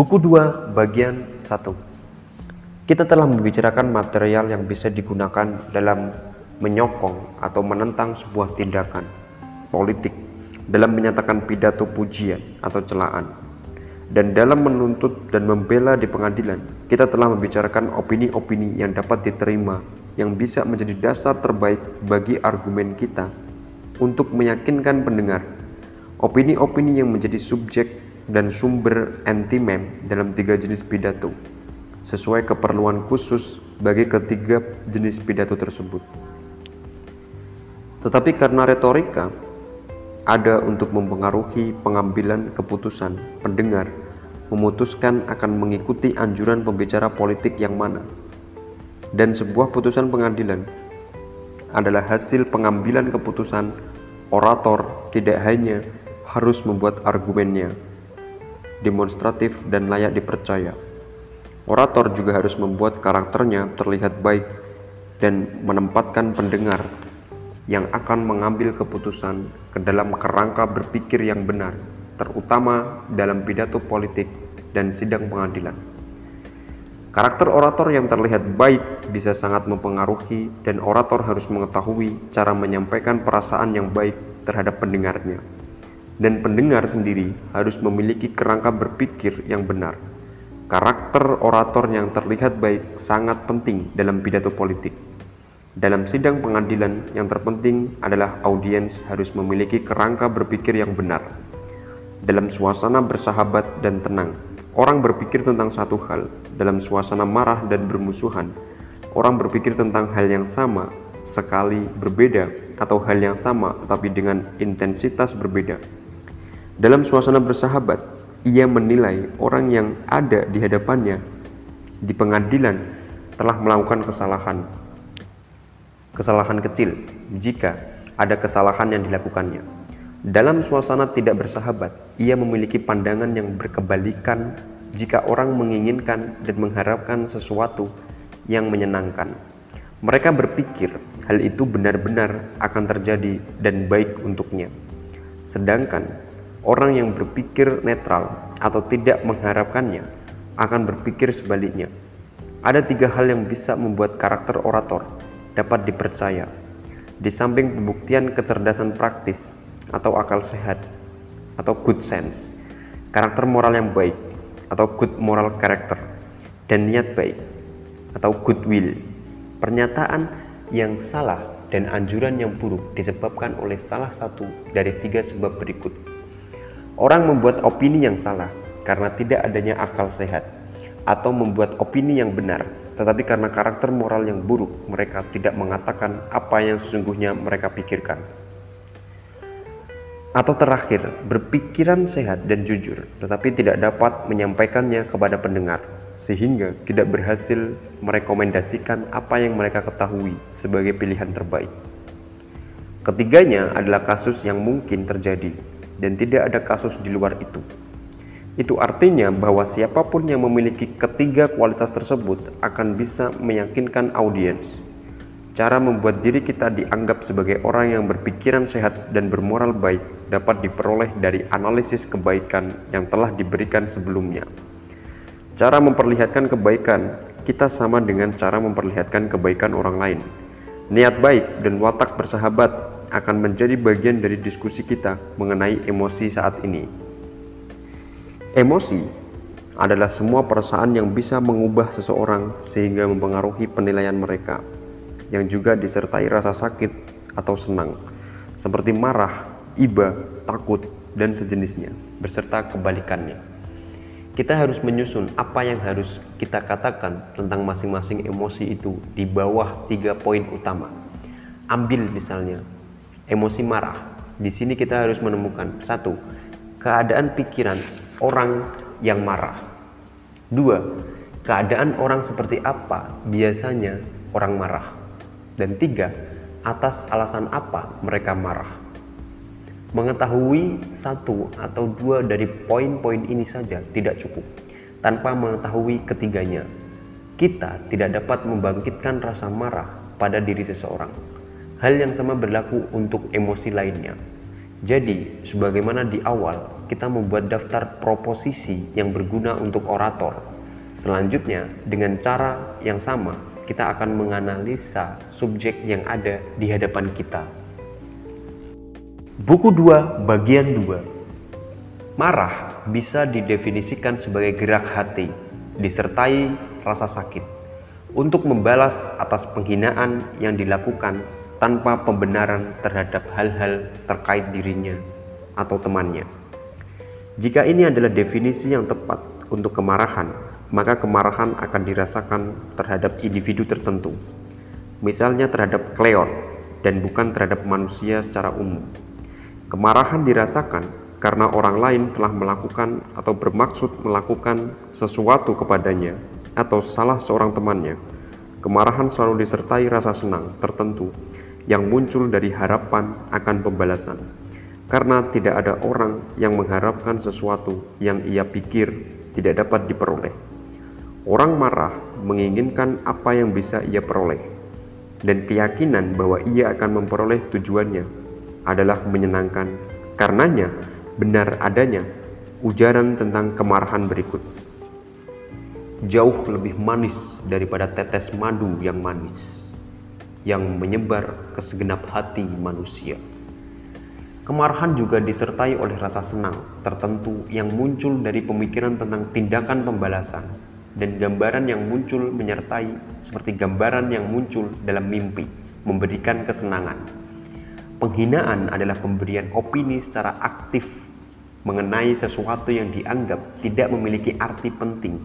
Buku 2 bagian 1 Kita telah membicarakan material yang bisa digunakan dalam menyokong atau menentang sebuah tindakan politik dalam menyatakan pidato pujian atau celaan dan dalam menuntut dan membela di pengadilan. Kita telah membicarakan opini-opini yang dapat diterima yang bisa menjadi dasar terbaik bagi argumen kita untuk meyakinkan pendengar. Opini-opini yang menjadi subjek dan sumber anti-mem dalam tiga jenis pidato sesuai keperluan khusus bagi ketiga jenis pidato tersebut. Tetapi karena retorika ada untuk mempengaruhi pengambilan keputusan pendengar memutuskan akan mengikuti anjuran pembicara politik yang mana dan sebuah putusan pengadilan adalah hasil pengambilan keputusan orator tidak hanya harus membuat argumennya demonstratif, dan layak dipercaya. Orator juga harus membuat karakternya terlihat baik dan menempatkan pendengar yang akan mengambil keputusan ke dalam kerangka berpikir yang benar, terutama dalam pidato politik dan sidang pengadilan. Karakter orator yang terlihat baik bisa sangat mempengaruhi, dan orator harus mengetahui cara menyampaikan perasaan yang baik terhadap pendengarnya dan pendengar sendiri harus memiliki kerangka berpikir yang benar. Karakter orator yang terlihat baik sangat penting dalam pidato politik. Dalam sidang pengadilan, yang terpenting adalah audiens harus memiliki kerangka berpikir yang benar. Dalam suasana bersahabat dan tenang, orang berpikir tentang satu hal. Dalam suasana marah dan bermusuhan, orang berpikir tentang hal yang sama sekali berbeda atau hal yang sama tapi dengan intensitas berbeda. Dalam suasana bersahabat, ia menilai orang yang ada di hadapannya di pengadilan telah melakukan kesalahan. Kesalahan kecil jika ada kesalahan yang dilakukannya. Dalam suasana tidak bersahabat, ia memiliki pandangan yang berkebalikan jika orang menginginkan dan mengharapkan sesuatu yang menyenangkan. Mereka berpikir hal itu benar-benar akan terjadi dan baik untuknya. Sedangkan Orang yang berpikir netral atau tidak mengharapkannya akan berpikir sebaliknya. Ada tiga hal yang bisa membuat karakter orator dapat dipercaya. Di samping pembuktian kecerdasan praktis atau akal sehat atau good sense, karakter moral yang baik atau good moral character, dan niat baik atau good will. Pernyataan yang salah dan anjuran yang buruk disebabkan oleh salah satu dari tiga sebab berikut. Orang membuat opini yang salah karena tidak adanya akal sehat, atau membuat opini yang benar, tetapi karena karakter moral yang buruk, mereka tidak mengatakan apa yang sesungguhnya mereka pikirkan. Atau terakhir, berpikiran sehat dan jujur, tetapi tidak dapat menyampaikannya kepada pendengar, sehingga tidak berhasil merekomendasikan apa yang mereka ketahui sebagai pilihan terbaik. Ketiganya adalah kasus yang mungkin terjadi dan tidak ada kasus di luar itu. Itu artinya bahwa siapa pun yang memiliki ketiga kualitas tersebut akan bisa meyakinkan audiens. Cara membuat diri kita dianggap sebagai orang yang berpikiran sehat dan bermoral baik dapat diperoleh dari analisis kebaikan yang telah diberikan sebelumnya. Cara memperlihatkan kebaikan kita sama dengan cara memperlihatkan kebaikan orang lain. Niat baik dan watak bersahabat akan menjadi bagian dari diskusi kita mengenai emosi saat ini. Emosi adalah semua perasaan yang bisa mengubah seseorang sehingga mempengaruhi penilaian mereka, yang juga disertai rasa sakit atau senang, seperti marah, iba, takut, dan sejenisnya, beserta kebalikannya. Kita harus menyusun apa yang harus kita katakan tentang masing-masing emosi itu di bawah tiga poin utama. Ambil misalnya emosi marah. Di sini kita harus menemukan satu, keadaan pikiran orang yang marah. Dua, keadaan orang seperti apa biasanya orang marah. Dan tiga, atas alasan apa mereka marah. Mengetahui satu atau dua dari poin-poin ini saja tidak cukup. Tanpa mengetahui ketiganya, kita tidak dapat membangkitkan rasa marah pada diri seseorang Hal yang sama berlaku untuk emosi lainnya. Jadi, sebagaimana di awal kita membuat daftar proposisi yang berguna untuk orator. Selanjutnya, dengan cara yang sama, kita akan menganalisa subjek yang ada di hadapan kita. Buku 2 bagian 2 Marah bisa didefinisikan sebagai gerak hati disertai rasa sakit untuk membalas atas penghinaan yang dilakukan tanpa pembenaran terhadap hal-hal terkait dirinya atau temannya. Jika ini adalah definisi yang tepat untuk kemarahan, maka kemarahan akan dirasakan terhadap individu tertentu, misalnya terhadap Cleon dan bukan terhadap manusia secara umum. Kemarahan dirasakan karena orang lain telah melakukan atau bermaksud melakukan sesuatu kepadanya atau salah seorang temannya. Kemarahan selalu disertai rasa senang tertentu yang muncul dari harapan akan pembalasan karena tidak ada orang yang mengharapkan sesuatu yang ia pikir tidak dapat diperoleh. Orang marah menginginkan apa yang bisa ia peroleh, dan keyakinan bahwa ia akan memperoleh tujuannya adalah menyenangkan. Karenanya, benar adanya ujaran tentang kemarahan berikut. Jauh lebih manis daripada tetes madu yang manis, yang menyebar ke segenap hati manusia. Kemarahan juga disertai oleh rasa senang tertentu yang muncul dari pemikiran tentang tindakan pembalasan dan gambaran yang muncul menyertai seperti gambaran yang muncul dalam mimpi, memberikan kesenangan. Penghinaan adalah pemberian opini secara aktif mengenai sesuatu yang dianggap tidak memiliki arti penting.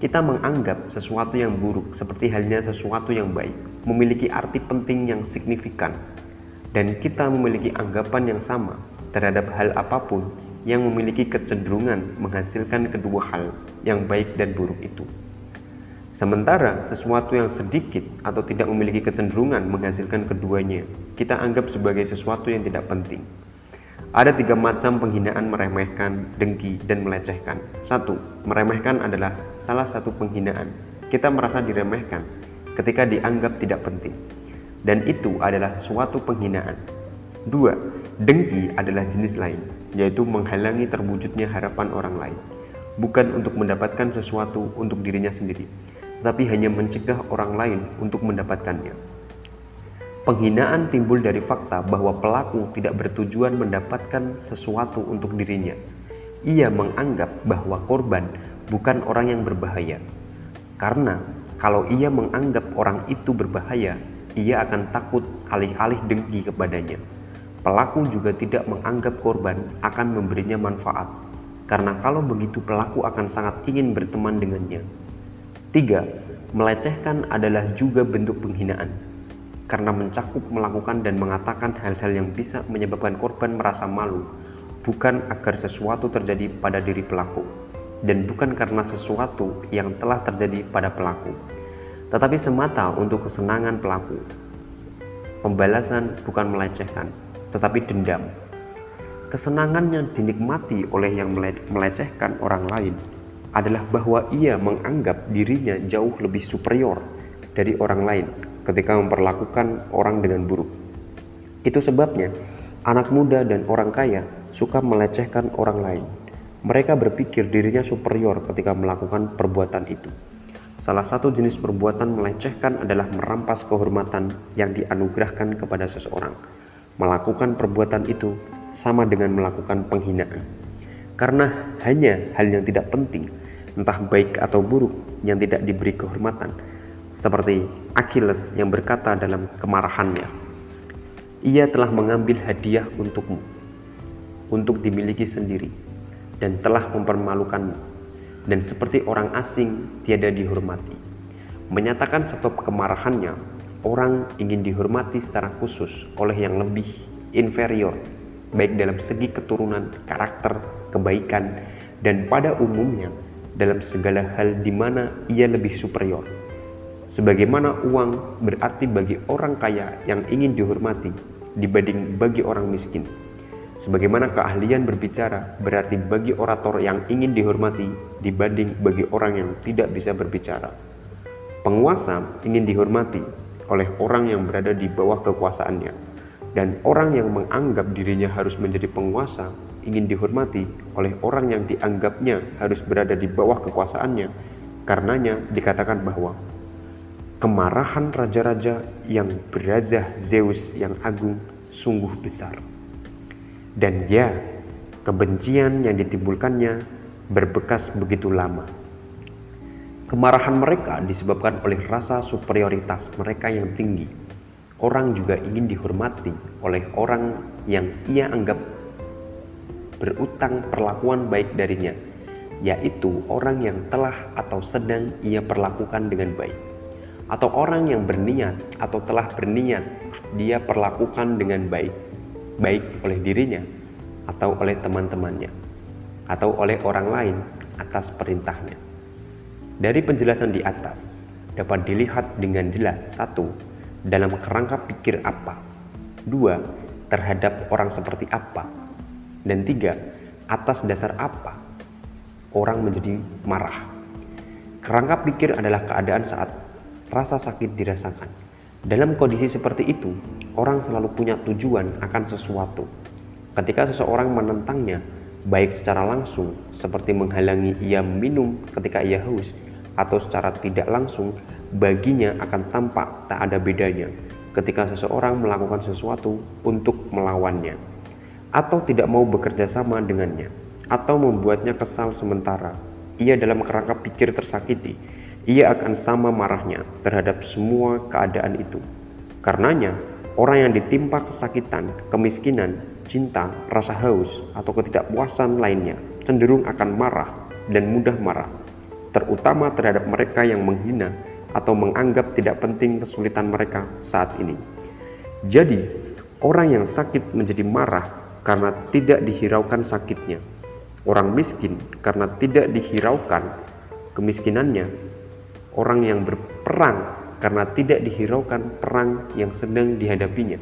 Kita menganggap sesuatu yang buruk seperti halnya sesuatu yang baik, memiliki arti penting yang signifikan dan kita memiliki anggapan yang sama terhadap hal apa pun yang memiliki kecenderungan menghasilkan kedua hal yang baik dan buruk itu. Sementara sesuatu yang sedikit atau tidak memiliki kecenderungan menghasilkan keduanya, kita anggap sebagai sesuatu yang tidak penting. Ada tiga macam penghinaan meremehkan, dengki, dan melecehkan. Satu, meremehkan adalah salah satu penghinaan. Kita merasa diremehkan ketika dianggap tidak penting dan itu adalah suatu penghinaan. Dua, dengki adalah jenis lain, yaitu menghalangi terwujudnya harapan orang lain, bukan untuk mendapatkan sesuatu untuk dirinya sendiri, tapi hanya mencegah orang lain untuk mendapatkannya. Penghinaan timbul dari fakta bahwa pelaku tidak bertujuan mendapatkan sesuatu untuk dirinya. Ia menganggap bahwa korban bukan orang yang berbahaya, karena kalau ia menganggap orang itu berbahaya, ia akan takut alih-alih dengki kepadanya. Pelaku juga tidak menganggap korban akan memberinya manfaat, karena kalau begitu pelaku akan sangat ingin berteman dengannya. Tiga, melecehkan adalah juga bentuk penghinaan, karena mencakup melakukan dan mengatakan hal-hal yang bisa menyebabkan korban merasa malu, bukan agar sesuatu terjadi pada diri pelaku, dan bukan karena sesuatu yang telah terjadi pada pelaku tetapi semata untuk kesenangan pelaku. Pembalasan bukan melecehkan, tetapi dendam. Kesenangan yang dinikmati oleh yang melecehkan orang lain adalah bahwa ia menganggap dirinya jauh lebih superior dari orang lain ketika memperlakukan orang dengan buruk. Itu sebabnya anak muda dan orang kaya suka melecehkan orang lain. Mereka berpikir dirinya superior ketika melakukan perbuatan itu. Salah satu jenis perbuatan melecehkan adalah merampas kehormatan yang dianugerahkan kepada seseorang. Melakukan perbuatan itu sama dengan melakukan penghinaan. Karena hanya hal yang tidak penting, entah baik atau buruk, yang tidak diberi kehormatan. Seperti Achilles yang berkata dalam kemarahannya, Ia telah mengambil hadiah untukmu, untuk dimiliki sendiri, dan telah mempermalukanmu dan seperti orang asing tiada dihormati. Menyatakan sebab kemarahannya, orang ingin dihormati secara khusus oleh yang lebih inferior, baik dalam segi keturunan, karakter, kebaikan, dan pada umumnya dalam segala hal di mana ia lebih superior. Sebagaimana uang berarti bagi orang kaya yang ingin dihormati dibanding bagi orang miskin. Sebagaimana keahlian berbicara berarti bagi orator yang ingin dihormati dibanding bagi orang yang tidak bisa berbicara. Penguasa ingin dihormati oleh orang yang berada di bawah kekuasaannya. Dan orang yang menganggap dirinya harus menjadi penguasa, ingin dihormati oleh orang yang dianggapnya harus berada di bawah kekuasaannya, karenanya dikatakan bahwa kemarahan raja-raja yang berazah Zeus yang agung sungguh besar. Dan ya, kebencian yang ditimbulkannya berbekas begitu lama. Kemarahan mereka disebabkan oleh rasa superioritas mereka yang tinggi orang juga ingin dihormati oleh orang yang ia anggap berutang perlakuan baik darinya, yaitu orang yang telah atau sedang ia perlakukan dengan baik, atau orang yang berniat atau telah berniat dia perlakukan dengan baik, baik oleh dirinya atau oleh teman-temannya, atau oleh orang lain atas perintahnya. Dari penjelasan di atas dapat dilihat dengan jelas satu dalam kerangka pikir apa. Dua, terhadap orang seperti apa. Dan tiga, atas dasar apa orang menjadi marah. Kerangka pikir adalah keadaan saat rasa sakit dirasakan. Dalam kondisi seperti itu, orang selalu punya tujuan akan sesuatu. Ketika seseorang menentangnya, baik secara langsung seperti menghalangi ia minum ketika ia haus, atau secara tidak langsung baginya akan tampak tak ada bedanya ketika seseorang melakukan sesuatu untuk melawannya, atau tidak mau bekerja sama dengannya, atau membuatnya kesal sementara. Ia dalam kerangka pikir tersakiti, ia akan sama marahnya terhadap semua keadaan itu. Karenanya, orang yang ditimpa kesakitan, kemiskinan, cinta, rasa haus, atau ketidakpuasan lainnya cenderung akan marah dan mudah marah, terutama terhadap mereka yang menghina atau menganggap tidak penting kesulitan mereka saat ini. Jadi, orang yang sakit menjadi marah karena tidak dihiraukan sakitnya. Orang miskin karena tidak dihiraukan kemiskinannya. Orang yang berperang karena tidak dihiraukan perang yang sedang dihadapinya.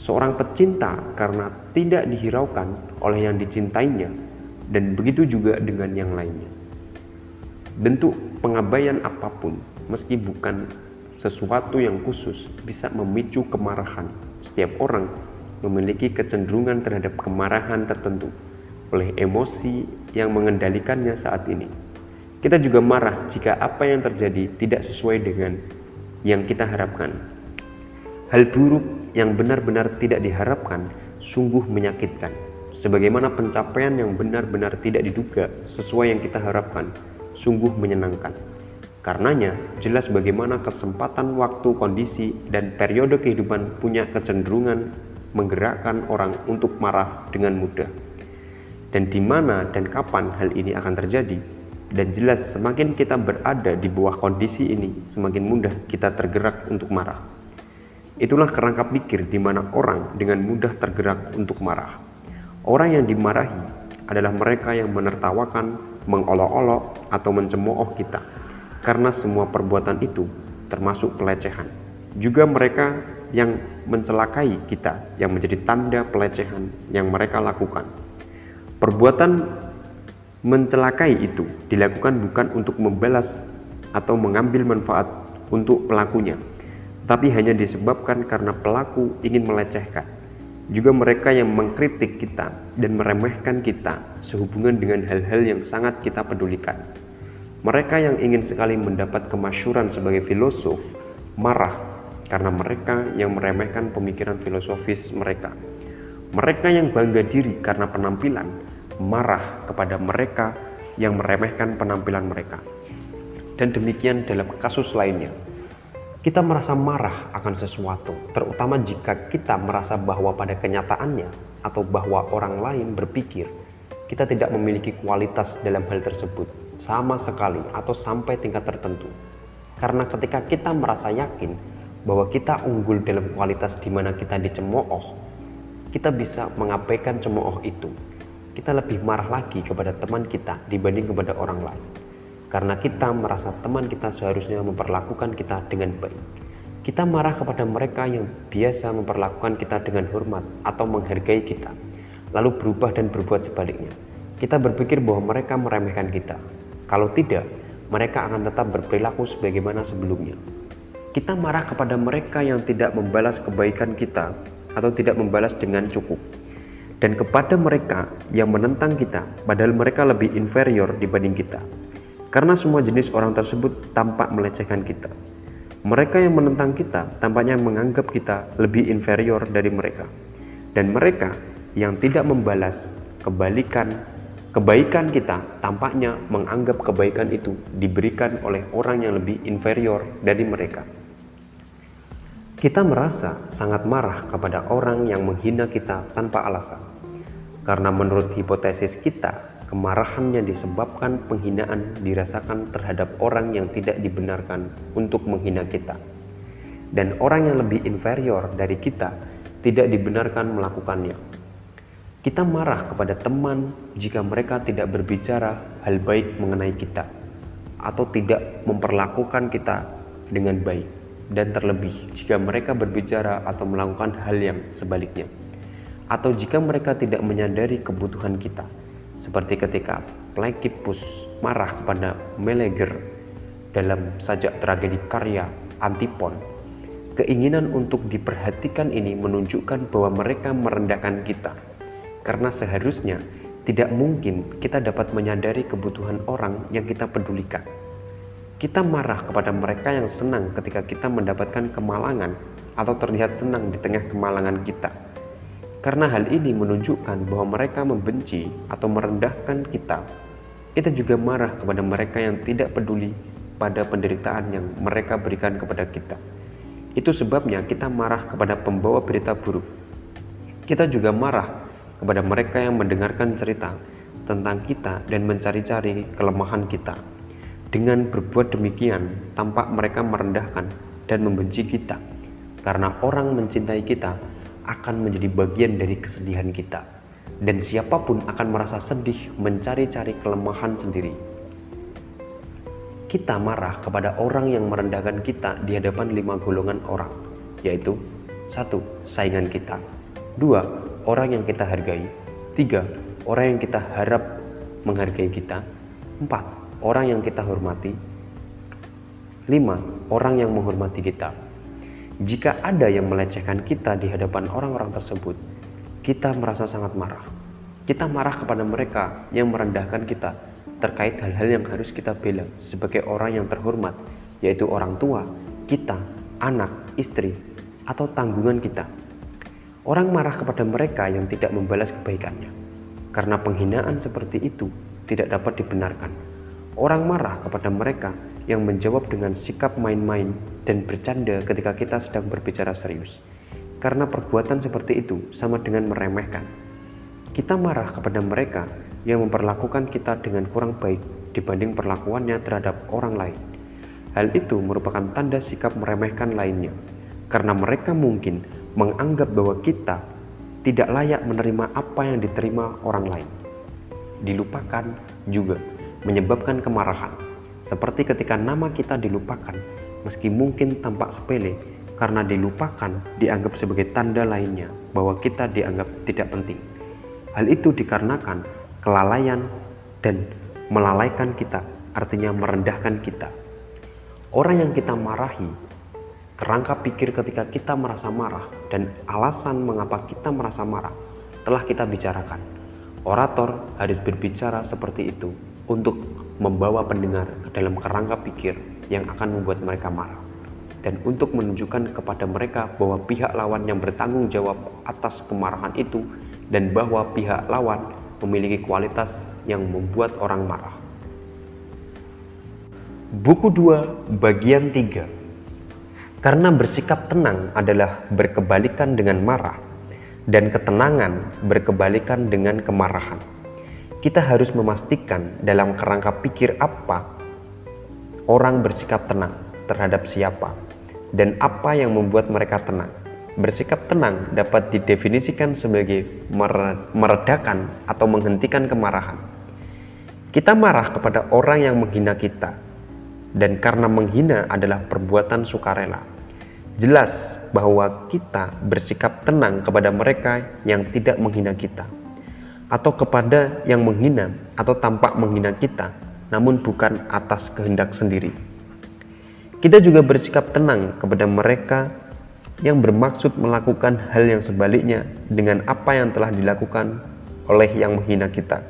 Seorang pecinta karena tidak dihiraukan oleh yang dicintainya, dan begitu juga dengan yang lainnya. Bentuk pengabaian apa pun, meski bukan sesuatu yang khusus, bisa memicu kemarahan. Setiap orang memiliki kecenderungan terhadap kemarahan tertentu oleh emosi yang mengendalikannya saat ini. Kita juga marah jika apa yang terjadi tidak sesuai dengan yang kita harapkan. Hal buruk yang benar-benar tidak diharapkan sungguh menyakitkan. Sebagaimana pencapaian yang benar-benar tidak diduga sesuai yang kita harapkan sungguh menyenangkan. Karenanya, jelas bagaimana kesempatan waktu, kondisi, dan periode kehidupan punya kecenderungan menggerakkan orang untuk marah dengan mudah. Dan di mana dan kapan hal ini akan terjadi, dan jelas semakin kita berada di bawah kondisi ini, semakin mudah kita tergerak untuk marah. Itulah kerangka pikir di mana orang dengan mudah tergerak untuk marah. Orang yang dimarahi adalah mereka yang menertawakan, mengolok-olok, atau mencemooh kita. Karena semua perbuatan itu termasuk pelecehan. Juga mereka yang mencelakai kita yang menjadi tanda pelecehan yang mereka lakukan. Perbuatan mencelakai itu dilakukan bukan untuk membalas atau mengambil manfaat untuk pelakunya, tapi hanya disebabkan karena pelaku ingin melecehkan juga mereka yang mengkritik kita dan meremehkan kita sehubungan dengan hal-hal yang sangat kita pedulikan. Mereka yang ingin sekali mendapat kemasyuran sebagai filosof marah karena mereka yang meremehkan pemikiran filosofis mereka. Mereka yang bangga diri karena penampilan marah kepada mereka yang meremehkan penampilan mereka. Dan demikian dalam kasus lainnya, kita merasa marah akan sesuatu, terutama jika kita merasa bahwa pada kenyataannya atau bahwa orang lain berpikir kita tidak memiliki kualitas dalam hal tersebut sama sekali atau sampai tingkat tertentu. Karena ketika kita merasa yakin bahwa kita unggul dalam kualitas di mana kita dicemooh, kita bisa mengabaikan cemooh itu. Kita lebih marah lagi kepada teman kita dibanding kepada orang lain karena kita merasa teman kita seharusnya memperlakukan kita dengan baik. Kita marah kepada mereka yang biasa memperlakukan kita dengan hormat atau menghargai kita, lalu berubah dan berbuat sebaliknya. Kita berpikir bahwa mereka meremehkan kita. Kalau tidak, mereka akan tetap berperilaku sebagaimana sebelumnya. Kita marah kepada mereka yang tidak membalas kebaikan kita atau tidak membalas dengan cukup. Dan kepada mereka yang menentang kita, padahal mereka lebih inferior dibanding kita. Karena semua jenis orang tersebut tampak melecehkan kita. Mereka yang menentang kita tampaknya menganggap kita lebih inferior dari mereka. Dan mereka yang tidak membalas kebalikan kebaikan kita tampaknya menganggap kebaikan itu diberikan oleh orang yang lebih inferior dari mereka. Kita merasa sangat marah kepada orang yang menghina kita tanpa alasan. Karena menurut hipotesis kita, Kemarahannya disebabkan penghinaan dirasakan terhadap orang yang tidak dibenarkan untuk menghina kita. Dan orang yang lebih inferior dari kita tidak dibenarkan melakukannya. Kita marah kepada teman jika mereka tidak berbicara hal baik mengenai kita atau tidak memperlakukan kita dengan baik dan terlebih jika mereka berbicara atau melakukan hal yang sebaliknya atau jika mereka tidak menyadari kebutuhan kita seperti ketika Plankipus marah kepada Meleger dalam sajak tragedi karya Antipon. Keinginan untuk diperhatikan ini menunjukkan bahwa mereka merendahkan kita. Karena seharusnya tidak mungkin kita dapat menyadari kebutuhan orang yang kita pedulikan. Kita marah kepada mereka yang senang ketika kita mendapatkan kemalangan atau terlihat senang di tengah kemalangan kita karena hal ini menunjukkan bahwa mereka membenci atau merendahkan kita. Kita juga marah kepada mereka yang tidak peduli pada penderitaan yang mereka berikan kepada kita. Itu sebabnya kita marah kepada pembawa berita buruk. Kita juga marah kepada mereka yang mendengarkan cerita tentang kita dan mencari-cari kelemahan kita. Dengan berbuat demikian, tampak mereka merendahkan dan membenci kita. Karena orang mencintai kita, akan menjadi bagian dari kesedihan kita, dan siapa pun akan merasa sedih mencari-cari kelemahan sendiri. Kita marah kepada orang yang merendahkan kita di hadapan lima golongan orang, yaitu satu saingan kita, dua orang yang kita hargai, tiga orang yang kita harap menghargai kita, empat orang yang kita hormati, lima orang yang menghormati kita. Jika ada yang melecehkan kita di hadapan orang-orang tersebut, kita merasa sangat marah. Kita marah kepada mereka yang merendahkan kita terkait hal-hal yang harus kita bela sebagai orang yang terhormat, yaitu orang tua, kita, anak, istri, atau tanggungan kita. Orang marah kepada mereka yang tidak membalas kebaikannya, karena penghinaan seperti itu tidak dapat dibenarkan. Orang marah kepada mereka yang menjawab dengan sikap main-main dan bercanda ketika kita sedang berbicara serius. Karena perbuatan seperti itu sama dengan meremehkan. Kita marah kepada mereka yang memperlakukan kita dengan kurang baik dibanding perlakuannya terhadap orang lain. Hal itu merupakan tanda sikap meremehkan lainnya, karena mereka mungkin menganggap bahwa kita tidak layak menerima apa yang diterima orang lain. Dilupakan juga menyebabkan kemarahan seperti ketika nama kita dilupakan, meski mungkin tampak sepele, karena dilupakan dianggap sebagai tanda lainnya bahwa kita dianggap tidak penting. Hal itu dikarenakan kelalaian dan melalaikan kita, artinya merendahkan kita. Orang yang kita marahi, kerangka pikir ketika kita merasa marah dan alasan mengapa kita merasa marah telah kita bicarakan. Orator harus berbicara seperti itu untuk membawa pendengar ke dalam kerangka pikir yang akan membuat mereka marah. Dan untuk menunjukkan kepada mereka bahwa pihak lawan yang bertanggung jawab atas kemarahan itu dan bahwa pihak lawan memiliki kualitas yang membuat orang marah. Buku 2 bagian 3 Karena bersikap tenang adalah berkebalikan dengan marah dan ketenangan berkebalikan dengan kemarahan kita harus memastikan dalam kerangka pikir apa orang bersikap tenang terhadap siapa dan apa yang membuat mereka tenang. Bersikap tenang dapat didefinisikan sebagai meredakan atau menghentikan kemarahan. Kita marah kepada orang yang menghina kita, dan karena menghina adalah perbuatan sukarela. Jelas bahwa kita bersikap tenang kepada mereka yang tidak menghina kita atau kepada yang menghina atau tampak menghina kita, namun bukan atas kehendak sendiri. Kita juga bersikap tenang kepada mereka yang bermaksud melakukan hal yang sebaliknya dengan apa yang telah dilakukan oleh yang menghina kita.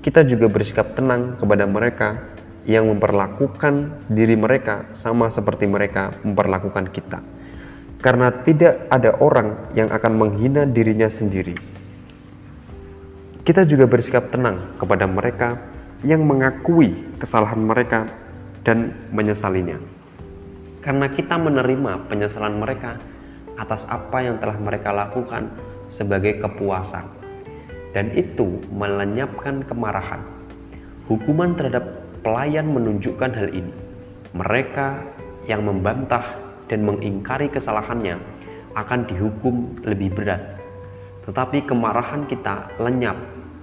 Kita juga bersikap tenang kepada mereka yang memperlakukan diri mereka sama seperti mereka memperlakukan kita. Karena tidak ada orang yang akan menghina dirinya sendiri. Kita juga bersikap tenang kepada mereka yang mengakui kesalahan mereka dan menyesalinya. Karena kita menerima penyesalan mereka atas apa yang telah mereka lakukan sebagai kepuasan. Dan itu melenyapkan kemarahan. Hukuman terhadap pelayan menunjukkan hal ini. Mereka yang membantah dan mengingkari kesalahannya akan dihukum lebih berat tetapi kemarahan kita lenyap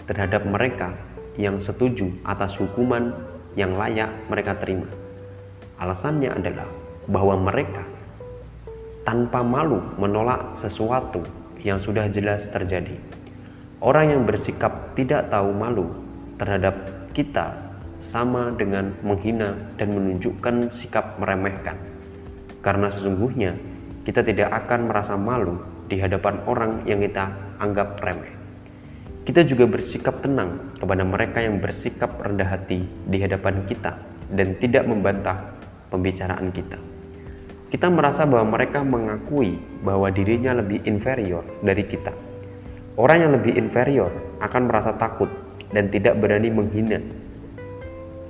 terhadap mereka yang setuju atas hukuman yang layak mereka terima. Alasannya adalah bahwa mereka tanpa malu menolak sesuatu yang sudah jelas terjadi. Orang yang bersikap tidak tahu malu terhadap kita sama dengan menghina dan menunjukkan sikap meremehkan. Karena sesungguhnya kita tidak akan merasa malu di hadapan orang yang kita anggap remeh. Kita juga bersikap tenang kepada mereka yang bersikap rendah hati di hadapan kita dan tidak membantah pembicaraan kita. Kita merasa bahwa mereka mengakui bahwa dirinya lebih inferior dari kita. Orang yang lebih inferior akan merasa takut dan tidak berani menghina.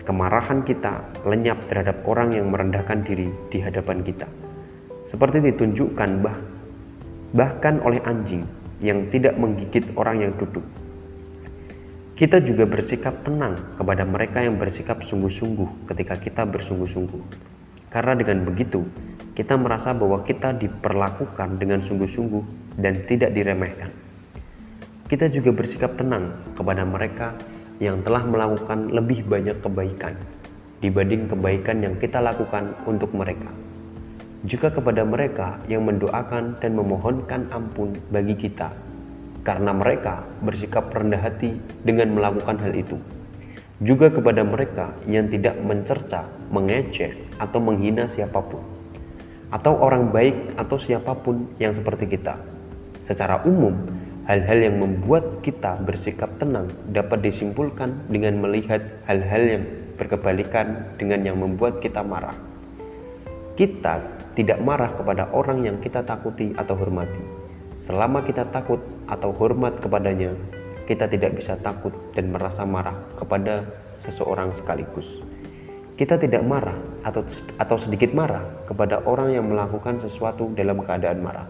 Kemarahan kita lenyap terhadap orang yang merendahkan diri di hadapan kita. Seperti ditunjukkan bah bahkan oleh anjing yang tidak menggigit orang yang duduk. Kita juga bersikap tenang kepada mereka yang bersikap sungguh-sungguh ketika kita bersungguh-sungguh. Karena dengan begitu, kita merasa bahwa kita diperlakukan dengan sungguh-sungguh dan tidak diremehkan. Kita juga bersikap tenang kepada mereka yang telah melakukan lebih banyak kebaikan dibanding kebaikan yang kita lakukan untuk mereka juga kepada mereka yang mendoakan dan memohonkan ampun bagi kita, karena mereka bersikap rendah hati dengan melakukan hal itu. Juga kepada mereka yang tidak mencerca, mengecek, atau menghina siapa pun, atau orang baik atau siapa pun yang seperti kita. Secara umum, hal-hal yang membuat kita bersikap tenang dapat disimpulkan dengan melihat hal-hal yang berkebalikan dengan yang membuat kita marah. Kita tidak marah kepada orang yang kita takuti atau hormati. Selama kita takut atau hormat kepadanya, kita tidak bisa takut dan merasa marah kepada seseorang sekaligus. Kita tidak marah atau atau sedikit marah kepada orang yang melakukan sesuatu dalam keadaan marah.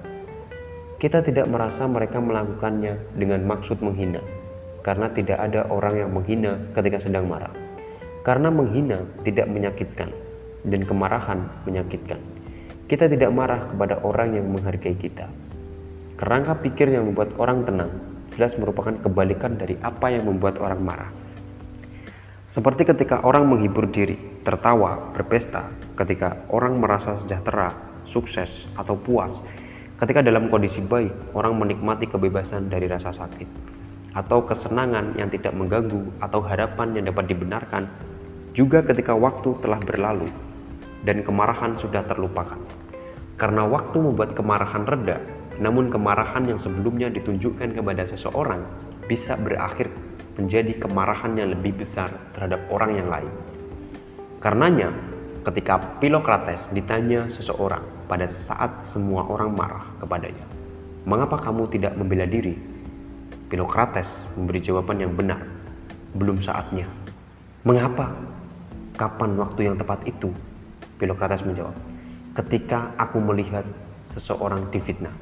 Kita tidak merasa mereka melakukannya dengan maksud menghina, karena tidak ada orang yang menghina ketika sedang marah. Karena menghina tidak menyakitkan, dan kemarahan menyakitkan. Kita tidak marah kepada orang yang menghargai kita. Kerangka pikir yang membuat orang tenang jelas merupakan kebalikan dari apa yang membuat orang marah. Seperti ketika orang menghibur diri, tertawa, berpesta, ketika orang merasa sejahtera, sukses, atau puas, ketika dalam kondisi baik, orang menikmati kebebasan dari rasa sakit, atau kesenangan yang tidak mengganggu, atau harapan yang dapat dibenarkan, juga ketika waktu telah berlalu dan kemarahan sudah terlupakan. Karena waktu membuat kemarahan reda, namun kemarahan yang sebelumnya ditunjukkan kepada seseorang bisa berakhir menjadi kemarahan yang lebih besar terhadap orang yang lain. Karenanya, ketika Pilokrates ditanya seseorang pada saat semua orang marah kepadanya, "Mengapa kamu tidak membela diri?" Pilokrates memberi jawaban yang benar, "Belum saatnya." "Mengapa? Kapan waktu yang tepat itu?" Pilokrates menjawab, ketika aku melihat seseorang difitnah.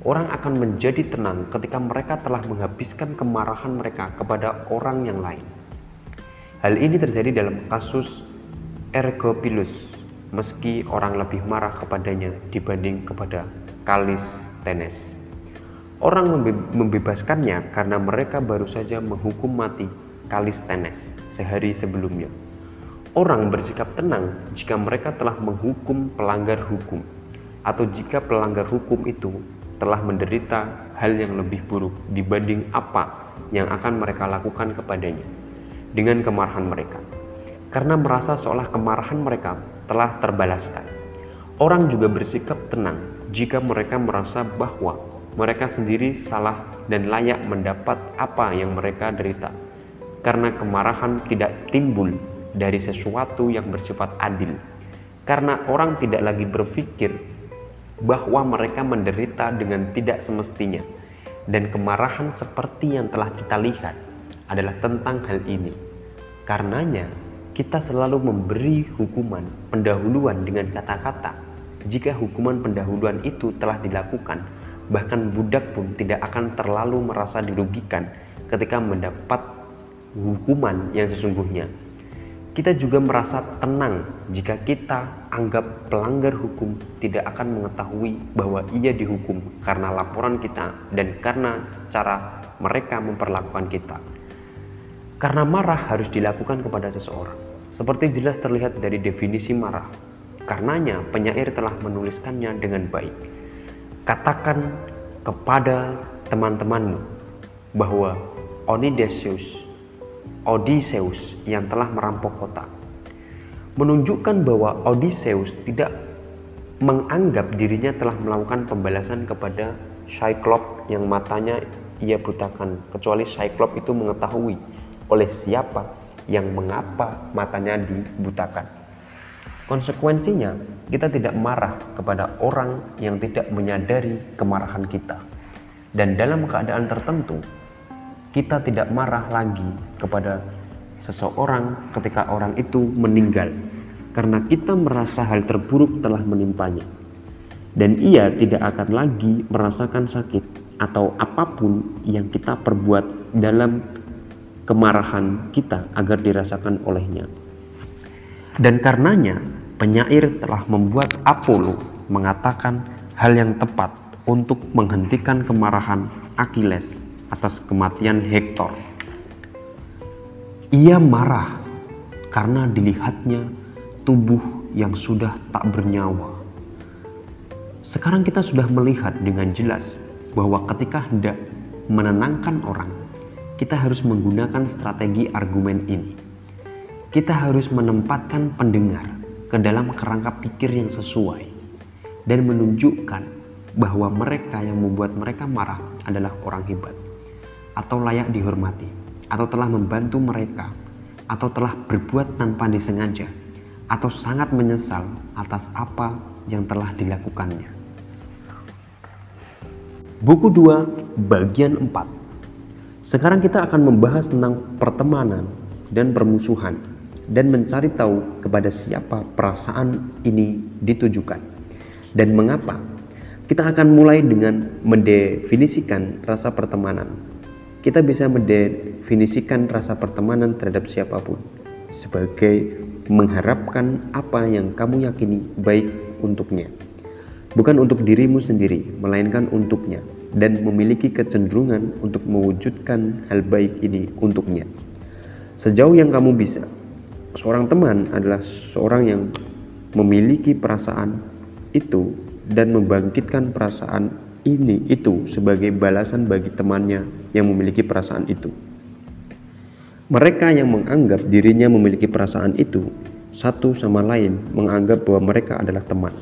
Orang akan menjadi tenang ketika mereka telah menghabiskan kemarahan mereka kepada orang yang lain. Hal ini terjadi dalam kasus Ergopilus, meski orang lebih marah kepadanya dibanding kepada Kalis Tenes. Orang membebaskannya karena mereka baru saja menghukum mati Kalis Tenes sehari sebelumnya. Orang bersikap tenang jika mereka telah menghukum pelanggar hukum, atau jika pelanggar hukum itu telah menderita hal yang lebih buruk dibanding apa yang akan mereka lakukan kepadanya dengan kemarahan mereka, karena merasa seolah kemarahan mereka telah terbalaskan. Orang juga bersikap tenang jika mereka merasa bahwa mereka sendiri salah dan layak mendapat apa yang mereka derita. Karena kemarahan tidak timbul dari sesuatu yang bersifat adil. Karena orang tidak lagi berpikir bahwa mereka menderita dengan tidak semestinya. Dan kemarahan seperti yang telah kita lihat adalah tentang hal ini. Karenanya, kita selalu memberi hukuman pendahuluan dengan kata-kata. Jika hukuman pendahuluan itu telah dilakukan, bahkan budak pun tidak akan terlalu merasa dirugikan ketika mendapat hukuman yang sesungguhnya kita juga merasa tenang jika kita anggap pelanggar hukum tidak akan mengetahui bahwa ia dihukum karena laporan kita dan karena cara mereka memperlakukan kita. Karena marah harus dilakukan kepada seseorang. Seperti jelas terlihat dari definisi marah. Karenanya penyair telah menuliskannya dengan baik. Katakan kepada teman-temanmu bahwa Onidesius Odysseus yang telah merampok kota. Menunjukkan bahwa Odysseus tidak menganggap dirinya telah melakukan pembalasan kepada Cyclops yang matanya ia butakan kecuali Cyclops itu mengetahui oleh siapa yang mengapa matanya dibutakan. Konsekuensinya, kita tidak marah kepada orang yang tidak menyadari kemarahan kita. Dan dalam keadaan tertentu, kita tidak marah lagi kepada seseorang ketika orang itu meninggal. Karena kita merasa hal terburuk telah menimpanya. Dan ia tidak akan lagi merasakan sakit atau apa pun yang kita perbuat dalam kemarahan kita agar dirasakan olehnya. Dan karenanya penyair telah membuat Apollo mengatakan hal yang tepat untuk menghentikan kemarahan Achilles atas kematian Hektor. Ia marah karena dilihatnya tubuh yang sudah tak bernyawa. Sekarang kita sudah melihat dengan jelas bahwa ketika hendak menenangkan orang, kita harus menggunakan strategi argumen ini. Kita harus menempatkan pendengar ke dalam kerangka pikir yang sesuai dan menunjukkan bahwa mereka yang membuat mereka marah adalah orang hebat atau layak dihormati, atau telah membantu mereka, atau telah berbuat tanpa disengaja, atau sangat menyesal atas apa yang telah dilakukannya. Buku 2 bagian 4 Sekarang kita akan membahas tentang pertemanan dan permusuhan dan mencari tahu kepada siapa perasaan ini ditujukan dan mengapa. Kita akan mulai dengan mendefinisikan rasa pertemanan kita bisa mendefinisikan rasa pertemanan terhadap siapa pun sebagai mengharapkan apa yang kamu yakini baik untuknya. Bukan untuk dirimu sendiri, melainkan untuknya dan memiliki kecenderungan untuk mewujudkan hal baik ini untuknya. Sejauh yang kamu bisa, seorang teman adalah seorang yang memiliki perasaan itu dan membangkitkan perasaan ini itu sebagai balasan bagi temannya yang memiliki perasaan itu. Mereka yang menganggap dirinya memiliki perasaan itu satu sama lain menganggap bahwa mereka adalah teman.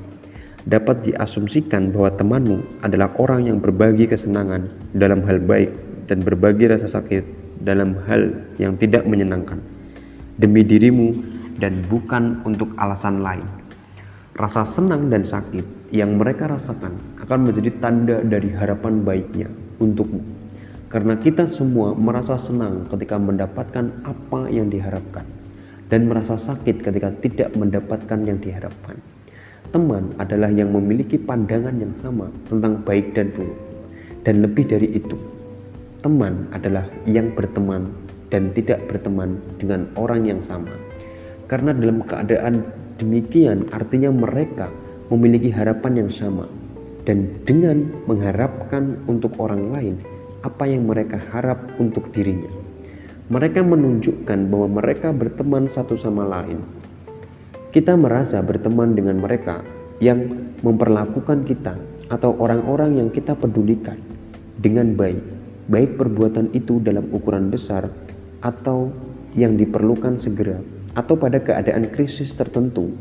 Dapat diasumsikan bahwa temanmu adalah orang yang berbagi kesenangan dalam hal baik dan berbagi rasa sakit dalam hal yang tidak menyenangkan demi dirimu dan bukan untuk alasan lain. Rasa senang dan sakit yang mereka rasakan akan menjadi tanda dari harapan baiknya untukmu. Karena kita semua merasa senang ketika mendapatkan apa yang diharapkan dan merasa sakit ketika tidak mendapatkan yang diharapkan. Teman adalah yang memiliki pandangan yang sama tentang baik dan buruk. Dan lebih dari itu, teman adalah yang berteman dan tidak berteman dengan orang yang sama. Karena dalam keadaan demikian artinya mereka memiliki harapan yang sama dan dengan mengharapkan untuk orang lain apa yang mereka harap untuk dirinya. Mereka menunjukkan bahwa mereka berteman satu sama lain. Kita merasa berteman dengan mereka yang memperlakukan kita atau orang-orang yang kita pedulikan dengan baik, baik perbuatan itu dalam ukuran besar atau yang diperlukan segera, atau pada keadaan krisis tertentu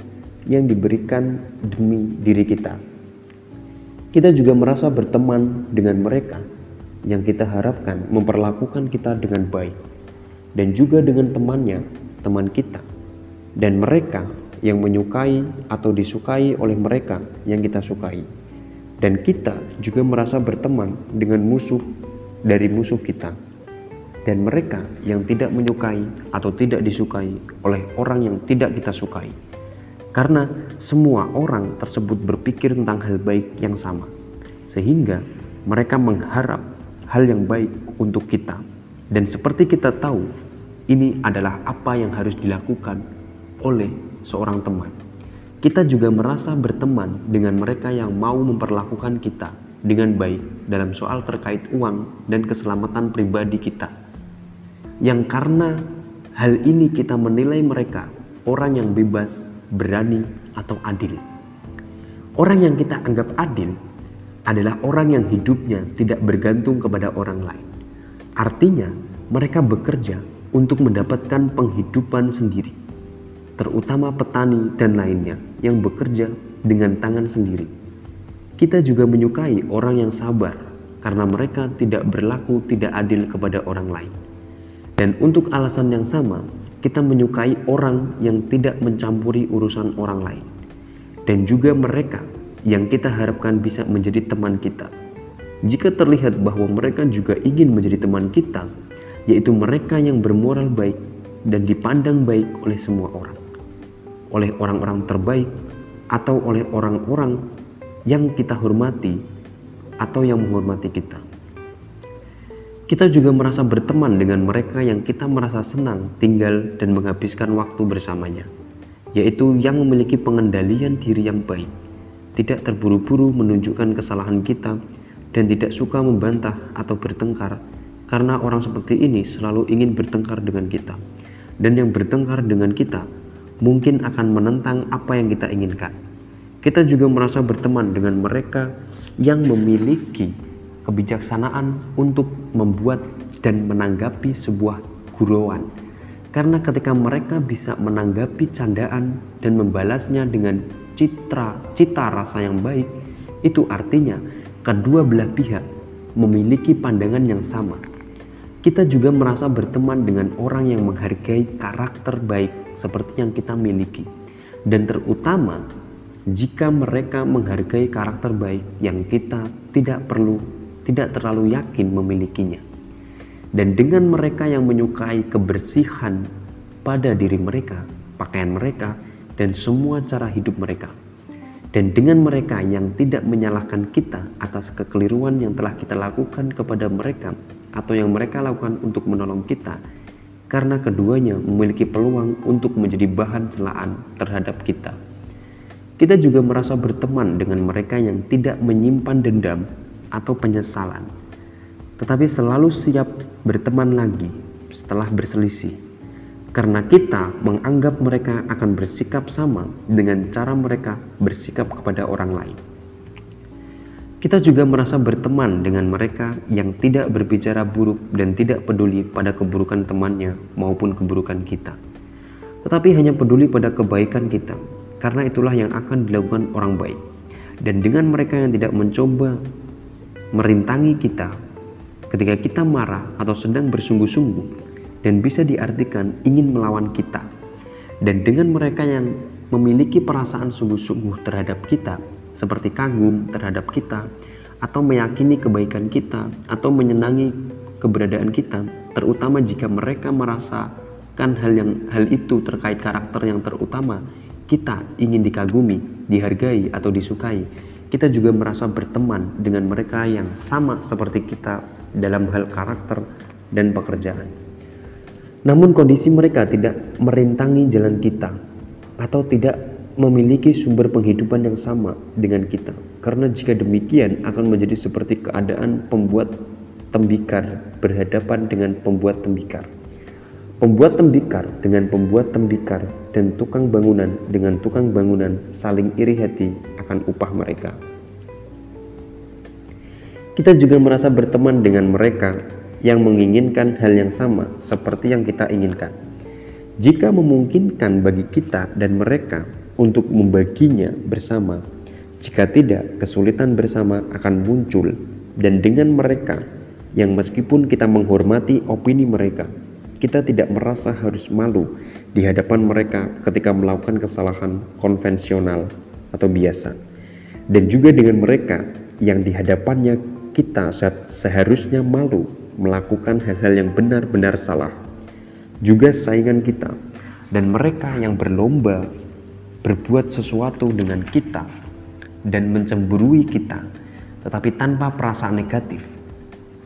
yang diberikan demi diri kita. Kita juga merasa berteman dengan mereka yang kita harapkan memperlakukan kita dengan baik, dan juga dengan temannya, teman kita, dan mereka yang menyukai atau disukai oleh mereka yang kita sukai, dan kita juga merasa berteman dengan musuh dari musuh kita, dan mereka yang tidak menyukai atau tidak disukai oleh orang yang tidak kita sukai, karena semua orang tersebut berpikir tentang hal baik yang sama, sehingga mereka mengharap hal yang baik untuk kita. Dan seperti kita tahu, ini adalah apa yang harus dilakukan oleh seorang teman. Kita juga merasa berteman dengan mereka yang mau memperlakukan kita dengan baik dalam soal terkait uang dan keselamatan pribadi kita. Yang karena hal ini kita menilai mereka orang yang bebas, berani, atau adil. Orang yang kita anggap adil adalah orang yang hidupnya tidak bergantung kepada orang lain. Artinya, mereka bekerja untuk mendapatkan penghidupan sendiri, terutama petani dan lainnya yang bekerja dengan tangan sendiri. Kita juga menyukai orang yang sabar karena mereka tidak berlaku tidak adil kepada orang lain. Dan untuk alasan yang sama, kita menyukai orang yang tidak mencampuri urusan orang lain. Dan juga mereka yang kita harapkan bisa menjadi teman kita. Jika terlihat bahwa mereka juga ingin menjadi teman kita, yaitu mereka yang bermoral baik dan dipandang baik oleh semua orang, oleh orang-orang terbaik, atau oleh orang-orang yang kita hormati atau yang menghormati kita. Kita juga merasa berteman dengan mereka yang kita merasa senang tinggal dan menghabiskan waktu bersamanya, yaitu yang memiliki pengendalian diri yang baik tidak terburu-buru menunjukkan kesalahan kita, dan tidak suka membantah atau bertengkar, karena orang seperti ini selalu ingin bertengkar dengan kita, dan yang bertengkar dengan kita mungkin akan menentang apa yang kita inginkan. Kita juga merasa berteman dengan mereka yang memiliki kebijaksanaan untuk membuat dan menanggapi sebuah gurauan. Karena ketika mereka bisa menanggapi candaan dan membalasnya dengan citra cita rasa yang baik itu artinya kedua belah pihak memiliki pandangan yang sama. Kita juga merasa berteman dengan orang yang menghargai karakter baik seperti yang kita miliki. Dan terutama jika mereka menghargai karakter baik yang kita tidak perlu tidak terlalu yakin memilikinya. Dan dengan mereka yang menyukai kebersihan pada diri mereka, pakaian mereka, dan semua cara hidup mereka. Dan dengan mereka yang tidak menyalahkan kita atas kekeliruan yang telah kita lakukan kepada mereka atau yang mereka lakukan untuk menolong kita, karena keduanya memiliki peluang untuk menjadi bahan celaan terhadap kita. Kita juga merasa berteman dengan mereka yang tidak menyimpan dendam atau penyesalan, tetapi selalu siap berteman lagi setelah berselisih karena kita menganggap mereka akan bersikap sama dengan cara mereka bersikap kepada orang lain. Kita juga merasa berteman dengan mereka yang tidak berbicara buruk dan tidak peduli pada keburukan temannya maupun keburukan kita, tetapi hanya peduli pada kebaikan kita, karena itulah yang akan dilakukan orang baik. Dan dengan mereka yang tidak mencoba merintangi kita ketika kita marah atau sedang bersungguh-sungguh, dan bisa diartikan ingin melawan kita. Dan dengan mereka yang memiliki perasaan sungguh-sungguh terhadap kita, seperti kagum terhadap kita, atau meyakini kebaikan kita, atau menyenangi keberadaan kita, terutama jika mereka merasakan hal yang hal itu terkait karakter yang terutama, kita ingin dikagumi, dihargai, atau disukai. Kita juga merasa berteman dengan mereka yang sama seperti kita dalam hal karakter dan pekerjaan. Namun kondisi mereka tidak merintangi jalan kita atau tidak memiliki sumber penghidupan yang sama dengan kita. Karena jika demikian akan menjadi seperti keadaan pembuat tembikar berhadapan dengan pembuat tembikar. Pembuat tembikar dengan pembuat tembikar dan tukang bangunan dengan tukang bangunan saling iri hati akan upah mereka. Kita juga merasa berteman dengan mereka yang menginginkan hal yang sama seperti yang kita inginkan. Jika memungkinkan bagi kita dan mereka untuk membaginya bersama, Jika tidak, kesulitan bersama akan muncul dan dengan mereka yang meskipun kita menghormati opini mereka, kita tidak merasa harus malu di hadapan mereka ketika melakukan kesalahan konvensional atau biasa. Dan juga dengan mereka yang di hadapannya kita seharusnya malu melakukan hal-hal yang benar-benar salah. Juga saingan kita dan mereka yang berlomba berbuat sesuatu dengan kita dan mencemburui kita, tetapi tanpa perasaan negatif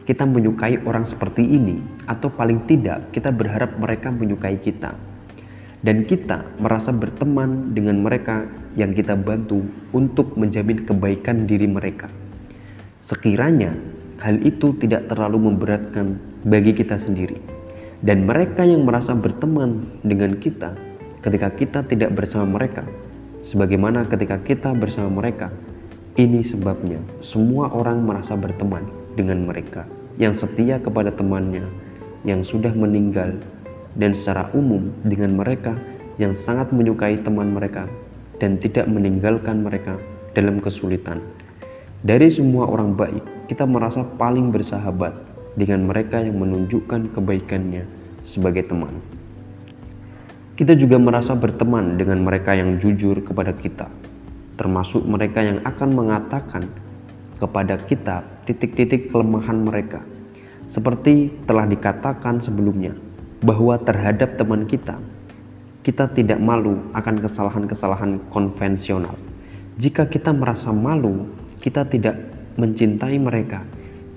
kita menyukai orang seperti ini, atau paling tidak kita berharap mereka menyukai kita, dan kita merasa berteman dengan mereka yang kita bantu untuk menjamin kebaikan diri mereka. Sekiranya hal itu tidak terlalu memberatkan bagi kita sendiri, dan mereka yang merasa berteman dengan kita ketika kita tidak bersama mereka, sebagaimana ketika kita bersama mereka. Ini sebabnya semua orang merasa berteman dengan mereka yang setia kepada temannya yang sudah meninggal dan secara umum dengan mereka yang sangat menyukai teman mereka dan tidak meninggalkan mereka dalam kesulitan. Dari semua orang baik, kita merasa paling bersahabat dengan mereka yang menunjukkan kebaikannya sebagai teman. Kita juga merasa berteman dengan mereka yang jujur kepada kita, termasuk mereka yang akan mengatakan kepada kita titik-titik kelemahan mereka. Seperti telah dikatakan sebelumnya, bahwa terhadap teman kita, kita tidak malu akan kesalahan-kesalahan konvensional. Jika kita merasa malu, kita tidak mencintai mereka.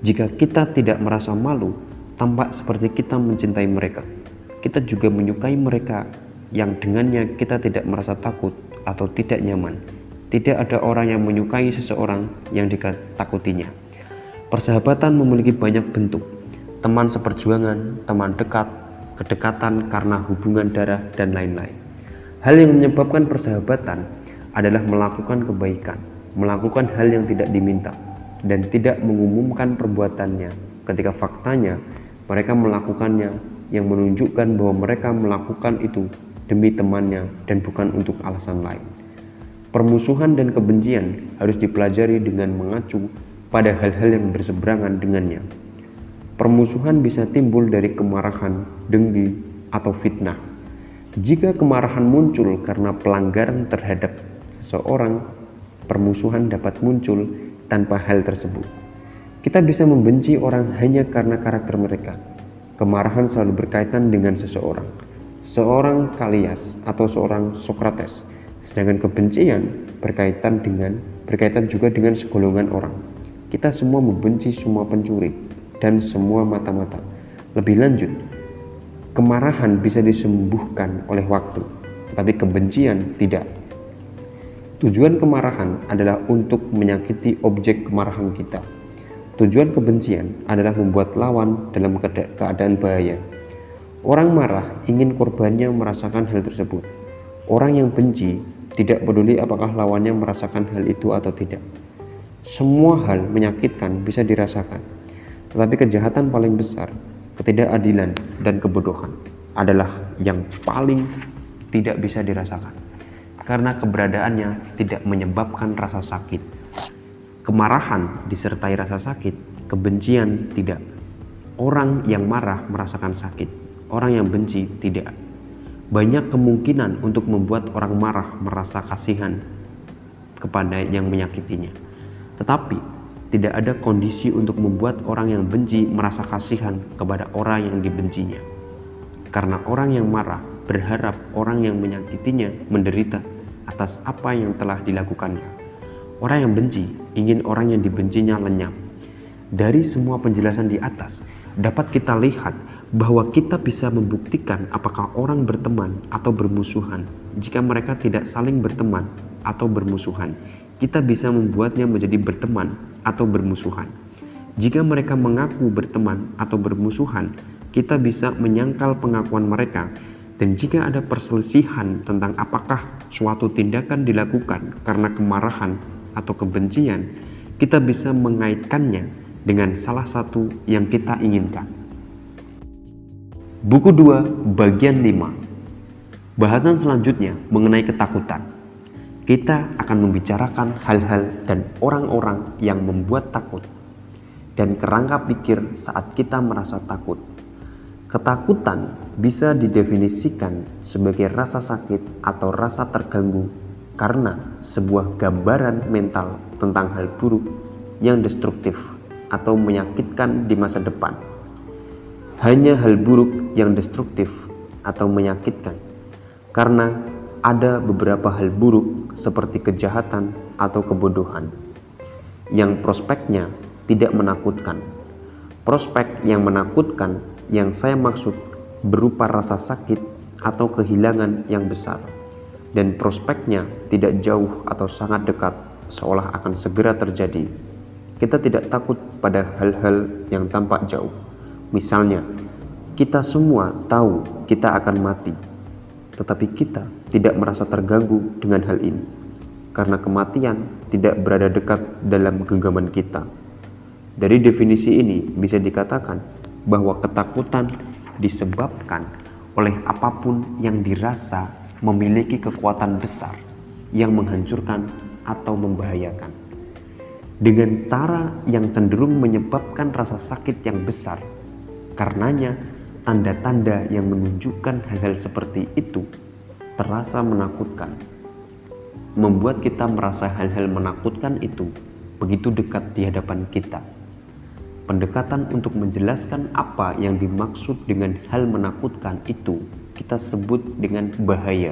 Jika kita tidak merasa malu, tampak seperti kita mencintai mereka. Kita juga menyukai mereka yang dengannya kita tidak merasa takut atau tidak nyaman tidak ada orang yang menyukai seseorang yang ditakutinya. Persahabatan memiliki banyak bentuk. Teman seperjuangan, teman dekat, kedekatan karena hubungan darah, dan lain-lain. Hal yang menyebabkan persahabatan adalah melakukan kebaikan, melakukan hal yang tidak diminta, dan tidak mengumumkan perbuatannya ketika faktanya mereka melakukannya yang menunjukkan bahwa mereka melakukan itu demi temannya dan bukan untuk alasan lain. Permusuhan dan kebencian harus dipelajari dengan mengacu pada hal-hal yang berseberangan dengannya. Permusuhan bisa timbul dari kemarahan, dengki, atau fitnah. Jika kemarahan muncul karena pelanggaran terhadap seseorang, permusuhan dapat muncul tanpa hal tersebut. Kita bisa membenci orang hanya karena karakter mereka. Kemarahan selalu berkaitan dengan seseorang. Seorang Kalias atau seorang Sokrates Sedangkan kebencian berkaitan dengan berkaitan juga dengan segolongan orang. Kita semua membenci semua pencuri dan semua mata-mata. Lebih lanjut, kemarahan bisa disembuhkan oleh waktu, tetapi kebencian tidak. Tujuan kemarahan adalah untuk menyakiti objek kemarahan kita. Tujuan kebencian adalah membuat lawan dalam keadaan bahaya. Orang marah ingin korbannya merasakan hal tersebut. Orang yang benci tidak peduli apakah lawannya merasakan hal itu atau tidak. Semua hal menyakitkan bisa dirasakan, tetapi kejahatan paling besar, ketidakadilan, dan kebodohan adalah yang paling tidak bisa dirasakan karena keberadaannya tidak menyebabkan rasa sakit. Kemarahan disertai rasa sakit, kebencian tidak. Orang yang marah merasakan sakit, orang yang benci tidak banyak kemungkinan untuk membuat orang marah merasa kasihan kepada yang menyakitinya. Tetapi tidak ada kondisi untuk membuat orang yang benci merasa kasihan kepada orang yang dibencinya. Karena orang yang marah berharap orang yang menyakitinya menderita atas apa yang telah dilakukannya. Orang yang benci ingin orang yang dibencinya lenyap. Dari semua penjelasan di atas, dapat kita lihat bahwa kita bisa membuktikan apakah orang berteman atau bermusuhan. Jika mereka tidak saling berteman atau bermusuhan, kita bisa membuatnya menjadi berteman atau bermusuhan. Jika mereka mengaku berteman atau bermusuhan, kita bisa menyangkal pengakuan mereka. Dan jika ada perselisihan tentang apakah suatu tindakan dilakukan karena kemarahan atau kebencian, kita bisa mengaitkannya dengan salah satu yang kita inginkan. Buku 2 bagian 5 Bahasan selanjutnya mengenai ketakutan kita akan membicarakan hal-hal dan orang-orang yang membuat takut dan kerangka pikir saat kita merasa takut. Ketakutan bisa didefinisikan sebagai rasa sakit atau rasa terganggu karena sebuah gambaran mental tentang hal buruk yang destruktif atau menyakitkan di masa depan. Hanya hal buruk yang destruktif atau menyakitkan karena ada beberapa hal buruk seperti kejahatan atau kebodohan yang prospeknya tidak menakutkan. Prospek yang menakutkan yang saya maksud berupa rasa sakit atau kehilangan yang besar dan prospeknya tidak jauh atau sangat dekat seolah akan segera terjadi. Kita tidak takut pada hal-hal yang tampak jauh. Misalnya, kita semua tahu kita akan mati, tetapi kita tidak merasa terganggu dengan hal ini karena kematian tidak berada dekat dalam genggaman kita. Dari definisi ini bisa dikatakan bahwa ketakutan disebabkan oleh apa pun yang dirasa memiliki kekuatan besar yang menghancurkan atau membahayakan. Dengan cara yang cenderung menyebabkan rasa sakit yang besar, karenanya tanda-tanda yang menunjukkan hal-hal seperti itu terasa menakutkan. Membuat kita merasa hal-hal menakutkan itu begitu dekat di hadapan kita Pendekatan untuk menjelaskan apa yang dimaksud dengan hal menakutkan itu kita sebut dengan bahaya.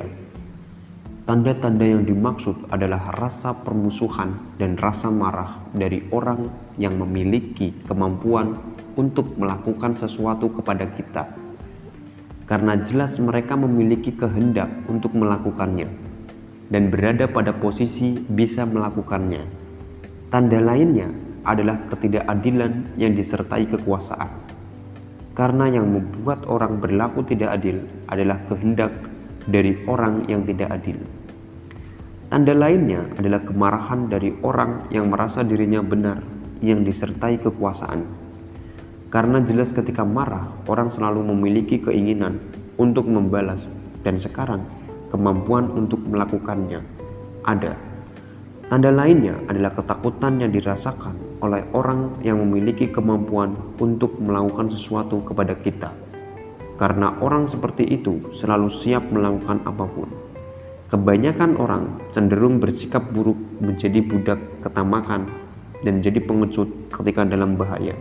Tanda-tanda yang dimaksud adalah rasa permusuhan dan rasa marah dari orang yang memiliki kemampuan untuk melakukan sesuatu kepada kita. Karena jelas mereka memiliki kehendak untuk melakukannya dan berada pada posisi bisa melakukannya. Tanda lainnya adalah ketidakadilan yang disertai kekuasaan. Karena yang membuat orang berlaku tidak adil adalah kehendak dari orang yang tidak adil. Tanda lainnya adalah kemarahan dari orang yang merasa dirinya benar yang disertai kekuasaan. Karena jelas ketika marah, orang selalu memiliki keinginan untuk membalas dan sekarang kemampuan untuk melakukannya ada. Tanda lainnya adalah ketakutan yang dirasakan oleh orang yang memiliki kemampuan untuk melakukan sesuatu kepada kita. Karena orang seperti itu selalu siap melakukan apa pun. Kebanyakan orang cenderung bersikap buruk menjadi budak ketamakan dan jadi pengecut ketika dalam bahaya.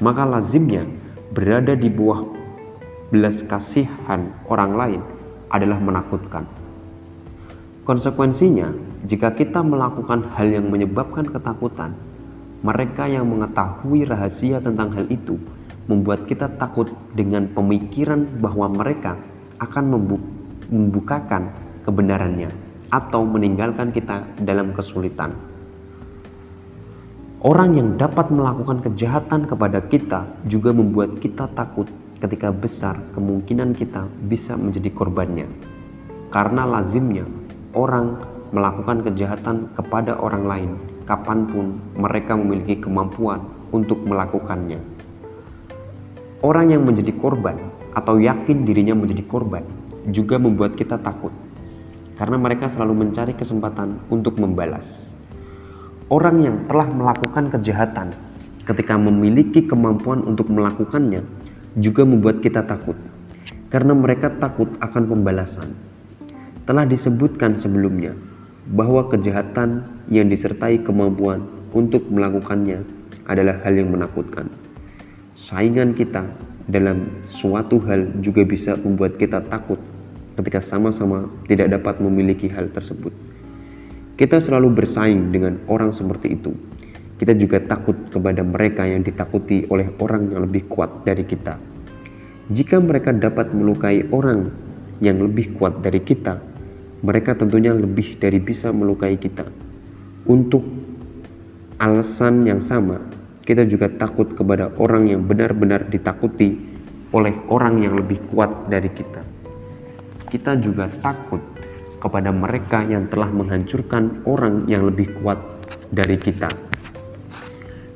Maka lazimnya berada di bawah belas kasihan orang lain adalah menakutkan. Konsekuensinya, jika kita melakukan hal yang menyebabkan ketakutan, mereka yang mengetahui rahasia tentang hal itu membuat kita takut dengan pemikiran bahwa mereka akan membukakan kebenarannya atau meninggalkan kita dalam kesulitan. Orang yang dapat melakukan kejahatan kepada kita juga membuat kita takut ketika besar kemungkinan kita bisa menjadi korbannya. Karena lazimnya orang melakukan kejahatan kepada orang lain kapan pun mereka memiliki kemampuan untuk melakukannya. Orang yang menjadi korban atau yakin dirinya menjadi korban juga membuat kita takut karena mereka selalu mencari kesempatan untuk membalas. Orang yang telah melakukan kejahatan ketika memiliki kemampuan untuk melakukannya juga membuat kita takut karena mereka takut akan pembalasan telah disebutkan sebelumnya bahwa kejahatan yang disertai kemampuan untuk melakukannya adalah hal yang menakutkan. Saingan kita dalam suatu hal juga bisa membuat kita takut ketika sama-sama tidak dapat memiliki hal tersebut. Kita selalu bersaing dengan orang seperti itu. Kita juga takut kepada mereka yang ditakuti oleh orang yang lebih kuat dari kita. Jika mereka dapat melukai orang yang lebih kuat dari kita, mereka tentunya lebih dari bisa melukai kita. Untuk alasan yang sama, kita juga takut kepada orang yang benar-benar ditakuti oleh orang yang lebih kuat dari kita. Kita juga takut kepada mereka yang telah menghancurkan orang yang lebih kuat dari kita.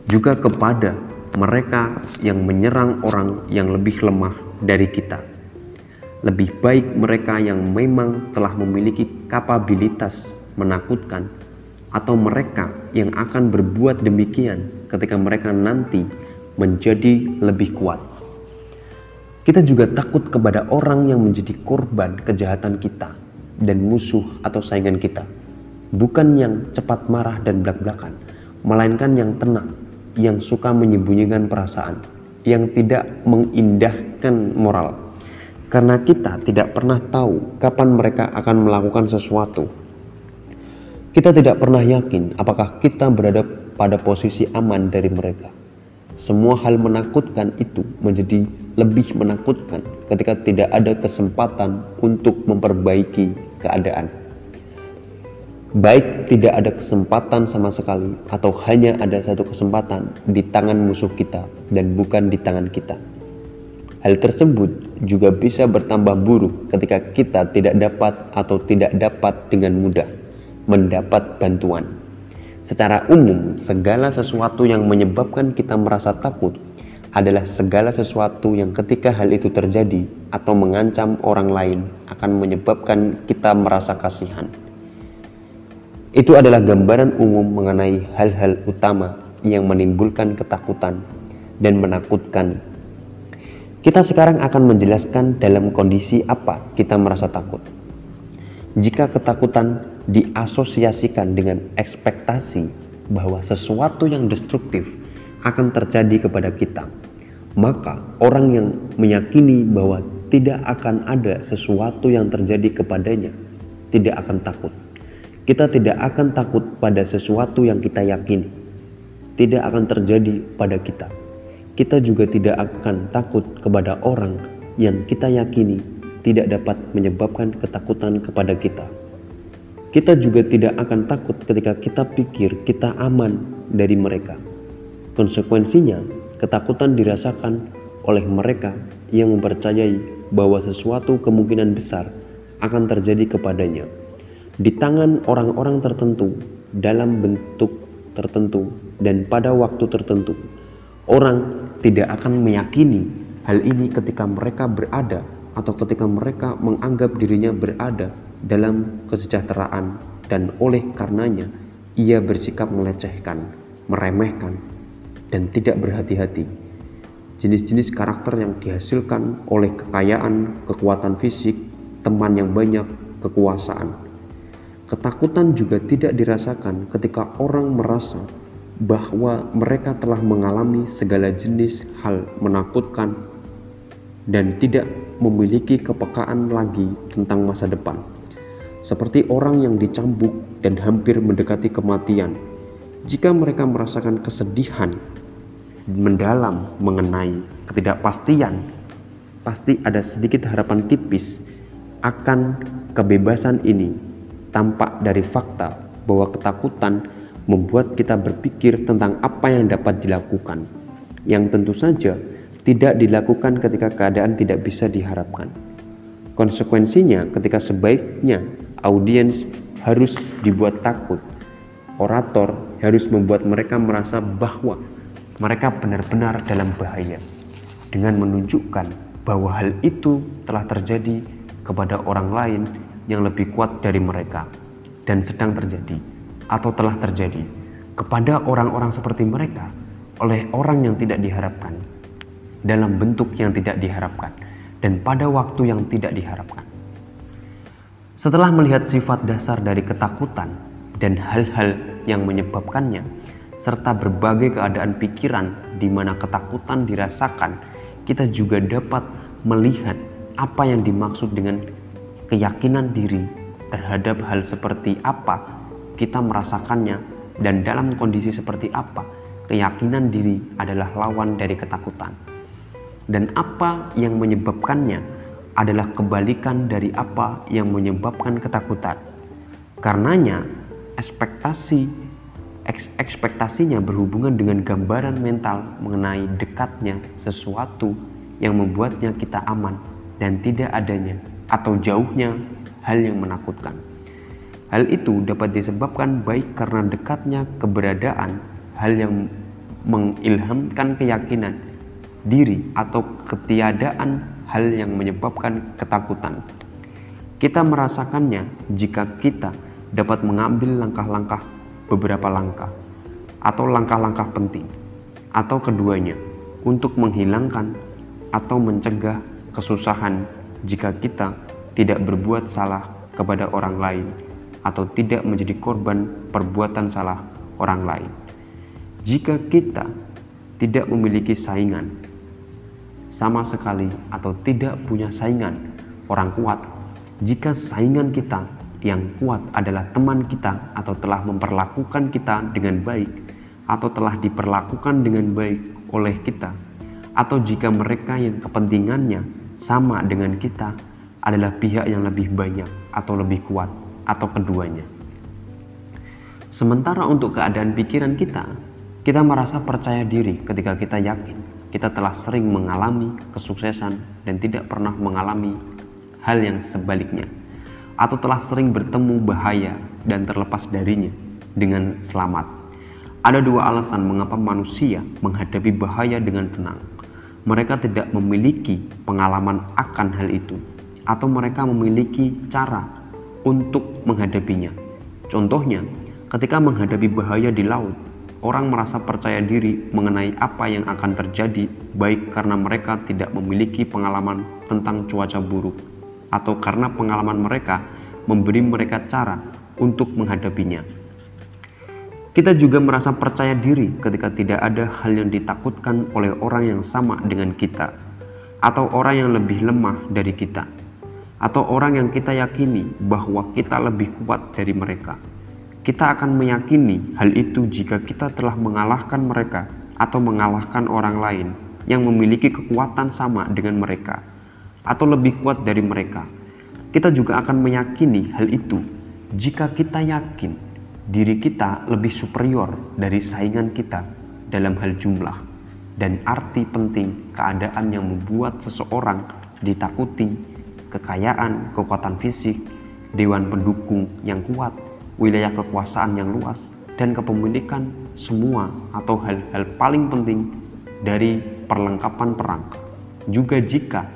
Juga kepada mereka yang menyerang orang yang lebih lemah dari kita lebih baik mereka yang memang telah memiliki kapabilitas menakutkan, atau mereka yang akan berbuat demikian ketika mereka nanti menjadi lebih kuat. Kita juga takut kepada orang yang menjadi korban kejahatan kita dan musuh atau saingan kita. Bukan yang cepat marah dan belak-belakan, melainkan yang tenang, yang suka menyembunyikan perasaan, yang tidak mengindahkan moral. Karena kita tidak pernah tahu kapan mereka akan melakukan sesuatu. Kita tidak pernah yakin apakah kita berada pada posisi aman dari mereka. Semua hal menakutkan itu menjadi lebih menakutkan ketika tidak ada kesempatan untuk memperbaiki keadaan. Baik tidak ada kesempatan sama sekali atau hanya ada satu kesempatan di tangan musuh kita dan bukan di tangan kita. Hal tersebut juga bisa bertambah buruk ketika kita tidak dapat atau tidak dapat dengan mudah mendapat bantuan. Secara umum, segala sesuatu yang menyebabkan kita merasa takut adalah segala sesuatu yang ketika hal itu terjadi atau mengancam orang lain akan menyebabkan kita merasa kasihan. Itu adalah gambaran umum mengenai hal-hal utama yang menimbulkan ketakutan dan menakutkan. Kita sekarang akan menjelaskan dalam kondisi apa kita merasa takut. Jika ketakutan diasosiasikan dengan ekspektasi bahwa sesuatu yang destruktif akan terjadi kepada kita, maka orang yang meyakini bahwa tidak akan ada sesuatu yang terjadi kepadanya tidak akan takut. Kita tidak akan takut pada sesuatu yang kita yakini tidak akan terjadi pada kita. Kita juga tidak akan takut kepada orang yang kita yakini tidak dapat menyebabkan ketakutan kepada kita. Kita juga tidak akan takut ketika kita pikir kita aman dari mereka. Konsekuensinya, ketakutan dirasakan oleh mereka yang mempercayai bahwa sesuatu kemungkinan besar akan terjadi kepadanya di tangan orang-orang tertentu dalam bentuk tertentu dan pada waktu tertentu. Orang tidak akan meyakini hal ini ketika mereka berada atau ketika mereka menganggap dirinya berada dalam kesejahteraan dan oleh karenanya ia bersikap melecehkan, meremehkan, dan tidak berhati-hati. Jenis-jenis karakter yang dihasilkan oleh kekayaan, kekuatan fisik, teman yang banyak, kekuasaan. Ketakutan juga tidak dirasakan ketika orang merasa bahwa mereka telah mengalami segala jenis hal menakutkan dan tidak memiliki kepekaan lagi tentang masa depan seperti orang yang dicambuk dan hampir mendekati kematian. Jika mereka merasakan kesedihan mendalam mengenai ketidakpastian, pasti ada sedikit harapan tipis akan kebebasan ini tampak dari fakta bahwa ketakutan membuat kita berpikir tentang apa yang dapat dilakukan, yang tentu saja tidak dilakukan ketika keadaan tidak bisa diharapkan. Konsekuensinya, ketika sebaiknya audiens harus dibuat takut. Orator harus membuat mereka merasa bahwa mereka benar-benar dalam bahaya dengan menunjukkan bahwa hal itu telah terjadi kepada orang lain yang lebih kuat dari mereka dan sedang terjadi atau telah terjadi kepada orang-orang seperti mereka oleh orang yang tidak diharapkan dalam bentuk yang tidak diharapkan dan pada waktu yang tidak diharapkan. Setelah melihat sifat dasar dari ketakutan dan hal-hal yang menyebabkannya, serta berbagai keadaan pikiran di mana ketakutan dirasakan, kita juga dapat melihat apa yang dimaksud dengan keyakinan diri terhadap hal seperti apa kita merasakannya dan dalam kondisi seperti apa keyakinan diri adalah lawan dari ketakutan. Dan apa yang menyebabkannya adalah kebalikan dari apa yang menyebabkan ketakutan. Karenanya, ekspektasi ekspektasinya berhubungan dengan gambaran mental mengenai dekatnya sesuatu yang membuatnya kita aman dan tidak adanya atau jauhnya hal yang menakutkan. Hal itu dapat disebabkan baik karena dekatnya keberadaan hal yang mengilhamkan keyakinan diri atau ketiadaan hal yang menyebabkan ketakutan. Kita merasakannya jika kita dapat mengambil langkah-langkah beberapa langkah atau langkah-langkah penting atau keduanya untuk menghilangkan atau mencegah kesusahan jika kita tidak berbuat salah kepada orang lain atau tidak menjadi korban perbuatan salah orang lain. Jika kita tidak memiliki saingan sama sekali atau tidak punya saingan orang kuat, jika saingan kita yang kuat adalah teman kita atau telah memperlakukan kita dengan baik atau telah diperlakukan dengan baik oleh kita atau jika mereka yang kepentingannya sama dengan kita adalah pihak yang lebih banyak atau lebih kuat atau keduanya. Sementara untuk keadaan pikiran kita, kita merasa percaya diri ketika kita yakin kita telah sering mengalami kesuksesan dan tidak pernah mengalami hal yang sebaliknya, atau telah sering bertemu bahaya dan terlepas darinya dengan selamat. Ada dua alasan mengapa manusia menghadapi bahaya dengan tenang. Mereka tidak memiliki pengalaman akan hal itu, atau mereka memiliki cara untuk menghadapinya. Contohnya, ketika menghadapi bahaya di laut, orang merasa percaya diri mengenai apa yang akan terjadi, baik karena mereka tidak memiliki pengalaman tentang cuaca buruk, atau karena pengalaman mereka memberi mereka cara untuk menghadapinya. Kita juga merasa percaya diri ketika tidak ada hal yang ditakutkan oleh orang yang sama dengan kita, atau orang yang lebih lemah dari kita atau orang yang kita yakini bahwa kita lebih kuat dari mereka. Kita akan meyakini hal itu jika kita telah mengalahkan mereka atau mengalahkan orang lain yang memiliki kekuatan sama dengan mereka atau lebih kuat dari mereka. Kita juga akan meyakini hal itu jika kita yakin diri kita lebih superior dari saingan kita dalam hal jumlah dan arti penting keadaan yang membuat seseorang ditakuti kekayaan, kekuatan fisik, dewan pendukung yang kuat, wilayah kekuasaan yang luas, dan kepemilikan semua atau hal-hal paling penting dari perlengkapan perang. Juga jika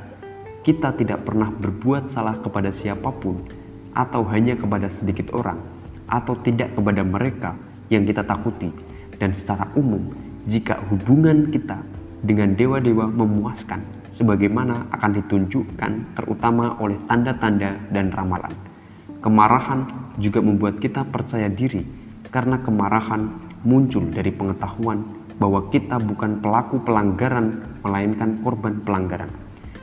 kita tidak pernah berbuat salah kepada siapa pun atau hanya kepada sedikit orang atau tidak kepada mereka yang kita takuti dan secara umum jika hubungan kita dengan dewa-dewa memuaskan sebagaimana akan ditunjukkan terutama oleh tanda-tanda dan ramalan. Kemarahan juga membuat kita percaya diri karena kemarahan muncul dari pengetahuan bahwa kita bukan pelaku pelanggaran melainkan korban pelanggaran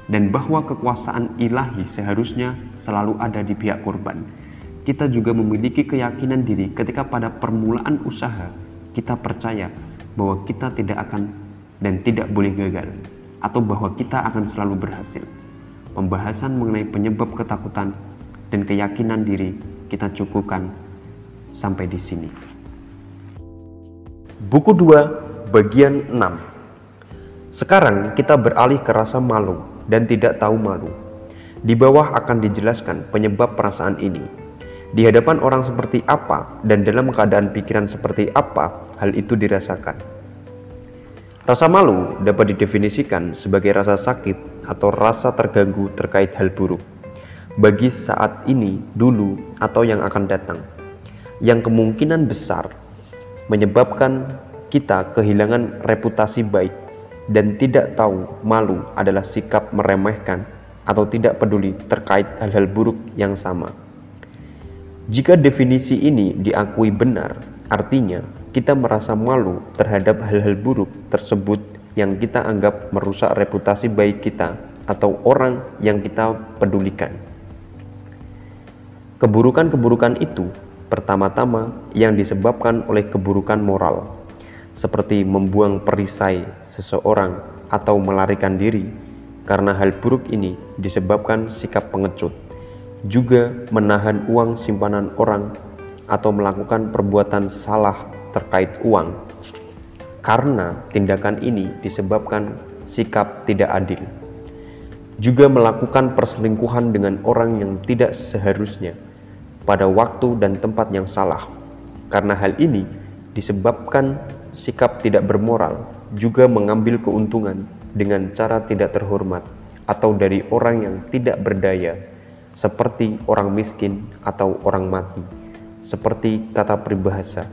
dan bahwa kekuasaan ilahi seharusnya selalu ada di pihak korban. Kita juga memiliki keyakinan diri ketika pada permulaan usaha kita percaya bahwa kita tidak akan dan tidak boleh gagal atau bahwa kita akan selalu berhasil. Pembahasan mengenai penyebab ketakutan dan keyakinan diri kita cukupkan sampai di sini. Buku 2 bagian 6 Sekarang kita beralih ke rasa malu dan tidak tahu malu. Di bawah akan dijelaskan penyebab perasaan ini. Di hadapan orang seperti apa dan dalam keadaan pikiran seperti apa hal itu dirasakan. Rasa malu dapat didefinisikan sebagai rasa sakit atau rasa terganggu terkait hal buruk bagi saat ini, dulu, atau yang akan datang, yang kemungkinan besar menyebabkan kita kehilangan reputasi baik dan tidak tahu malu adalah sikap meremehkan atau tidak peduli terkait hal-hal buruk yang sama. Jika definisi ini diakui benar, artinya kita merasa malu terhadap hal-hal buruk tersebut yang kita anggap merusak reputasi baik kita atau orang yang kita pedulikan. Keburukan-keburukan itu pertama-tama yang disebabkan oleh keburukan moral, seperti membuang perisai seseorang atau melarikan diri, karena hal buruk ini disebabkan sikap pengecut, juga menahan uang simpanan orang atau melakukan perbuatan salah terkait uang karena tindakan ini disebabkan sikap tidak adil. Juga melakukan perselingkuhan dengan orang yang tidak seharusnya pada waktu dan tempat yang salah. Karena hal ini disebabkan sikap tidak bermoral, juga mengambil keuntungan dengan cara tidak terhormat atau dari orang yang tidak berdaya, seperti orang miskin atau orang mati seperti kata peribahasa.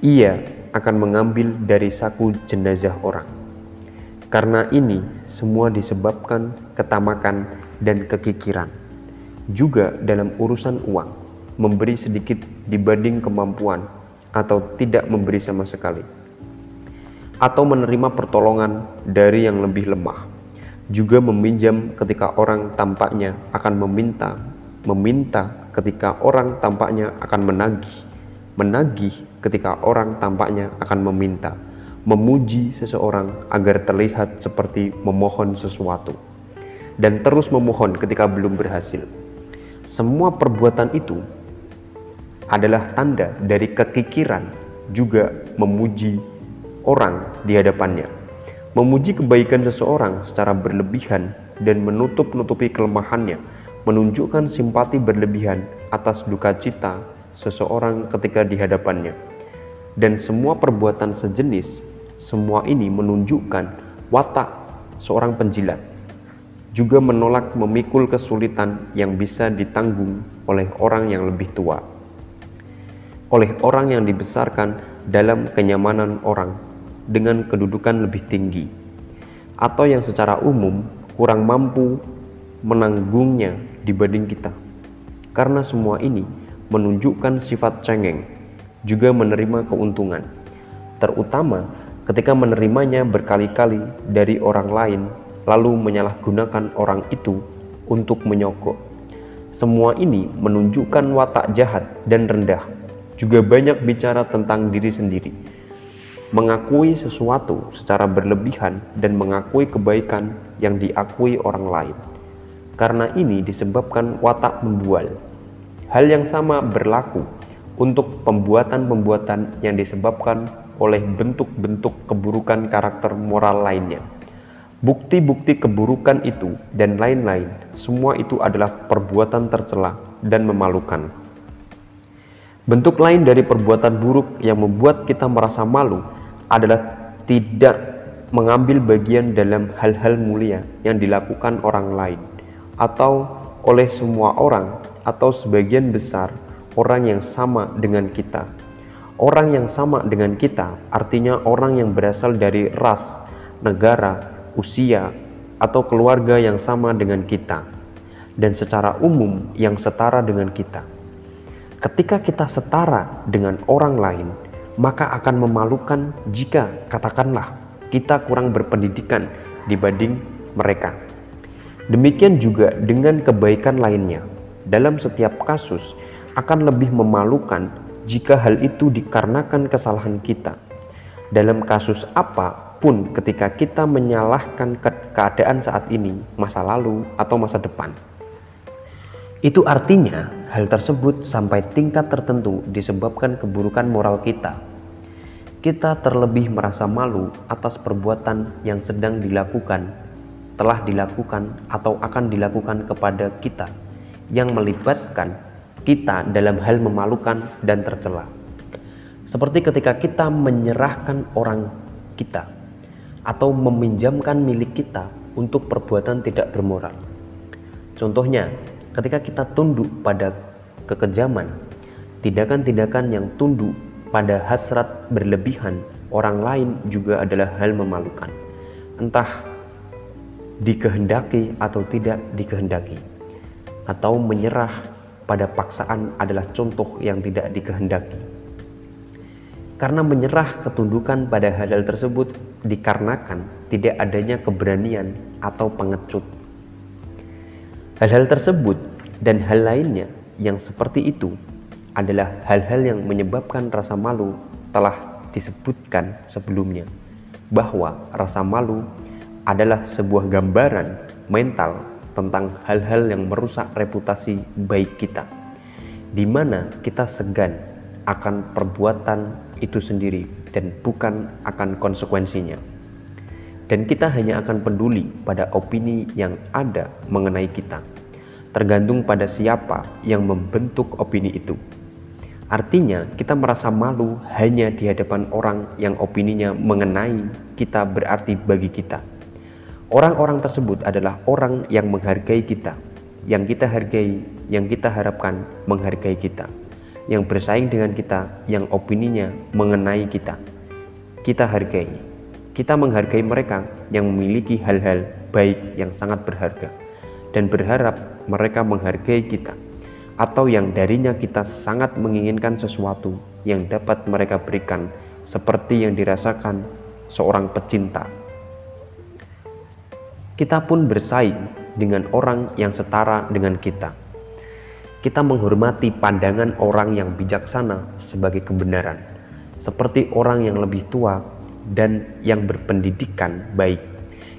Ia akan mengambil dari saku jenazah orang. Karena ini semua disebabkan ketamakan dan kekikiran. Juga dalam urusan uang, memberi sedikit dibanding kemampuan atau tidak memberi sama sekali. Atau menerima pertolongan dari yang lebih lemah. Juga meminjam ketika orang tampaknya akan meminta, meminta ketika orang tampaknya akan menagih, menagih ketika orang tampaknya akan meminta, memuji seseorang agar terlihat seperti memohon sesuatu, dan terus memohon ketika belum berhasil. Semua perbuatan itu adalah tanda dari kekikiran, juga memuji orang di hadapannya, memuji kebaikan seseorang secara berlebihan dan menutup-nutupi kelemahannya menunjukkan simpati berlebihan atas duka cita seseorang ketika di hadapannya. Dan semua perbuatan sejenis, semua ini menunjukkan watak seorang penjilat. Juga menolak memikul kesulitan yang bisa ditanggung oleh orang yang lebih tua. Oleh orang yang dibesarkan dalam kenyamanan orang dengan kedudukan lebih tinggi. Atau yang secara umum kurang mampu menanggungnya dibanding kita. Karena semua ini menunjukkan sifat cengeng, juga menerima keuntungan, terutama ketika menerimanya berkali-kali dari orang lain, lalu menyalahgunakan orang itu untuk menyogok. Semua ini menunjukkan watak jahat dan rendah, juga banyak bicara tentang diri sendiri, mengakui sesuatu secara berlebihan, dan mengakui kebaikan yang diakui orang lain. Karena ini disebabkan watak membual. Hal yang sama berlaku untuk pembuatan-pembuatan yang disebabkan oleh bentuk-bentuk keburukan karakter moral lainnya. Bukti-bukti keburukan itu dan lain-lain, semua itu adalah perbuatan tercela dan memalukan. Bentuk lain dari perbuatan buruk yang membuat kita merasa malu adalah tidak mengambil bagian dalam hal-hal mulia yang dilakukan orang lain atau oleh semua orang atau sebagian besar orang yang sama dengan kita. Orang yang sama dengan kita artinya orang yang berasal dari ras, negara, usia, atau keluarga yang sama dengan kita, dan secara umum yang setara dengan kita. Ketika kita setara dengan orang lain, maka akan memalukan jika, katakanlah, kita kurang berpendidikan dibanding mereka. Demikian juga dengan kebaikan lainnya. Dalam setiap kasus akan lebih memalukan jika hal itu dikarenakan kesalahan kita. Dalam kasus apa pun ketika kita menyalahkan ke keadaan saat ini, masa lalu atau masa depan. Itu artinya hal tersebut sampai tingkat tertentu disebabkan keburukan moral kita. Kita terlebih merasa malu atas perbuatan yang sedang dilakukan telah dilakukan atau akan dilakukan kepada kita yang melibatkan kita dalam hal memalukan dan tercela. Seperti ketika kita menyerahkan orang kita atau meminjamkan milik kita untuk perbuatan tidak bermoral. Contohnya, ketika kita tunduk pada kekejaman, tindakan-tindakan yang tunduk pada hasrat berlebihan orang lain juga adalah hal memalukan. Entah dikehendaki atau tidak dikehendaki, atau menyerah pada paksaan adalah contoh yang tidak dikehendaki. Karena menyerah ketundukan pada hal-hal tersebut dikarenakan tidak adanya keberanian atau pengecut. Hal-hal tersebut dan hal lainnya yang seperti itu adalah hal-hal yang menyebabkan rasa malu telah disebutkan sebelumnya bahwa rasa malu adalah sebuah gambaran mental tentang hal-hal yang merusak reputasi baik kita, di mana kita segan akan perbuatan itu sendiri dan bukan akan konsekuensinya. Dan kita hanya akan peduli pada opini yang ada mengenai kita, tergantung pada siapa yang membentuk opini itu. Artinya, kita merasa malu hanya di hadapan orang yang opininya mengenai kita berarti bagi kita Orang-orang tersebut adalah orang yang menghargai kita, yang kita hargai, yang kita harapkan menghargai kita. yang bersaing dengan kita, yang opininya mengenai kita. Kita hargai, kita menghargai mereka yang memiliki hal-hal baik yang sangat berharga, dan berharap mereka menghargai kita, atau yang darinya kita sangat menginginkan sesuatu yang dapat mereka berikan, seperti yang dirasakan seorang pecinta. Kita pun bersaing dengan orang yang setara dengan kita kita menghormati pandangan orang yang bijaksana sebagai kebenaran, seperti orang yang lebih tua dan yang berpendidikan baik.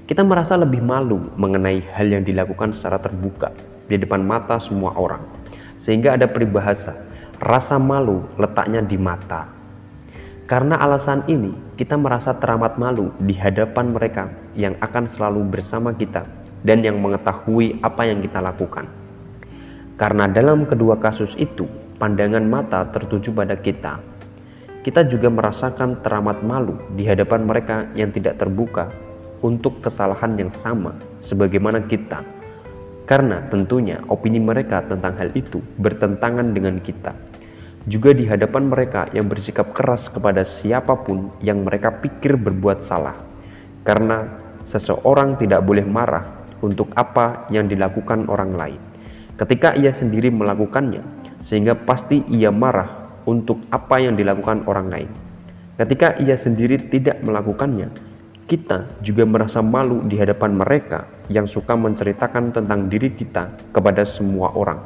Kita merasa lebih malu mengenai hal yang dilakukan secara terbuka di depan mata semua orang, sehingga ada peribahasa, rasa malu letaknya di mata. Karena alasan ini, kita merasa teramat malu di hadapan mereka yang akan selalu bersama kita dan yang mengetahui apa yang kita lakukan. Karena dalam kedua kasus itu, pandangan mata tertuju pada kita. Kita juga merasakan teramat malu di hadapan mereka yang tidak terbuka untuk kesalahan yang sama sebagaimana kita. Karena tentunya opini mereka tentang hal itu bertentangan dengan kita. Juga di hadapan mereka yang bersikap keras kepada siapa pun yang mereka pikir berbuat salah. Karena seseorang tidak boleh marah untuk apa yang dilakukan orang lain ketika ia sendiri melakukannya, sehingga pasti ia marah untuk apa yang dilakukan orang lain. Ketika ia sendiri tidak melakukannya, kita juga merasa malu di hadapan mereka yang suka menceritakan tentang diri kita kepada semua orang,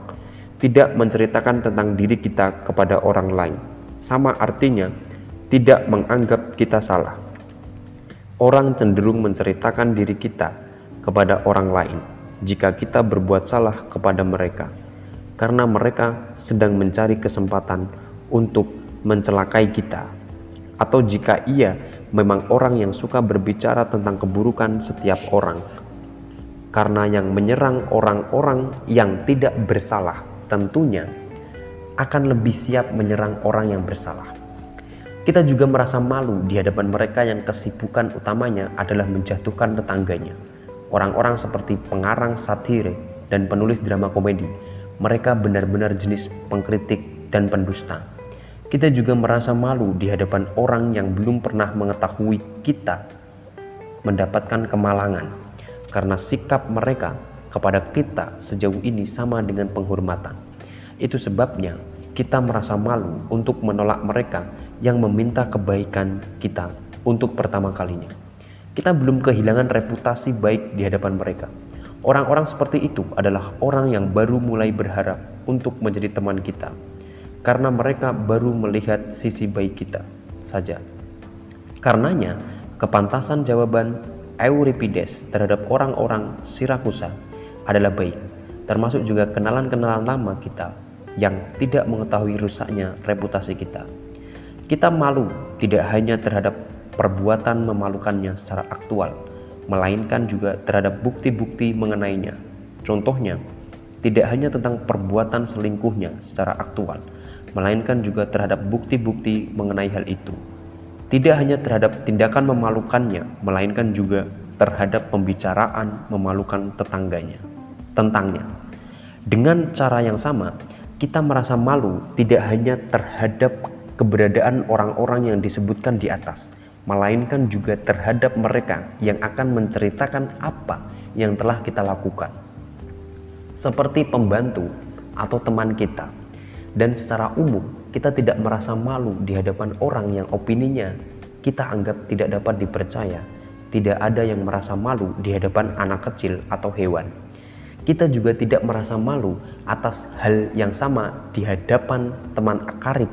tidak menceritakan tentang diri kita kepada orang lain. Sama artinya, tidak menganggap kita salah. Orang cenderung menceritakan diri kita kepada orang lain jika kita berbuat salah kepada mereka, karena mereka sedang mencari kesempatan untuk mencelakai kita, atau jika ia memang orang yang suka berbicara tentang keburukan setiap orang, karena yang menyerang orang-orang yang tidak bersalah tentunya akan lebih siap menyerang orang yang bersalah. Kita juga merasa malu di hadapan mereka yang kesibukan utamanya adalah menjatuhkan tetangganya Orang-orang seperti pengarang satire dan penulis drama komedi, mereka benar-benar jenis pengkritik dan pendusta. Kita juga merasa malu di hadapan orang yang belum pernah mengetahui kita mendapatkan kemalangan karena sikap mereka kepada kita sejauh ini sama dengan penghormatan. Itu sebabnya kita merasa malu untuk menolak mereka yang meminta kebaikan kita untuk pertama kalinya kita belum kehilangan reputasi baik di hadapan mereka. Orang-orang seperti itu adalah orang yang baru mulai berharap untuk menjadi teman kita, karena mereka baru melihat sisi baik kita saja. Karenanya, kepantasan jawaban Euripides terhadap orang-orang Sirakusa adalah baik, termasuk juga kenalan-kenalan lama kita yang tidak mengetahui rusaknya reputasi kita. Kita malu tidak hanya terhadap perbuatan memalukannya secara aktual, melainkan juga terhadap bukti-bukti mengenainya. Contohnya, tidak hanya tentang perbuatan selingkuhnya secara aktual, melainkan juga terhadap bukti-bukti mengenai hal itu. Tidak hanya terhadap tindakan memalukannya, melainkan juga terhadap pembicaraan memalukan tetangganya, tentangnya. Dengan cara yang sama, kita merasa malu tidak hanya terhadap keberadaan orang-orang yang disebutkan di atas, melainkan juga terhadap mereka yang akan menceritakan apa yang telah kita lakukan, seperti pembantu atau teman kita. Dan secara umum, kita tidak merasa malu di hadapan orang yang opininya kita anggap tidak dapat dipercaya. Tidak ada yang merasa malu di hadapan anak kecil atau hewan. Kita juga tidak merasa malu atas hal yang sama di hadapan teman akarib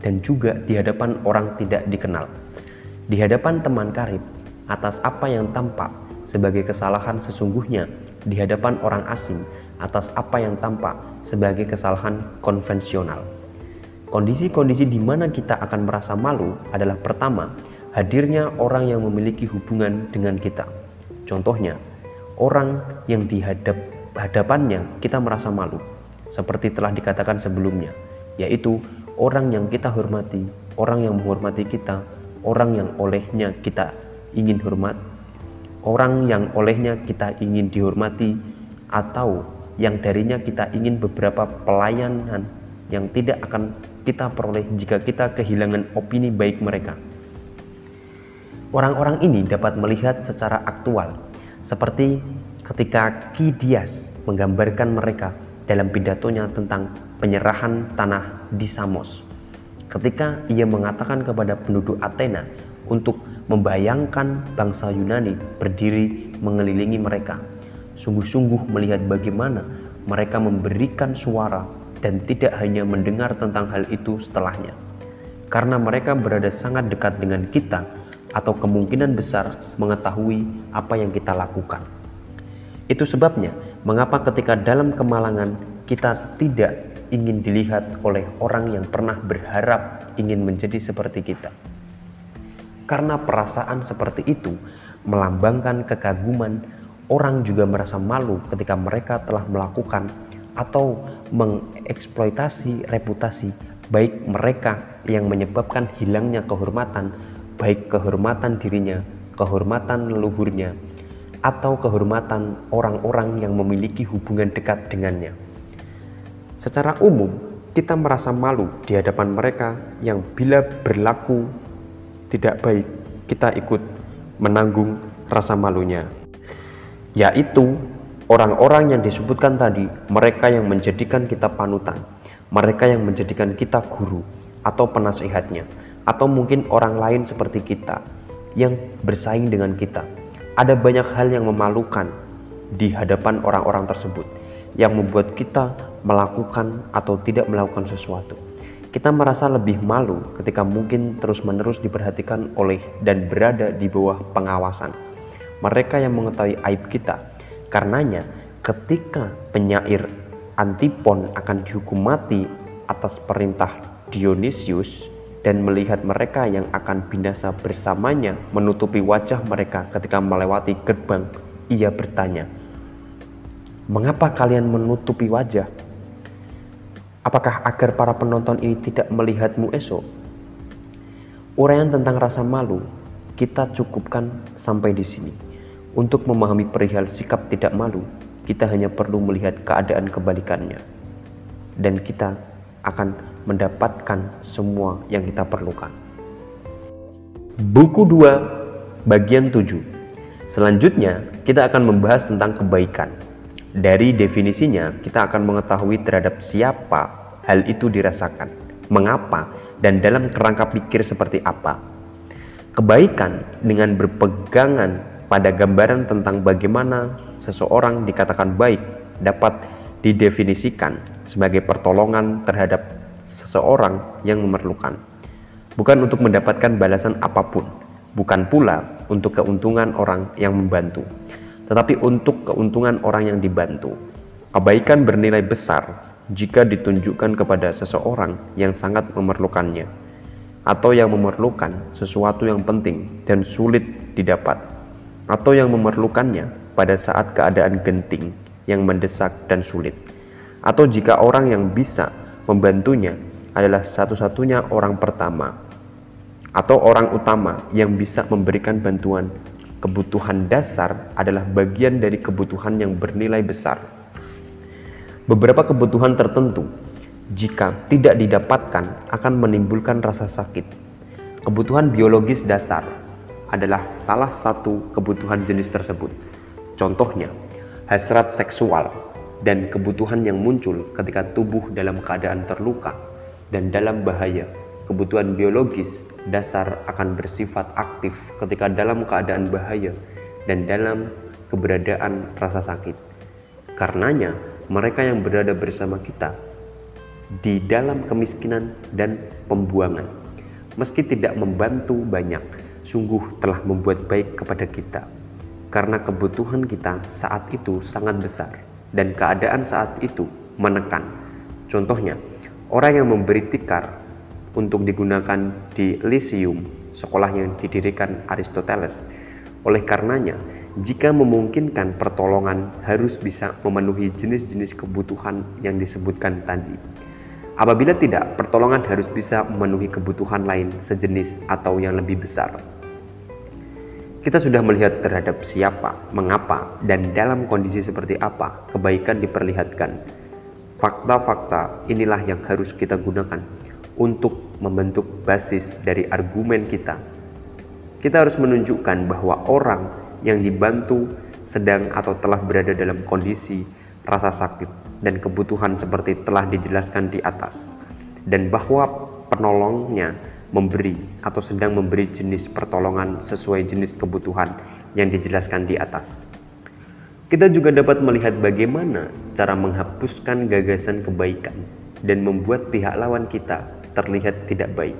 dan juga di hadapan orang tidak dikenal di hadapan teman karib atas apa yang tampak sebagai kesalahan sesungguhnya di hadapan orang asing atas apa yang tampak sebagai kesalahan konvensional. Kondisi-kondisi di mana kita akan merasa malu adalah pertama, hadirnya orang yang memiliki hubungan dengan kita. Contohnya, orang yang di hadap, hadapannya kita merasa malu, seperti telah dikatakan sebelumnya, yaitu orang yang kita hormati, orang yang menghormati kita, orang yang olehnya kita ingin hormat, orang yang olehnya kita ingin dihormati, atau yang darinya kita ingin beberapa pelayanan yang tidak akan kita peroleh jika kita kehilangan opini baik mereka. Orang-orang ini dapat melihat secara aktual, seperti ketika Ki Dias menggambarkan mereka dalam pidatonya tentang penyerahan tanah di Samos. Ketika ia mengatakan kepada penduduk Athena untuk membayangkan bangsa Yunani berdiri mengelilingi mereka, sungguh-sungguh melihat bagaimana mereka memberikan suara dan tidak hanya mendengar tentang hal itu setelahnya. Karena mereka berada sangat dekat dengan kita atau kemungkinan besar mengetahui apa yang kita lakukan. Itu sebabnya mengapa ketika dalam kemalangan kita tidak ingin dilihat oleh orang yang pernah berharap ingin menjadi seperti kita. Karena perasaan seperti itu melambangkan kekaguman orang juga merasa malu ketika mereka telah melakukan atau mengeksploitasi reputasi baik mereka yang menyebabkan hilangnya kehormatan, baik kehormatan dirinya, kehormatan leluhurnya, atau kehormatan orang-orang yang memiliki hubungan dekat dengannya. Secara umum, kita merasa malu di hadapan mereka yang bila berlaku tidak baik, kita ikut menanggung rasa malunya yaitu orang-orang yang disebutkan tadi, mereka yang menjadikan kita panutan, mereka yang menjadikan kita guru atau penasihatnya, atau mungkin orang lain seperti kita yang bersaing dengan kita. Ada banyak hal yang memalukan di hadapan orang-orang tersebut yang membuat kita melakukan atau tidak melakukan sesuatu. Kita merasa lebih malu ketika mungkin terus-menerus diperhatikan oleh dan berada di bawah pengawasan mereka yang mengetahui aib kita. Karenanya, ketika penyair Antipon akan dihukum mati atas perintah Dionysius dan melihat mereka yang akan binasa bersamanya menutupi wajah mereka ketika melewati gerbang, ia bertanya, "Mengapa kalian menutupi wajah? Apakah agar para penonton ini tidak melihatmu esok?" Uraian tentang rasa malu kita cukupkan sampai di sini. Untuk memahami perihal sikap tidak malu, kita hanya perlu melihat keadaan kebalikannya. Dan kita akan mendapatkan semua yang kita perlukan. Buku 2 bagian 7. Selanjutnya, kita akan membahas tentang kebaikan. Dari definisinya, kita akan mengetahui terhadap siapa hal itu dirasakan, mengapa, dan dalam kerangka pikir seperti apa. Kebaikan dengan berpegangan pada gambaran tentang bagaimana seseorang dikatakan baik dapat didefinisikan sebagai pertolongan terhadap seseorang yang memerlukan, bukan untuk mendapatkan balasan apa pun, bukan pula untuk keuntungan orang yang membantu, tetapi untuk keuntungan orang yang dibantu. Kebaikan bernilai besar jika ditunjukkan kepada seseorang yang sangat memerlukannya, atau yang memerlukan sesuatu yang penting dan sulit didapat atau yang memerlukannya pada saat keadaan genting yang mendesak dan sulit, atau jika orang yang bisa membantunya adalah satu-satunya orang pertama atau orang utama yang bisa memberikan bantuan. Kebutuhan dasar adalah bagian dari kebutuhan yang bernilai besar. Beberapa kebutuhan tertentu, jika tidak didapatkan, akan menimbulkan rasa sakit. Kebutuhan biologis dasar adalah salah satu kebutuhan jenis tersebut. Contohnya, hasrat seksual dan kebutuhan yang muncul ketika tubuh dalam keadaan terluka dan dalam bahaya. Kebutuhan biologis dasar akan bersifat aktif ketika dalam keadaan bahaya dan dalam keberadaan rasa sakit. Karenanya, mereka yang berada bersama kita di dalam kemiskinan dan pembuangan, meski tidak membantu banyak, sungguh telah membuat baik kepada kita, karena kebutuhan kita saat itu sangat besar dan keadaan saat itu menekan. Contohnya, orang yang memberi tikar untuk digunakan di Lyceum, sekolah yang didirikan Aristoteles. Oleh karenanya, jika memungkinkan pertolongan harus bisa memenuhi jenis-jenis kebutuhan yang disebutkan tadi. Apabila tidak, pertolongan harus bisa memenuhi kebutuhan lain sejenis atau yang lebih besar. Kita sudah melihat terhadap siapa, mengapa, dan dalam kondisi seperti apa kebaikan diperlihatkan. Fakta-fakta inilah yang harus kita gunakan untuk membentuk basis dari argumen kita. Kita harus menunjukkan bahwa orang yang dibantu sedang atau telah berada dalam kondisi rasa sakit dan kebutuhan seperti telah dijelaskan di atas, dan bahwa penolongnya memberi atau sedang memberi jenis pertolongan sesuai jenis kebutuhan yang dijelaskan di atas. Kita juga dapat melihat bagaimana cara menghapuskan gagasan kebaikan dan membuat pihak lawan kita terlihat tidak baik.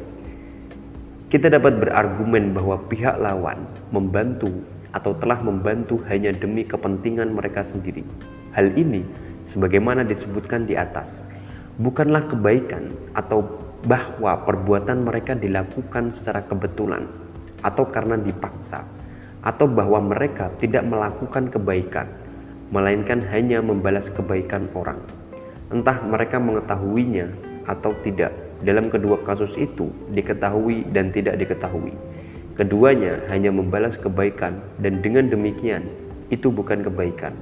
Kita dapat berargumen bahwa pihak lawan membantu atau telah membantu hanya demi kepentingan mereka sendiri. Hal ini, sebagaimana disebutkan di atas, bukanlah kebaikan atau bahwa perbuatan mereka dilakukan secara kebetulan atau karena dipaksa atau bahwa mereka tidak melakukan kebaikan, melainkan hanya membalas kebaikan orang. Entah mereka mengetahuinya atau tidak. Dalam kedua kasus itu, diketahui dan tidak diketahui. Keduanya hanya membalas kebaikan, dan dengan demikian itu bukan kebaikan.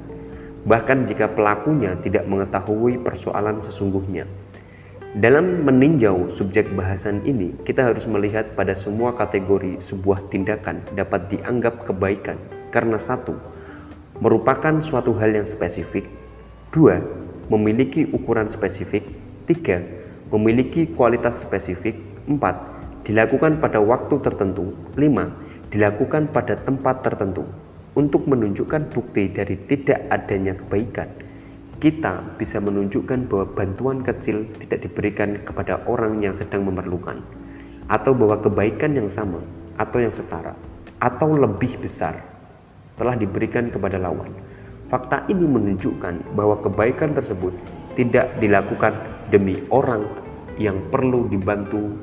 Bahkan jika pelakunya tidak mengetahui persoalan sesungguhnya, dalam meninjau subjek bahasan ini, kita harus melihat pada semua kategori sebuah tindakan dapat dianggap kebaikan karena satu, merupakan suatu hal yang spesifik, dua, memiliki ukuran spesifik, tiga, memiliki kualitas spesifik, empat, dilakukan pada waktu tertentu, lima, dilakukan pada tempat tertentu. Untuk menunjukkan bukti dari tidak adanya kebaikan, kita bisa menunjukkan bahwa bantuan kecil tidak diberikan kepada orang yang sedang memerlukan, atau bahwa kebaikan yang sama atau yang setara atau lebih besar telah diberikan kepada lawan. Fakta ini menunjukkan bahwa kebaikan tersebut tidak dilakukan demi orang yang perlu dibantu.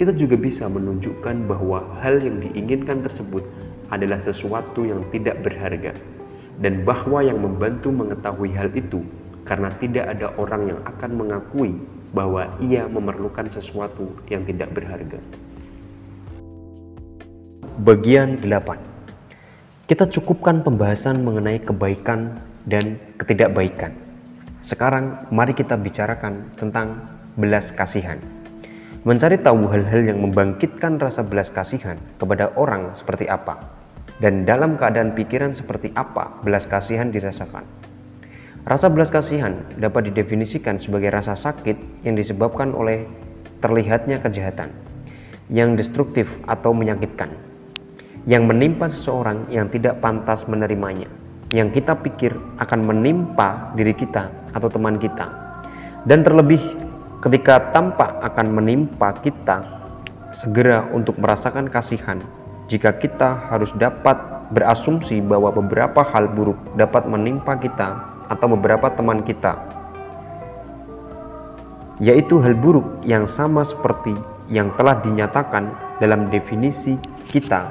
Kita juga bisa menunjukkan bahwa hal yang diinginkan tersebut adalah sesuatu yang tidak berharga dan bahwa yang membantu mengetahui hal itu karena tidak ada orang yang akan mengakui bahwa ia memerlukan sesuatu yang tidak berharga. Bagian 8. Kita cukupkan pembahasan mengenai kebaikan dan ketidakbaikan. Sekarang mari kita bicarakan tentang belas kasihan. Mencari tahu hal-hal yang membangkitkan rasa belas kasihan kepada orang seperti apa dan dalam keadaan pikiran seperti apa belas kasihan dirasakan. Rasa belas kasihan dapat didefinisikan sebagai rasa sakit yang disebabkan oleh terlihatnya kejahatan yang destruktif atau menyakitkan yang menimpa seseorang yang tidak pantas menerimanya yang kita pikir akan menimpa diri kita atau teman kita dan terlebih ketika tampak akan menimpa kita segera untuk merasakan kasihan jika kita harus dapat berasumsi bahwa beberapa hal buruk dapat menimpa kita atau beberapa teman kita, yaitu hal buruk yang sama seperti yang telah dinyatakan dalam definisi kita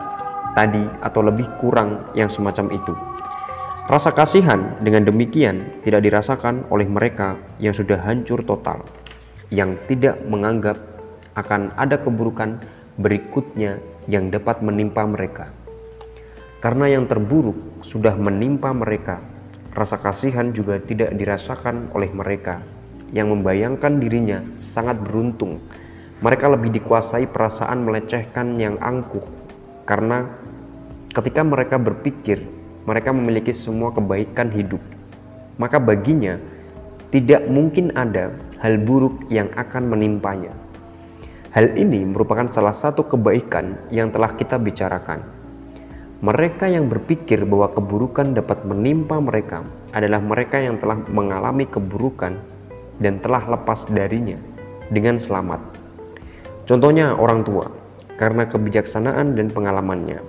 tadi, atau lebih kurang yang semacam itu. Rasa kasihan dengan demikian tidak dirasakan oleh mereka yang sudah hancur total, yang tidak menganggap akan ada keburukan berikutnya yang dapat menimpa mereka. Karena yang terburuk sudah menimpa mereka, rasa kasihan juga tidak dirasakan oleh mereka yang membayangkan dirinya sangat beruntung. Mereka lebih dikuasai perasaan melecehkan yang angkuh karena ketika mereka berpikir mereka memiliki semua kebaikan hidup, maka baginya tidak mungkin ada hal buruk yang akan menimpanya. Hal ini merupakan salah satu kebaikan yang telah kita bicarakan. Mereka yang berpikir bahwa keburukan dapat menimpa mereka adalah mereka yang telah mengalami keburukan dan telah lepas darinya dengan selamat. Contohnya orang tua, karena kebijaksanaan dan pengalamannya.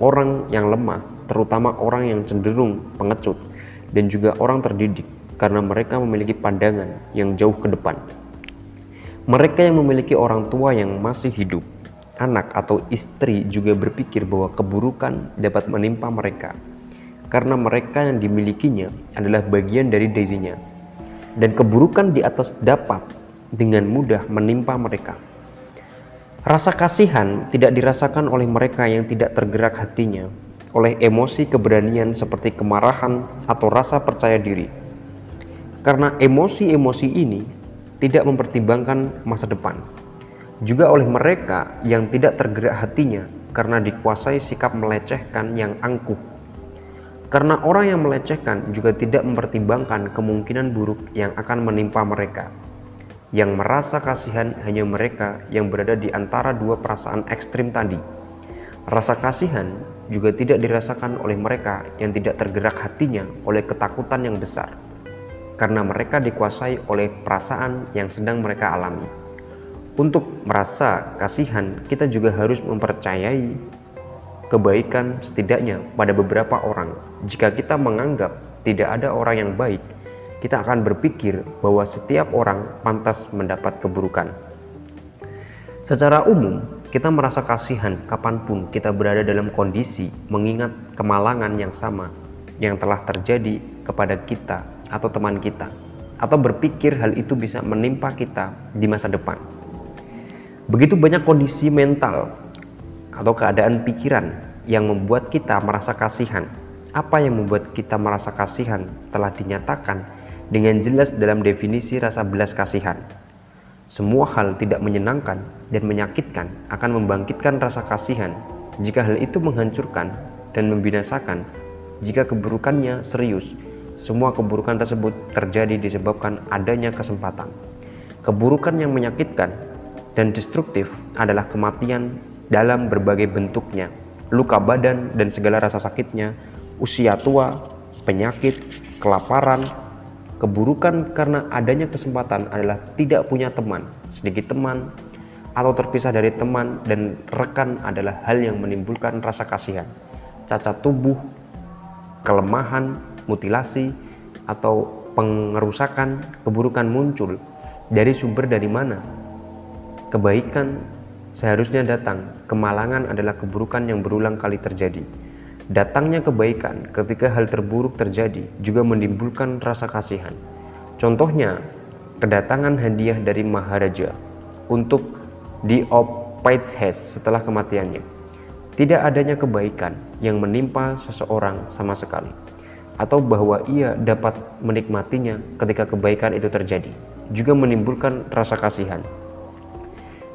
Orang yang lemah, terutama orang yang cenderung pengecut, dan juga orang terdidik karena mereka memiliki pandangan yang jauh ke depan. Mereka yang memiliki orang tua yang masih hidup, anak atau istri juga berpikir bahwa keburukan dapat menimpa mereka karena mereka yang dimilikinya adalah bagian dari dirinya, dan keburukan di atas dapat dengan mudah menimpa mereka. Rasa kasihan tidak dirasakan oleh mereka yang tidak tergerak hatinya oleh emosi keberanian seperti kemarahan atau rasa percaya diri. Karena emosi-emosi ini tidak mempertimbangkan masa depan. juga oleh mereka yang tidak tergerak hatinya karena dikuasai sikap melecehkan yang angkuh. Karena orang yang melecehkan juga tidak mempertimbangkan kemungkinan buruk yang akan menimpa mereka. Yang merasa kasihan hanya mereka yang berada di antara dua perasaan ekstrim tadi. Rasa kasihan juga tidak dirasakan oleh mereka yang tidak tergerak hatinya oleh ketakutan yang besar, karena mereka dikuasai oleh perasaan yang sedang mereka alami. Untuk merasa kasihan, kita juga harus mempercayai kebaikan setidaknya pada beberapa orang. Jika kita menganggap tidak ada orang yang baik, kita akan berpikir bahwa setiap orang pantas mendapat keburukan. Secara umum, kita merasa kasihan kapan pun kita berada dalam kondisi mengingat kemalangan yang sama yang telah terjadi kepada kita atau teman kita, atau berpikir hal itu bisa menimpa kita di masa depan. Begitu banyak kondisi mental atau keadaan pikiran yang membuat kita merasa kasihan. Apa yang membuat kita merasa kasihan telah dinyatakan dengan jelas dalam definisi rasa belas kasihan. Semua hal tidak menyenangkan dan menyakitkan akan membangkitkan rasa kasihan jika hal itu menghancurkan dan membinasakan. Jika keburukannya serius, semua keburukan tersebut terjadi disebabkan adanya kesempatan. Keburukan yang menyakitkan dan destruktif adalah kematian dalam berbagai bentuknya, luka badan dan segala rasa sakitnya, usia tua, penyakit, kelaparan, keburukan karena adanya kesempatan adalah tidak punya teman, sedikit teman, atau terpisah dari teman dan rekan adalah hal yang menimbulkan rasa kasihan, cacat tubuh, kelemahan, mutilasi, atau pengerusakan keburukan muncul dari sumber dari mana? Kebaikan seharusnya datang. Kemalangan adalah keburukan yang berulang kali terjadi. Datangnya kebaikan ketika hal terburuk terjadi juga menimbulkan rasa kasihan. Contohnya, kedatangan hadiah dari Maharaja untuk di Opaites setelah kematiannya. Tidak adanya kebaikan yang menimpa seseorang sama sekali, atau bahwa ia dapat menikmatinya ketika kebaikan itu terjadi, juga menimbulkan rasa kasihan.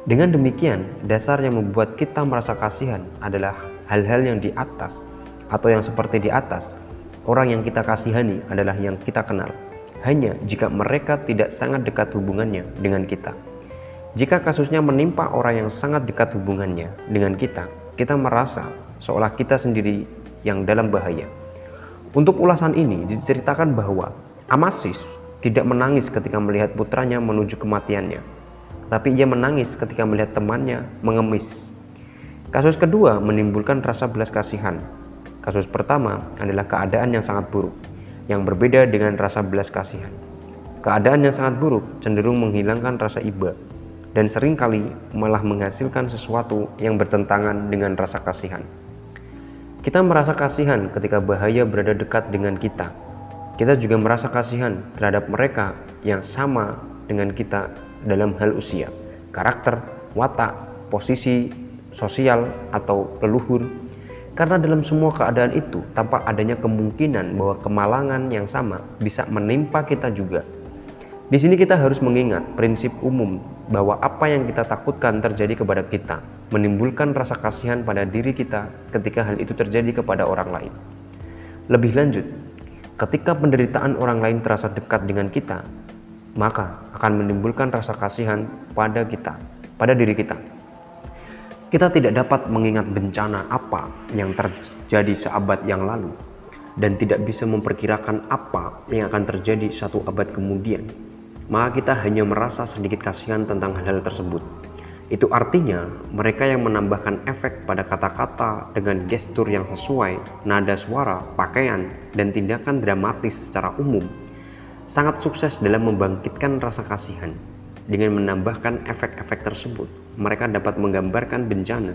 Dengan demikian, dasar yang membuat kita merasa kasihan adalah hal-hal yang di atas atau yang seperti di atas. Orang yang kita kasihani adalah yang kita kenal. Hanya jika mereka tidak sangat dekat hubungannya dengan kita. Jika kasusnya menimpa orang yang sangat dekat hubungannya dengan kita, kita merasa seolah kita sendiri yang dalam bahaya. Untuk ulasan ini diceritakan bahwa Amasis tidak menangis ketika melihat putranya menuju kematiannya tapi ia menangis ketika melihat temannya mengemis. Kasus kedua menimbulkan rasa belas kasihan. Kasus pertama adalah keadaan yang sangat buruk, yang berbeda dengan rasa belas kasihan. Keadaan yang sangat buruk cenderung menghilangkan rasa iba dan sering kali malah menghasilkan sesuatu yang bertentangan dengan rasa kasihan. Kita merasa kasihan ketika bahaya berada dekat dengan kita. Kita juga merasa kasihan terhadap mereka yang sama dengan kita dalam hal usia, karakter, watak, posisi sosial atau leluhur. Karena dalam semua keadaan itu tampak adanya kemungkinan bahwa kemalangan yang sama bisa menimpa kita juga. Di sini kita harus mengingat prinsip umum bahwa apa yang kita takutkan terjadi kepada kita menimbulkan rasa kasihan pada diri kita ketika hal itu terjadi kepada orang lain. Lebih lanjut, ketika penderitaan orang lain terasa dekat dengan kita, maka akan menimbulkan rasa kasihan pada kita, pada diri kita. Kita tidak dapat mengingat bencana apa yang terjadi seabad yang lalu dan tidak bisa memperkirakan apa yang akan terjadi satu abad kemudian. Maka kita hanya merasa sedikit kasihan tentang hal-hal tersebut. Itu artinya mereka yang menambahkan efek pada kata-kata dengan gestur yang sesuai, nada suara, pakaian, dan tindakan dramatis secara umum sangat sukses dalam membangkitkan rasa kasihan. Dengan menambahkan efek-efek tersebut, mereka dapat menggambarkan bencana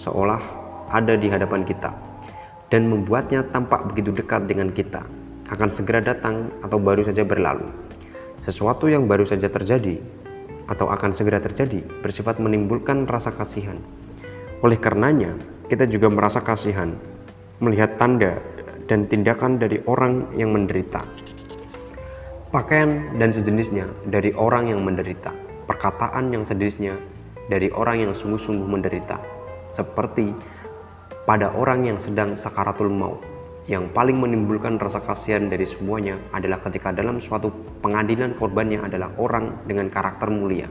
seolah ada di hadapan kita dan membuatnya tampak begitu dekat dengan kita, akan segera datang atau baru saja berlalu. Sesuatu yang baru saja terjadi atau akan segera terjadi bersifat menimbulkan rasa kasihan. Oleh karenanya, kita juga merasa kasihan melihat tanda dan tindakan dari orang yang menderita pakaian dan sejenisnya dari orang yang menderita, perkataan yang sejenisnya dari orang yang sungguh-sungguh menderita, seperti pada orang yang sedang sakaratul maut. Yang paling menimbulkan rasa kasihan dari semuanya adalah ketika dalam suatu pengadilan korbannya adalah orang dengan karakter mulia.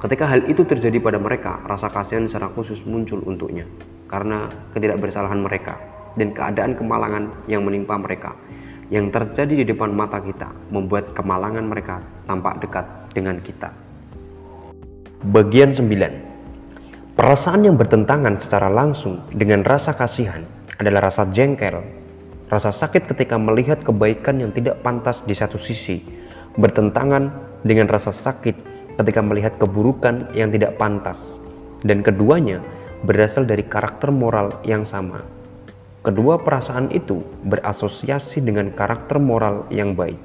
Ketika hal itu terjadi pada mereka, rasa kasihan secara khusus muncul untuknya karena ketidakbersalahan mereka dan keadaan kemalangan yang menimpa mereka yang terjadi di depan mata kita membuat kemalangan mereka tampak dekat dengan kita. Bagian 9. Perasaan yang bertentangan secara langsung dengan rasa kasihan adalah rasa jengkel, rasa sakit ketika melihat kebaikan yang tidak pantas di satu sisi, bertentangan dengan rasa sakit ketika melihat keburukan yang tidak pantas, dan keduanya berasal dari karakter moral yang sama. Kedua perasaan itu berasosiasi dengan karakter moral yang baik.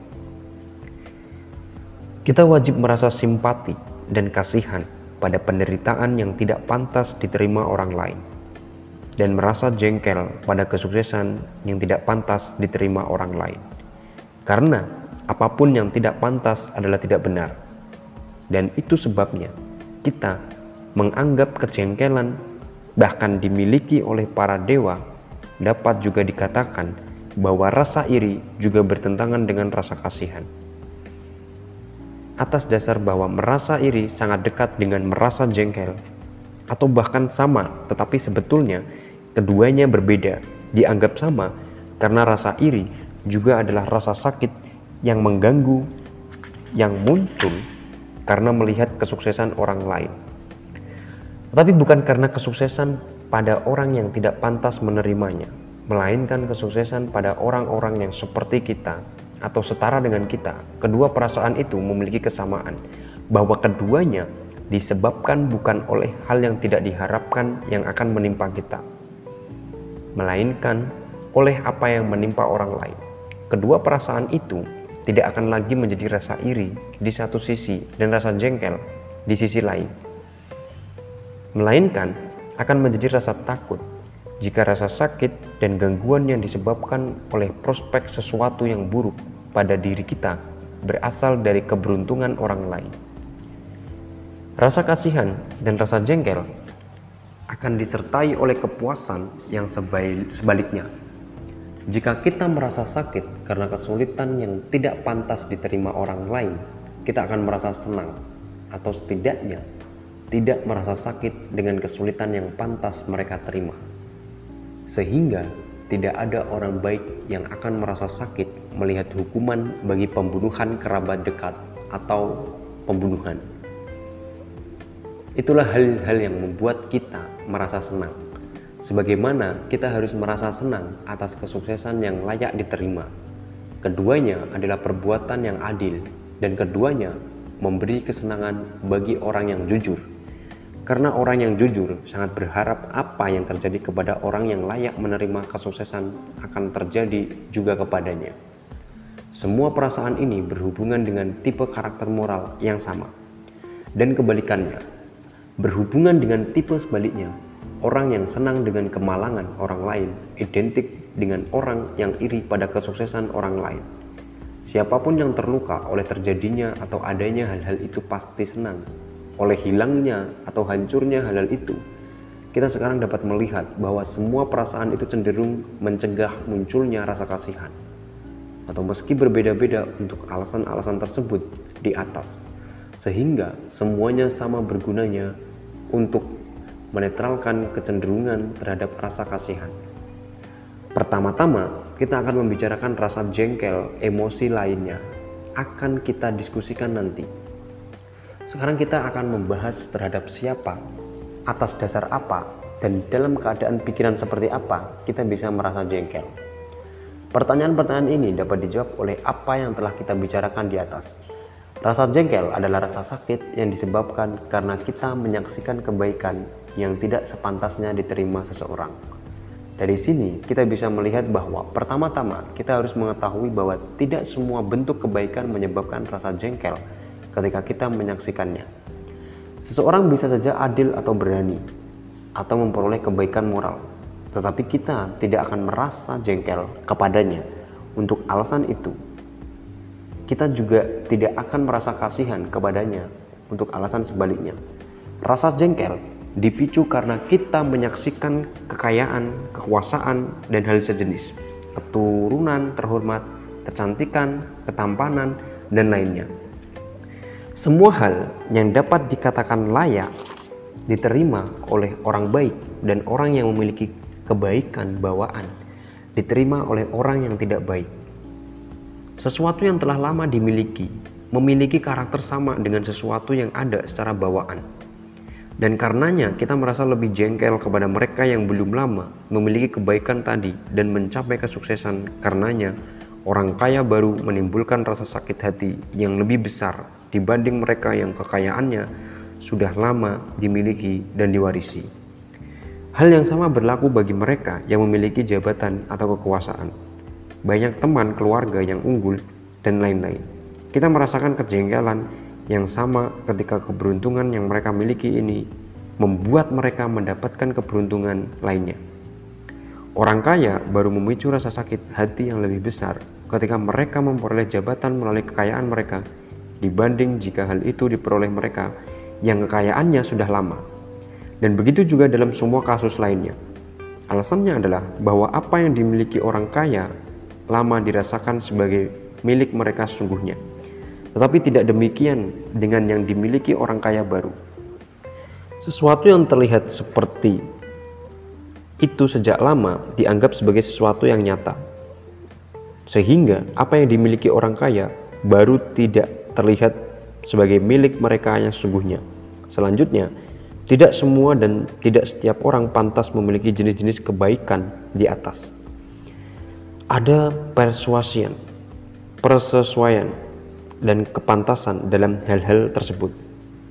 Kita wajib merasa simpati dan kasihan pada penderitaan yang tidak pantas diterima orang lain, dan merasa jengkel pada kesuksesan yang tidak pantas diterima orang lain, karena apa pun yang tidak pantas adalah tidak benar, dan itu sebabnya kita menganggap kejengkelan bahkan dimiliki oleh para dewa dapat juga dikatakan bahwa rasa iri juga bertentangan dengan rasa kasihan. Atas dasar bahwa merasa iri sangat dekat dengan merasa jengkel, atau bahkan sama, tetapi sebetulnya keduanya berbeda, dianggap sama karena rasa iri juga adalah rasa sakit yang mengganggu, yang muncul karena melihat kesuksesan orang lain. Tetapi bukan karena kesuksesan pada orang yang tidak pantas menerimanya, melainkan kesuksesan pada orang-orang yang seperti kita atau setara dengan kita, kedua perasaan itu memiliki kesamaan bahwa keduanya disebabkan bukan oleh hal yang tidak diharapkan yang akan menimpa kita, melainkan oleh apa yang menimpa orang lain. Kedua perasaan itu tidak akan lagi menjadi rasa iri di satu sisi dan rasa jengkel di sisi lain, melainkan akan menjadi rasa takut jika rasa sakit dan gangguan yang disebabkan oleh prospek sesuatu yang buruk pada diri kita berasal dari keberuntungan orang lain. Rasa kasihan dan rasa jengkel akan disertai oleh kepuasan yang sebaliknya. Jika kita merasa sakit karena kesulitan yang tidak pantas diterima orang lain, kita akan merasa senang atau setidaknya tidak merasa sakit dengan kesulitan yang pantas mereka terima. Sehingga tidak ada orang baik yang akan merasa sakit melihat hukuman bagi pembunuhan kerabat dekat atau pembunuhan. Itulah hal-hal yang membuat kita merasa senang. Sebagaimana kita harus merasa senang atas kesuksesan yang layak diterima. Keduanya adalah perbuatan yang adil dan keduanya memberi kesenangan bagi orang yang jujur. Karena orang yang jujur sangat berharap apa yang terjadi kepada orang yang layak menerima kesuksesan akan terjadi juga kepadanya. Semua perasaan ini berhubungan dengan tipe karakter moral yang sama. Dan kebalikannya, berhubungan dengan tipe sebaliknya, orang yang senang dengan kemalangan orang lain identik dengan orang yang iri pada kesuksesan orang lain. Siapa pun yang terluka oleh terjadinya atau adanya hal-hal itu pasti senang oleh hilangnya atau hancurnya halal itu, kita sekarang dapat melihat bahwa semua perasaan itu cenderung mencegah munculnya rasa kasihan. Atau meski berbeda-beda untuk alasan-alasan tersebut di atas, sehingga semuanya sama bergunanya untuk menetralkan kecenderungan terhadap rasa kasihan. Pertama-tama, kita akan membicarakan rasa jengkel, emosi lainnya. Akan kita diskusikan nanti sekarang kita akan membahas terhadap siapa, atas dasar apa, dan dalam keadaan pikiran seperti apa kita bisa merasa jengkel. Pertanyaan-pertanyaan ini dapat dijawab oleh apa yang telah kita bicarakan di atas. Rasa jengkel adalah rasa sakit yang disebabkan karena kita menyaksikan kebaikan yang tidak sepantasnya diterima seseorang. Dari sini kita bisa melihat bahwa pertama-tama kita harus mengetahui bahwa tidak semua bentuk kebaikan menyebabkan rasa jengkel ketika kita menyaksikannya. Seseorang bisa saja adil atau berani, atau memperoleh kebaikan moral, tetapi kita tidak akan merasa jengkel kepadanya untuk alasan itu. Kita juga tidak akan merasa kasihan kepadanya untuk alasan sebaliknya. Rasa jengkel dipicu karena kita menyaksikan kekayaan, kekuasaan, dan hal sejenis, keturunan terhormat, kecantikan, ketampanan, dan lainnya. Semua hal yang dapat dikatakan layak diterima oleh orang baik dan orang yang memiliki kebaikan bawaan diterima oleh orang yang tidak baik. Sesuatu yang telah lama dimiliki memiliki karakter sama dengan sesuatu yang ada secara bawaan. Dan karenanya kita merasa lebih jengkel kepada mereka yang belum lama memiliki kebaikan tadi dan mencapai kesuksesan karenanya orang kaya baru menimbulkan rasa sakit hati yang lebih besar dibanding mereka yang kekayaannya sudah lama dimiliki dan diwarisi. Hal yang sama berlaku bagi mereka yang memiliki jabatan atau kekuasaan. Banyak teman keluarga yang unggul dan lain-lain. Kita merasakan kejengkelan yang sama ketika keberuntungan yang mereka miliki ini membuat mereka mendapatkan keberuntungan lainnya. Orang kaya baru memicu rasa sakit hati yang lebih besar ketika mereka memperoleh jabatan melalui kekayaan mereka dibanding jika hal itu diperoleh mereka yang kekayaannya sudah lama. Dan begitu juga dalam semua kasus lainnya. Alasannya adalah bahwa apa yang dimiliki orang kaya lama dirasakan sebagai milik mereka sesungguhnya. Tetapi tidak demikian dengan yang dimiliki orang kaya baru. Sesuatu yang terlihat seperti itu sejak lama dianggap sebagai sesuatu yang nyata. Sehingga apa yang dimiliki orang kaya baru tidak terlihat sebagai milik mereka yang sesungguhnya. Selanjutnya, tidak semua dan tidak setiap orang pantas memiliki jenis-jenis kebaikan di atas. Ada persuasian, persesuaian, dan kepantasan dalam hal-hal tersebut.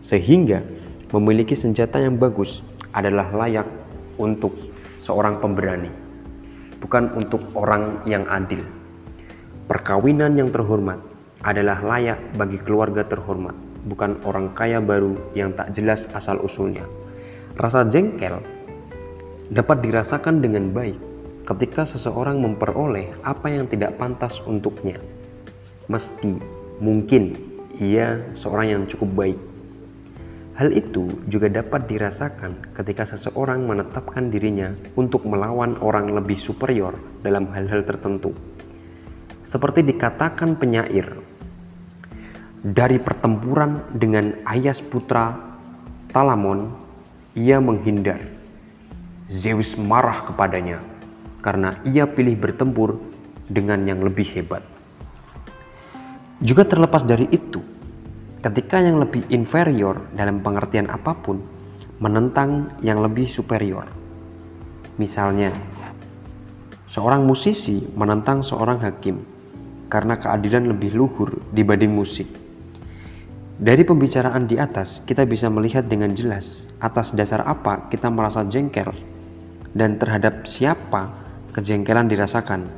Sehingga memiliki senjata yang bagus adalah layak untuk seorang pemberani, bukan untuk orang yang adil. Perkawinan yang terhormat adalah layak bagi keluarga terhormat bukan orang kaya baru yang tak jelas asal-usulnya. Rasa jengkel dapat dirasakan dengan baik ketika seseorang memperoleh apa yang tidak pantas untuknya. Meski mungkin ia seorang yang cukup baik. Hal itu juga dapat dirasakan ketika seseorang menetapkan dirinya untuk melawan orang lebih superior dalam hal-hal tertentu. Seperti dikatakan penyair dari pertempuran dengan Ayas putra Talamon, ia menghindar. Zeus marah kepadanya karena ia pilih bertempur dengan yang lebih hebat. Juga terlepas dari itu, ketika yang lebih inferior dalam pengertian apa pun menentang yang lebih superior. Misalnya, seorang musisi menentang seorang hakim karena keadilan lebih luhur dibanding musik dari pembicaraan di atas, kita bisa melihat dengan jelas atas dasar apa kita merasa jengkel dan terhadap siapa kejengkelan dirasakan,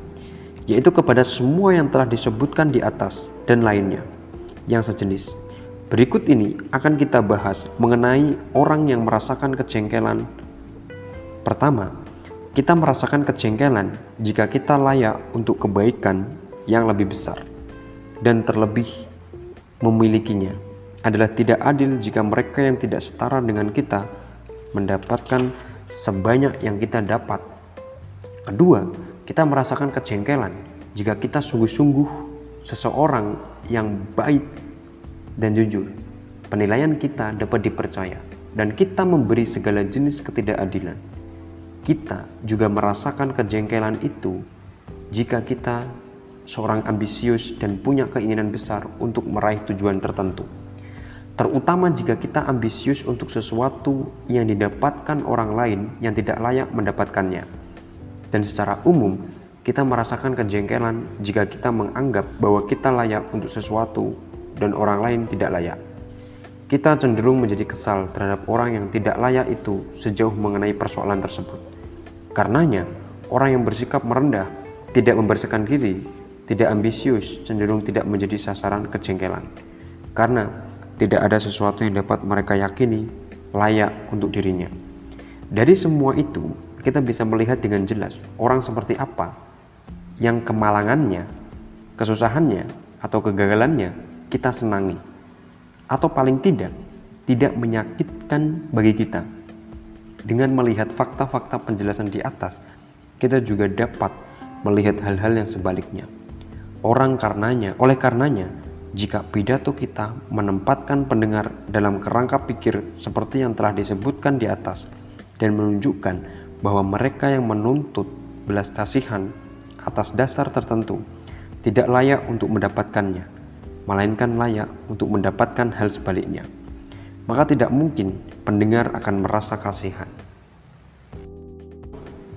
yaitu kepada semua yang telah disebutkan di atas dan lainnya yang sejenis. Berikut ini akan kita bahas mengenai orang yang merasakan kejengkelan. Pertama, kita merasakan kejengkelan jika kita layak untuk kebaikan yang lebih besar dan terlebih memilikinya adalah tidak adil jika mereka yang tidak setara dengan kita mendapatkan sebanyak yang kita dapat. Kedua, kita merasakan kejengkelan jika kita sungguh-sungguh seseorang yang baik dan jujur. Penilaian kita dapat dipercaya dan kita memberi segala jenis ketidakadilan. Kita juga merasakan kejengkelan itu jika kita seorang ambisius dan punya keinginan besar untuk meraih tujuan tertentu terutama jika kita ambisius untuk sesuatu yang didapatkan orang lain yang tidak layak mendapatkannya. Dan secara umum, kita merasakan kejengkelan jika kita menganggap bahwa kita layak untuk sesuatu dan orang lain tidak layak. Kita cenderung menjadi kesal terhadap orang yang tidak layak itu sejauh mengenai persoalan tersebut. Karenanya, orang yang bersikap merendah, tidak membersihkan diri, tidak ambisius, cenderung tidak menjadi sasaran kejengkelan. Karena tidak ada sesuatu yang dapat mereka yakini layak untuk dirinya. Dari semua itu, kita bisa melihat dengan jelas orang seperti apa yang kemalangannya, kesusahannya, atau kegagalannya kita senangi. Atau paling tidak, tidak menyakitkan bagi kita. Dengan melihat fakta-fakta penjelasan di atas, kita juga dapat melihat hal-hal yang sebaliknya. Orang karenanya, oleh karenanya, jika pidato kita menempatkan pendengar dalam kerangka pikir seperti yang telah disebutkan di atas dan menunjukkan bahwa mereka yang menuntut belas kasihan atas dasar tertentu tidak layak untuk mendapatkannya, melainkan layak untuk mendapatkan hal sebaliknya. Maka tidak mungkin pendengar akan merasa kasihan.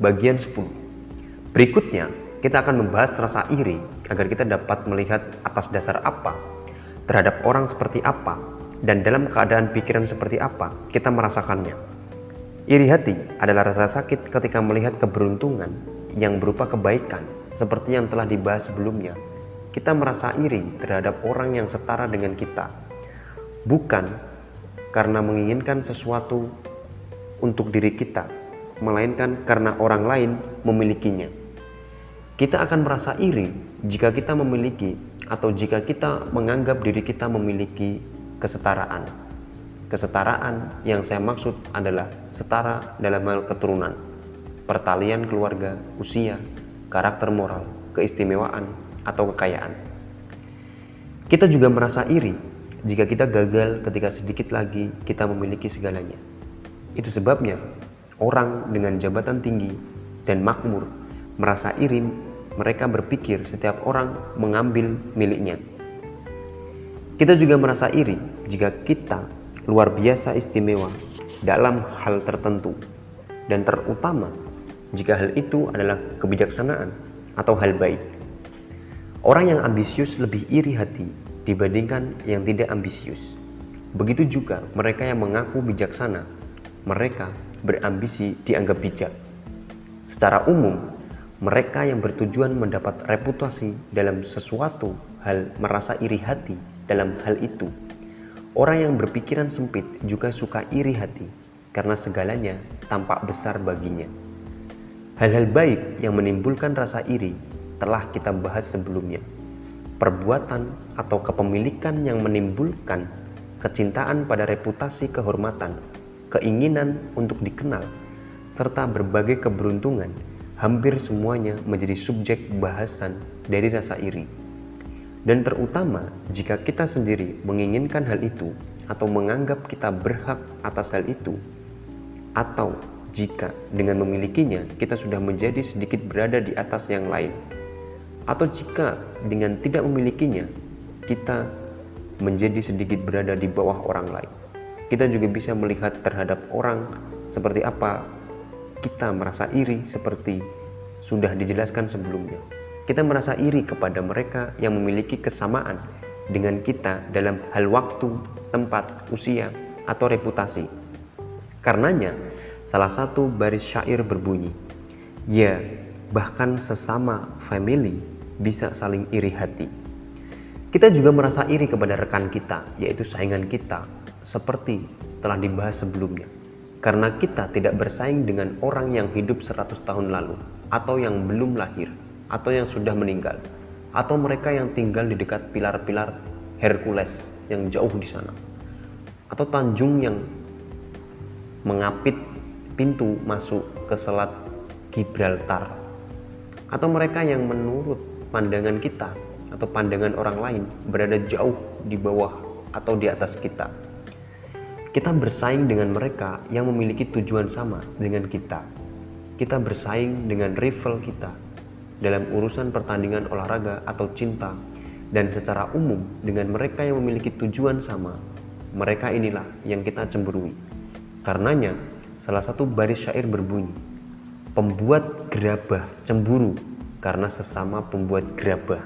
Bagian 10. Berikutnya, kita akan membahas rasa iri agar kita dapat melihat atas dasar apa, terhadap orang seperti apa, dan dalam keadaan pikiran seperti apa kita merasakannya. Iri hati adalah rasa sakit ketika melihat keberuntungan yang berupa kebaikan seperti yang telah dibahas sebelumnya, kita merasa iri terhadap orang yang setara dengan kita, bukan karena menginginkan sesuatu untuk diri kita, melainkan karena orang lain memilikinya. Kita akan merasa iri jika kita memiliki atau jika kita menganggap diri kita memiliki kesetaraan. Kesetaraan yang saya maksud adalah setara dalam hal keturunan, pertalian keluarga, usia, karakter moral, keistimewaan, atau kekayaan. Kita juga merasa iri jika kita gagal ketika sedikit lagi kita memiliki segalanya. Itu sebabnya orang dengan jabatan tinggi dan makmur merasa iri mereka berpikir setiap orang mengambil miliknya. Kita juga merasa iri jika kita luar biasa istimewa dalam hal tertentu dan terutama jika hal itu adalah kebijaksanaan atau hal baik. Orang yang ambisius lebih iri hati dibandingkan yang tidak ambisius. Begitu juga mereka yang mengaku bijaksana, mereka berambisi dianggap bijak. Secara umum, mereka yang bertujuan mendapat reputasi dalam sesuatu hal merasa iri hati dalam hal itu. Orang yang berpikiran sempit juga suka iri hati karena segalanya tampak besar baginya. Hal-hal baik yang menimbulkan rasa iri telah kita bahas sebelumnya. Perbuatan atau kepemilikan yang menimbulkan kecintaan pada reputasi kehormatan, keinginan untuk dikenal, serta berbagai keberuntungan hampir semuanya menjadi subjek bahasan dari rasa iri. Dan terutama jika kita sendiri menginginkan hal itu atau menganggap kita berhak atas hal itu, atau jika dengan memilikinya kita sudah menjadi sedikit berada di atas yang lain, atau jika dengan tidak memilikinya kita menjadi sedikit berada di bawah orang lain. Kita juga bisa melihat terhadap orang seperti apa kita merasa iri seperti sudah dijelaskan sebelumnya. Kita merasa iri kepada mereka yang memiliki kesamaan dengan kita dalam hal waktu, tempat, usia, atau reputasi. Karenanya, Salah satu baris syair berbunyi, Ya, bahkan sesama family bisa saling iri hati. Kita juga merasa iri kepada rekan kita, yaitu saingan kita, seperti telah dibahas sebelumnya. Karena kita tidak bersaing dengan orang yang hidup 100 tahun lalu, atau yang belum lahir, atau yang sudah meninggal, atau mereka yang tinggal di dekat pilar-pilar Hercules yang jauh di sana, atau tanjung yang mengapit pintu masuk ke Selat Gibraltar atau mereka yang menurut pandangan kita atau pandangan orang lain berada jauh di bawah atau di atas kita. Kita bersaing dengan mereka yang memiliki tujuan sama dengan kita. Kita bersaing dengan rival kita dalam urusan pertandingan olahraga atau cinta dan secara umum dengan mereka yang memiliki tujuan sama. Mereka inilah yang kita cemburui. Karenanya, salah satu baris syair berbunyi, Pembuat gerabah cemburu karena sesama pembuat gerabah.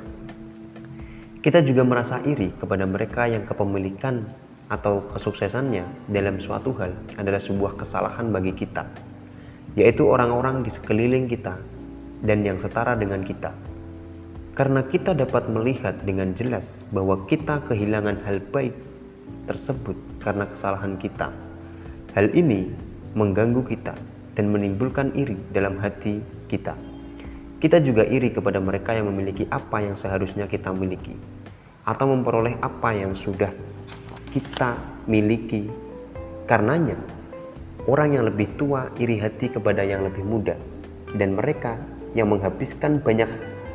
Kita juga merasa iri kepada mereka yang kepemilikan atau kesuksesannya dalam suatu hal adalah sebuah kesalahan bagi kita, yaitu orang-orang di sekeliling kita dan yang setara dengan kita. Karena kita dapat melihat dengan jelas bahwa kita kehilangan hal baik tersebut karena kesalahan kita. Hal ini mengganggu kita dan menimbulkan iri dalam hati kita. Kita juga iri kepada mereka yang memiliki apa yang seharusnya kita miliki, atau memperoleh apa yang sudah kita miliki Karenanya, orang yang lebih tua iri hati kepada yang lebih muda, dan mereka yang menghabiskan banyak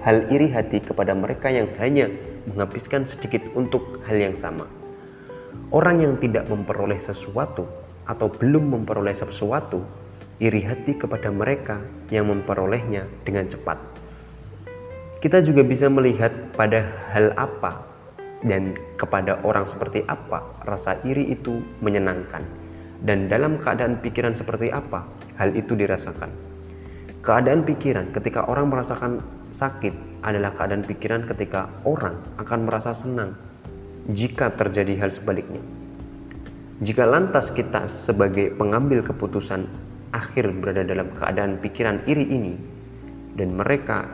hal iri hati kepada mereka yang hanya menghabiskan sedikit untuk hal yang sama. Orang yang tidak memperoleh sesuatu atau belum memperoleh sesuatu iri hati kepada mereka yang memperolehnya dengan cepat. Kita juga bisa melihat pada hal apa dan kepada orang seperti apa rasa iri itu menyenangkan dan dalam keadaan pikiran seperti apa hal itu dirasakan. Keadaan pikiran ketika orang merasakan sakit adalah keadaan pikiran ketika orang akan merasa senang jika terjadi hal sebaliknya. Jika lantas kita sebagai pengambil keputusan akhir berada dalam keadaan pikiran iri ini dan mereka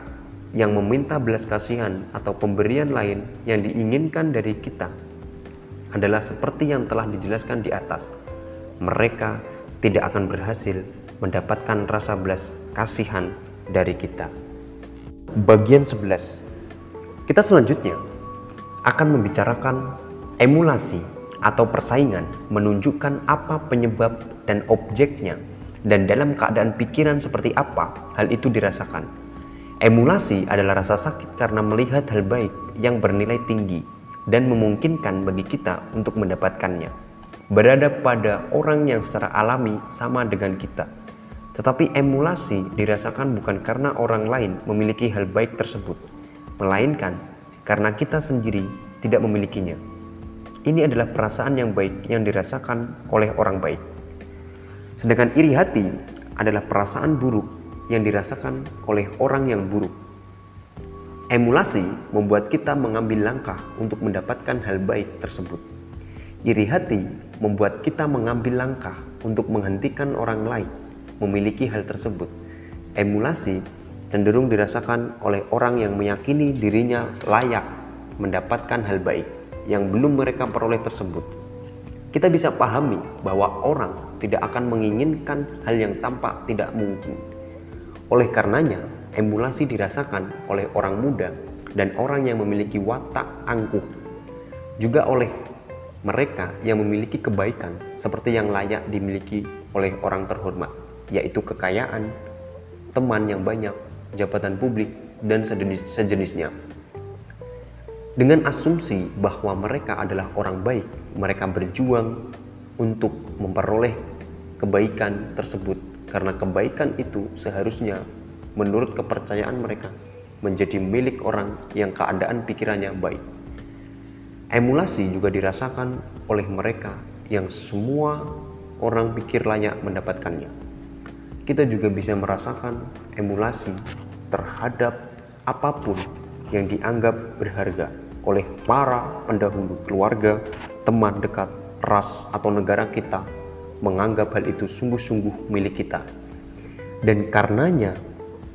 yang meminta belas kasihan atau pemberian lain yang diinginkan dari kita adalah seperti yang telah dijelaskan di atas. Mereka tidak akan berhasil mendapatkan rasa belas kasihan dari kita. Bagian 11. Kita selanjutnya akan membicarakan emulasi atau persaingan menunjukkan apa penyebab dan objeknya dan dalam keadaan pikiran seperti apa hal itu dirasakan. Emulasi adalah rasa sakit karena melihat hal baik yang bernilai tinggi dan memungkinkan bagi kita untuk mendapatkannya. Berada pada orang yang secara alami sama dengan kita tetapi emulasi dirasakan bukan karena orang lain memiliki hal baik tersebut, melainkan karena kita sendiri tidak memilikinya. Ini adalah perasaan yang baik yang dirasakan oleh orang baik. Sedangkan iri hati adalah perasaan buruk yang dirasakan oleh orang yang buruk. Emulasi membuat kita mengambil langkah untuk mendapatkan hal baik tersebut. Iri hati membuat kita mengambil langkah untuk menghentikan orang lain memiliki hal tersebut. Emulasi cenderung dirasakan oleh orang yang meyakini dirinya layak mendapatkan hal baik yang belum mereka peroleh tersebut. Kita bisa pahami bahwa orang tidak akan menginginkan hal yang tampak tidak mungkin. Oleh karenanya, emulasi dirasakan oleh orang muda dan orang yang memiliki watak angkuh. Juga oleh mereka yang memiliki kebaikan seperti yang layak dimiliki oleh orang terhormat yaitu kekayaan, teman yang banyak, jabatan publik, dan sejenis, sejenisnya. Dengan asumsi bahwa mereka adalah orang baik, mereka berjuang untuk memperoleh kebaikan tersebut karena kebaikan itu seharusnya menurut kepercayaan mereka menjadi milik orang yang keadaan pikirannya baik. Emulasi juga dirasakan oleh mereka yang semua orang pikir layak mendapatkannya kita juga bisa merasakan emulasi terhadap apa pun yang dianggap berharga oleh para pendahulu keluarga, teman dekat, ras, atau negara kita menganggap hal itu sungguh-sungguh milik kita. Dan karenanya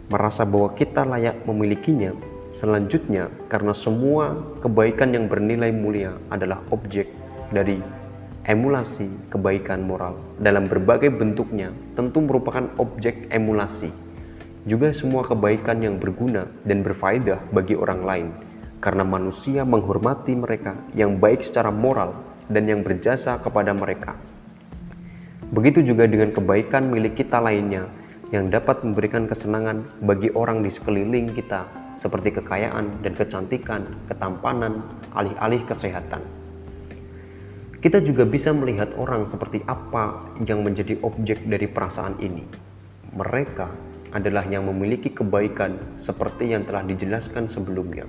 merasa bahwa kita layak memilikinya, selanjutnya karena semua kebaikan yang bernilai mulia adalah objek dari emulasi kebaikan moral dalam berbagai bentuknya tentu merupakan objek emulasi. Juga semua kebaikan yang berguna dan berfaedah bagi orang lain karena manusia menghormati mereka yang baik secara moral dan yang berjasa kepada mereka. Begitu juga dengan kebaikan milik kita lainnya yang dapat memberikan kesenangan bagi orang di sekeliling kita seperti kekayaan dan kecantikan, ketampanan, alih-alih kesehatan. Kita juga bisa melihat orang seperti apa yang menjadi objek dari perasaan ini. Mereka adalah yang memiliki kebaikan seperti yang telah dijelaskan sebelumnya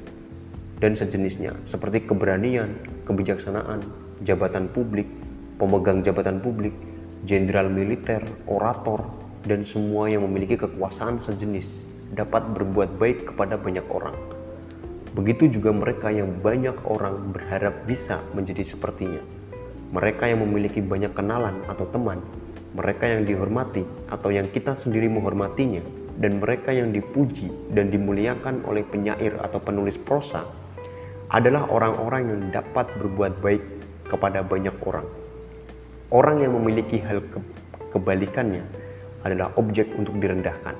dan sejenisnya seperti keberanian, kebijaksanaan, jabatan publik, pemegang jabatan publik, jenderal militer, orator, dan semua yang memiliki kekuasaan sejenis dapat berbuat baik kepada banyak orang. Begitu juga mereka yang banyak orang berharap bisa menjadi sepertinya mereka yang memiliki banyak kenalan atau teman, mereka yang dihormati atau yang kita sendiri menghormatinya, dan mereka yang dipuji dan dimuliakan oleh penyair atau penulis prosa adalah orang-orang yang dapat berbuat baik kepada banyak orang. Orang yang memiliki hal ke kebalikannya adalah objek untuk direndahkan.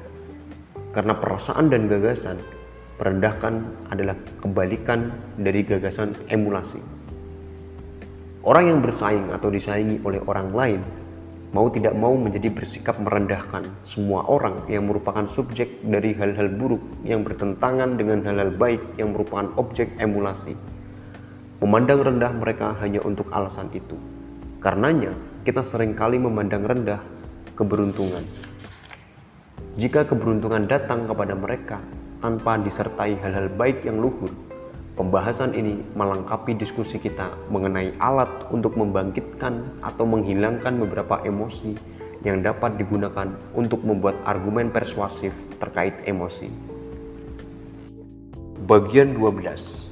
Karena perasaan dan gagasan, merendahkan adalah kebalikan dari gagasan emulasi. Orang yang bersaing atau disaingi oleh orang lain mau tidak mau menjadi bersikap merendahkan semua orang yang merupakan subjek dari hal-hal buruk yang bertentangan dengan hal-hal baik yang merupakan objek emulasi. Memandang rendah mereka hanya untuk alasan itu. Karenanya, kita sering kali memandang rendah keberuntungan. Jika keberuntungan datang kepada mereka tanpa disertai hal-hal baik yang luhur, Pembahasan ini melengkapi diskusi kita mengenai alat untuk membangkitkan atau menghilangkan beberapa emosi yang dapat digunakan untuk membuat argumen persuasif terkait emosi. Bagian 12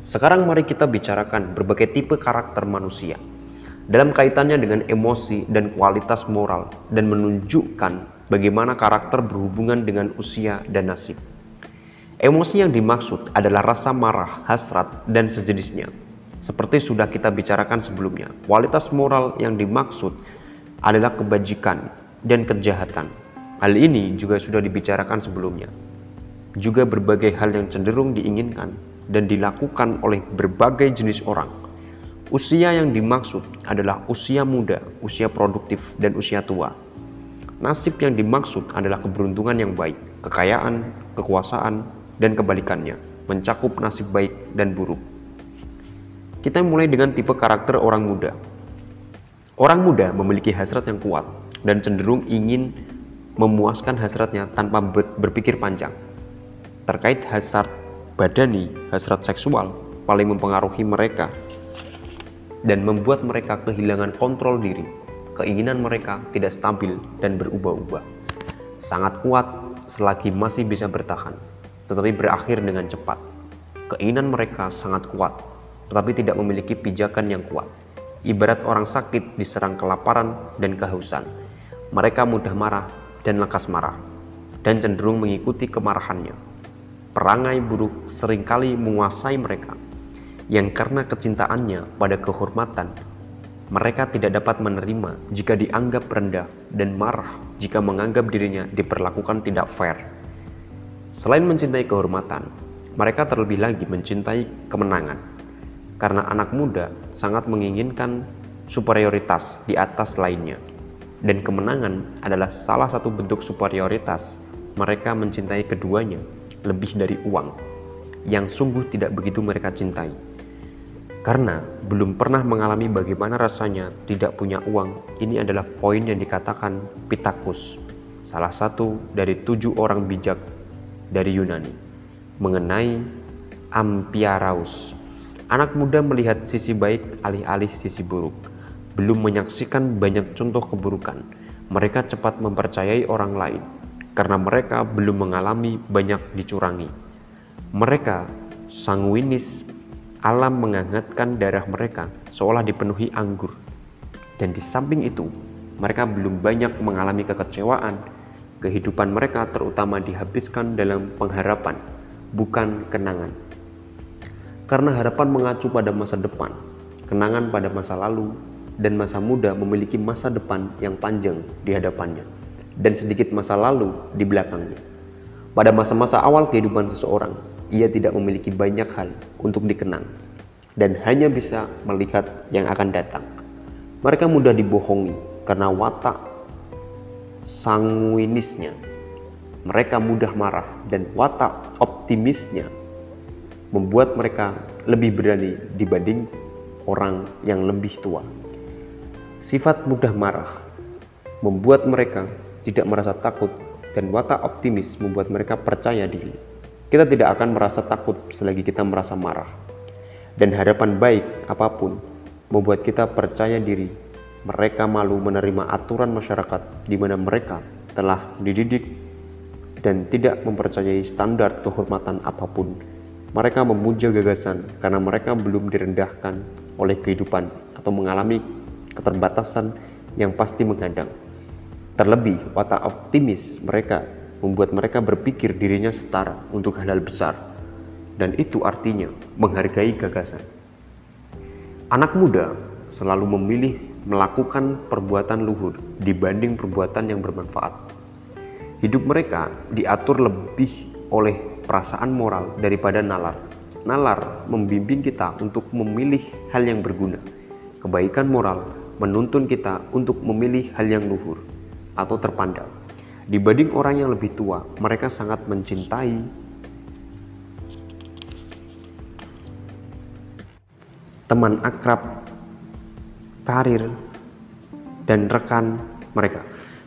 Sekarang mari kita bicarakan berbagai tipe karakter manusia dalam kaitannya dengan emosi dan kualitas moral dan menunjukkan bagaimana karakter berhubungan dengan usia dan nasib. Emosi yang dimaksud adalah rasa marah, hasrat, dan sejenisnya. Seperti sudah kita bicarakan sebelumnya, kualitas moral yang dimaksud adalah kebajikan dan kejahatan. Hal ini juga sudah dibicarakan sebelumnya. Juga berbagai hal yang cenderung diinginkan dan dilakukan oleh berbagai jenis orang. Usia yang dimaksud adalah usia muda, usia produktif, dan usia tua. Nasib yang dimaksud adalah keberuntungan yang baik, kekayaan, kekuasaan, dan kebalikannya, mencakup nasib baik dan buruk. Kita mulai dengan tipe karakter orang muda. Orang muda memiliki hasrat yang kuat dan cenderung ingin memuaskan hasratnya tanpa berpikir panjang. Terkait hasrat badani, hasrat seksual paling mempengaruhi mereka dan membuat mereka kehilangan kontrol diri. Keinginan mereka tidak stabil dan berubah-ubah. Sangat kuat selagi masih bisa bertahan tetapi berakhir dengan cepat. Keinginan mereka sangat kuat, tetapi tidak memiliki pijakan yang kuat. Ibarat orang sakit diserang kelaparan dan kehausan. Mereka mudah marah dan lekas marah, dan cenderung mengikuti kemarahannya. Perangai buruk sering kali menguasai mereka, yang karena kecintaannya pada kehormatan, mereka tidak dapat menerima jika dianggap rendah dan marah jika menganggap dirinya diperlakukan tidak fair. Selain mencintai kehormatan, mereka terlebih lagi mencintai kemenangan. Karena anak muda sangat menginginkan superioritas di atas lainnya. Dan kemenangan adalah salah satu bentuk superioritas. Mereka mencintai keduanya lebih dari uang, yang sungguh tidak begitu mereka cintai. Karena belum pernah mengalami bagaimana rasanya tidak punya uang, ini adalah poin yang dikatakan Pitakus, salah satu dari tujuh orang bijak dari Yunani mengenai Ampiaraus. Anak muda melihat sisi baik alih-alih sisi buruk. Belum menyaksikan banyak contoh keburukan. Mereka cepat mempercayai orang lain karena mereka belum mengalami banyak dicurangi. Mereka sanguinis alam menghangatkan darah mereka seolah dipenuhi anggur. Dan di samping itu, mereka belum banyak mengalami kekecewaan Kehidupan mereka terutama dihabiskan dalam pengharapan, bukan kenangan. Karena harapan mengacu pada masa depan, kenangan pada masa lalu, dan masa muda memiliki masa depan yang panjang di hadapannya, dan sedikit masa lalu di belakangnya. Pada masa-masa awal kehidupan seseorang, ia tidak memiliki banyak hal untuk dikenang, dan hanya bisa melihat yang akan datang. Mereka mudah dibohongi karena watak sanguinisnya. Mereka mudah marah dan watak optimisnya membuat mereka lebih berani dibanding orang yang lebih tua. Sifat mudah marah membuat mereka tidak merasa takut dan watak optimis membuat mereka percaya diri. Kita tidak akan merasa takut selagi kita merasa marah. Dan harapan baik apa pun membuat kita percaya diri mereka malu menerima aturan masyarakat di mana mereka telah dididik dan tidak mempercayai standar kehormatan apa pun. Mereka memuja gagasan karena mereka belum direndahkan oleh kehidupan atau mengalami keterbatasan yang pasti menghadang. Terlebih, watak optimis mereka membuat mereka berpikir dirinya setara untuk hal-hal besar. Dan itu artinya menghargai gagasan. Anak muda selalu memilih melakukan perbuatan luhur dibanding perbuatan yang bermanfaat. Hidup mereka diatur lebih oleh perasaan moral daripada nalar. Nalar membimbing kita untuk memilih hal yang berguna. Kebaikan moral menuntun kita untuk memilih hal yang luhur atau terpandang. Dibanding orang yang lebih tua, mereka sangat mencintai teman akrab, karir, dan rekan mereka.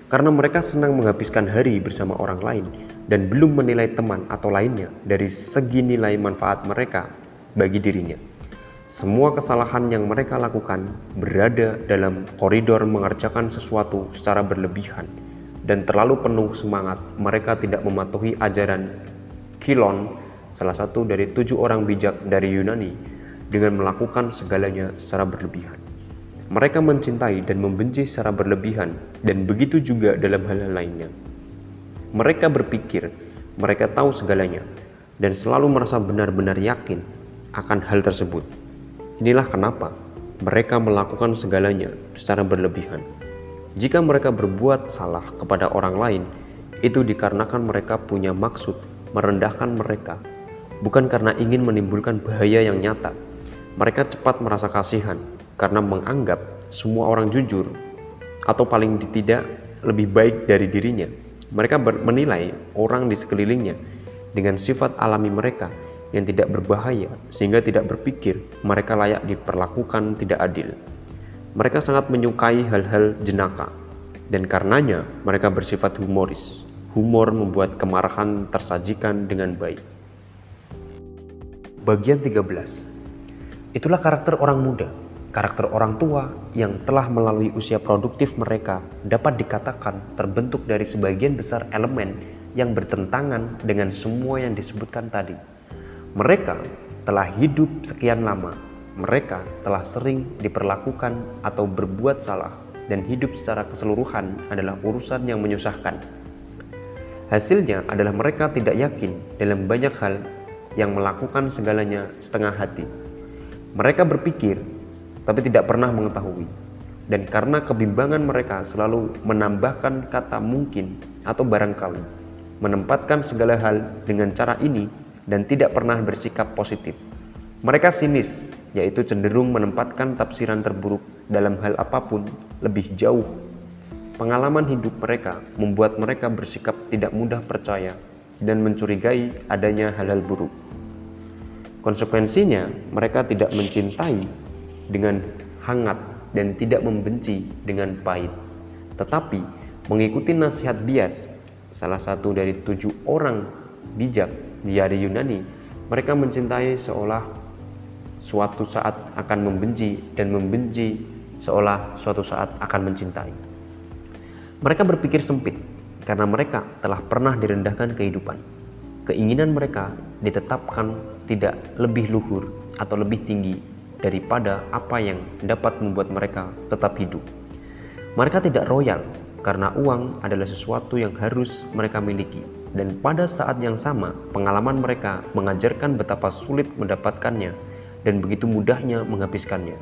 Karena mereka senang menghabiskan hari bersama orang lain dan belum menilai teman atau lainnya dari segi nilai manfaat mereka bagi dirinya. Semua kesalahan yang mereka lakukan berada dalam koridor mengerjakan sesuatu secara berlebihan dan terlalu penuh semangat. Mereka tidak mematuhi ajaran Kilon, salah satu dari tujuh orang bijak dari Yunani, dengan melakukan segalanya secara berlebihan. Mereka mencintai dan membenci secara berlebihan, dan begitu juga dalam hal-hal lainnya. Mereka berpikir mereka tahu segalanya dan selalu merasa benar-benar yakin akan hal tersebut. Inilah kenapa mereka melakukan segalanya secara berlebihan. Jika mereka berbuat salah kepada orang lain, itu dikarenakan mereka punya maksud merendahkan mereka, bukan karena ingin menimbulkan bahaya yang nyata. Mereka cepat merasa kasihan karena menganggap semua orang jujur atau paling tidak lebih baik dari dirinya. Mereka menilai orang di sekelilingnya dengan sifat alami mereka yang tidak berbahaya sehingga tidak berpikir mereka layak diperlakukan tidak adil. Mereka sangat menyukai hal-hal jenaka dan karenanya mereka bersifat humoris. Humor membuat kemarahan tersajikan dengan baik. Bagian 13. Itulah karakter orang muda. Karakter orang tua yang telah melalui usia produktif mereka dapat dikatakan terbentuk dari sebagian besar elemen yang bertentangan dengan semua yang disebutkan tadi. Mereka telah hidup sekian lama, mereka telah sering diperlakukan atau berbuat salah, dan hidup secara keseluruhan adalah urusan yang menyusahkan. Hasilnya adalah mereka tidak yakin dalam banyak hal yang melakukan segalanya setengah hati. Mereka berpikir, tapi tidak pernah mengetahui, dan karena kebimbangan mereka selalu menambahkan kata mungkin atau barangkali, menempatkan segala hal dengan cara ini dan tidak pernah bersikap positif. Mereka sinis, yaitu cenderung menempatkan tafsiran terburuk dalam hal apa pun lebih jauh. Pengalaman hidup mereka membuat mereka bersikap tidak mudah percaya dan mencurigai adanya hal-hal buruk. Konsekuensinya, mereka tidak mencintai dengan hangat dan tidak membenci dengan pahit, tetapi mengikuti nasihat bias, salah satu dari tujuh orang bijak di hari Yunani, mereka mencintai seolah suatu saat akan membenci dan membenci seolah suatu saat akan mencintai. Mereka berpikir sempit karena mereka telah pernah direndahkan kehidupan. Keinginan mereka ditetapkan tidak lebih luhur atau lebih tinggi daripada apa yang dapat membuat mereka tetap hidup. Mereka tidak royal karena uang adalah sesuatu yang harus mereka miliki dan pada saat yang sama pengalaman mereka mengajarkan betapa sulit mendapatkannya dan begitu mudahnya menghabiskannya.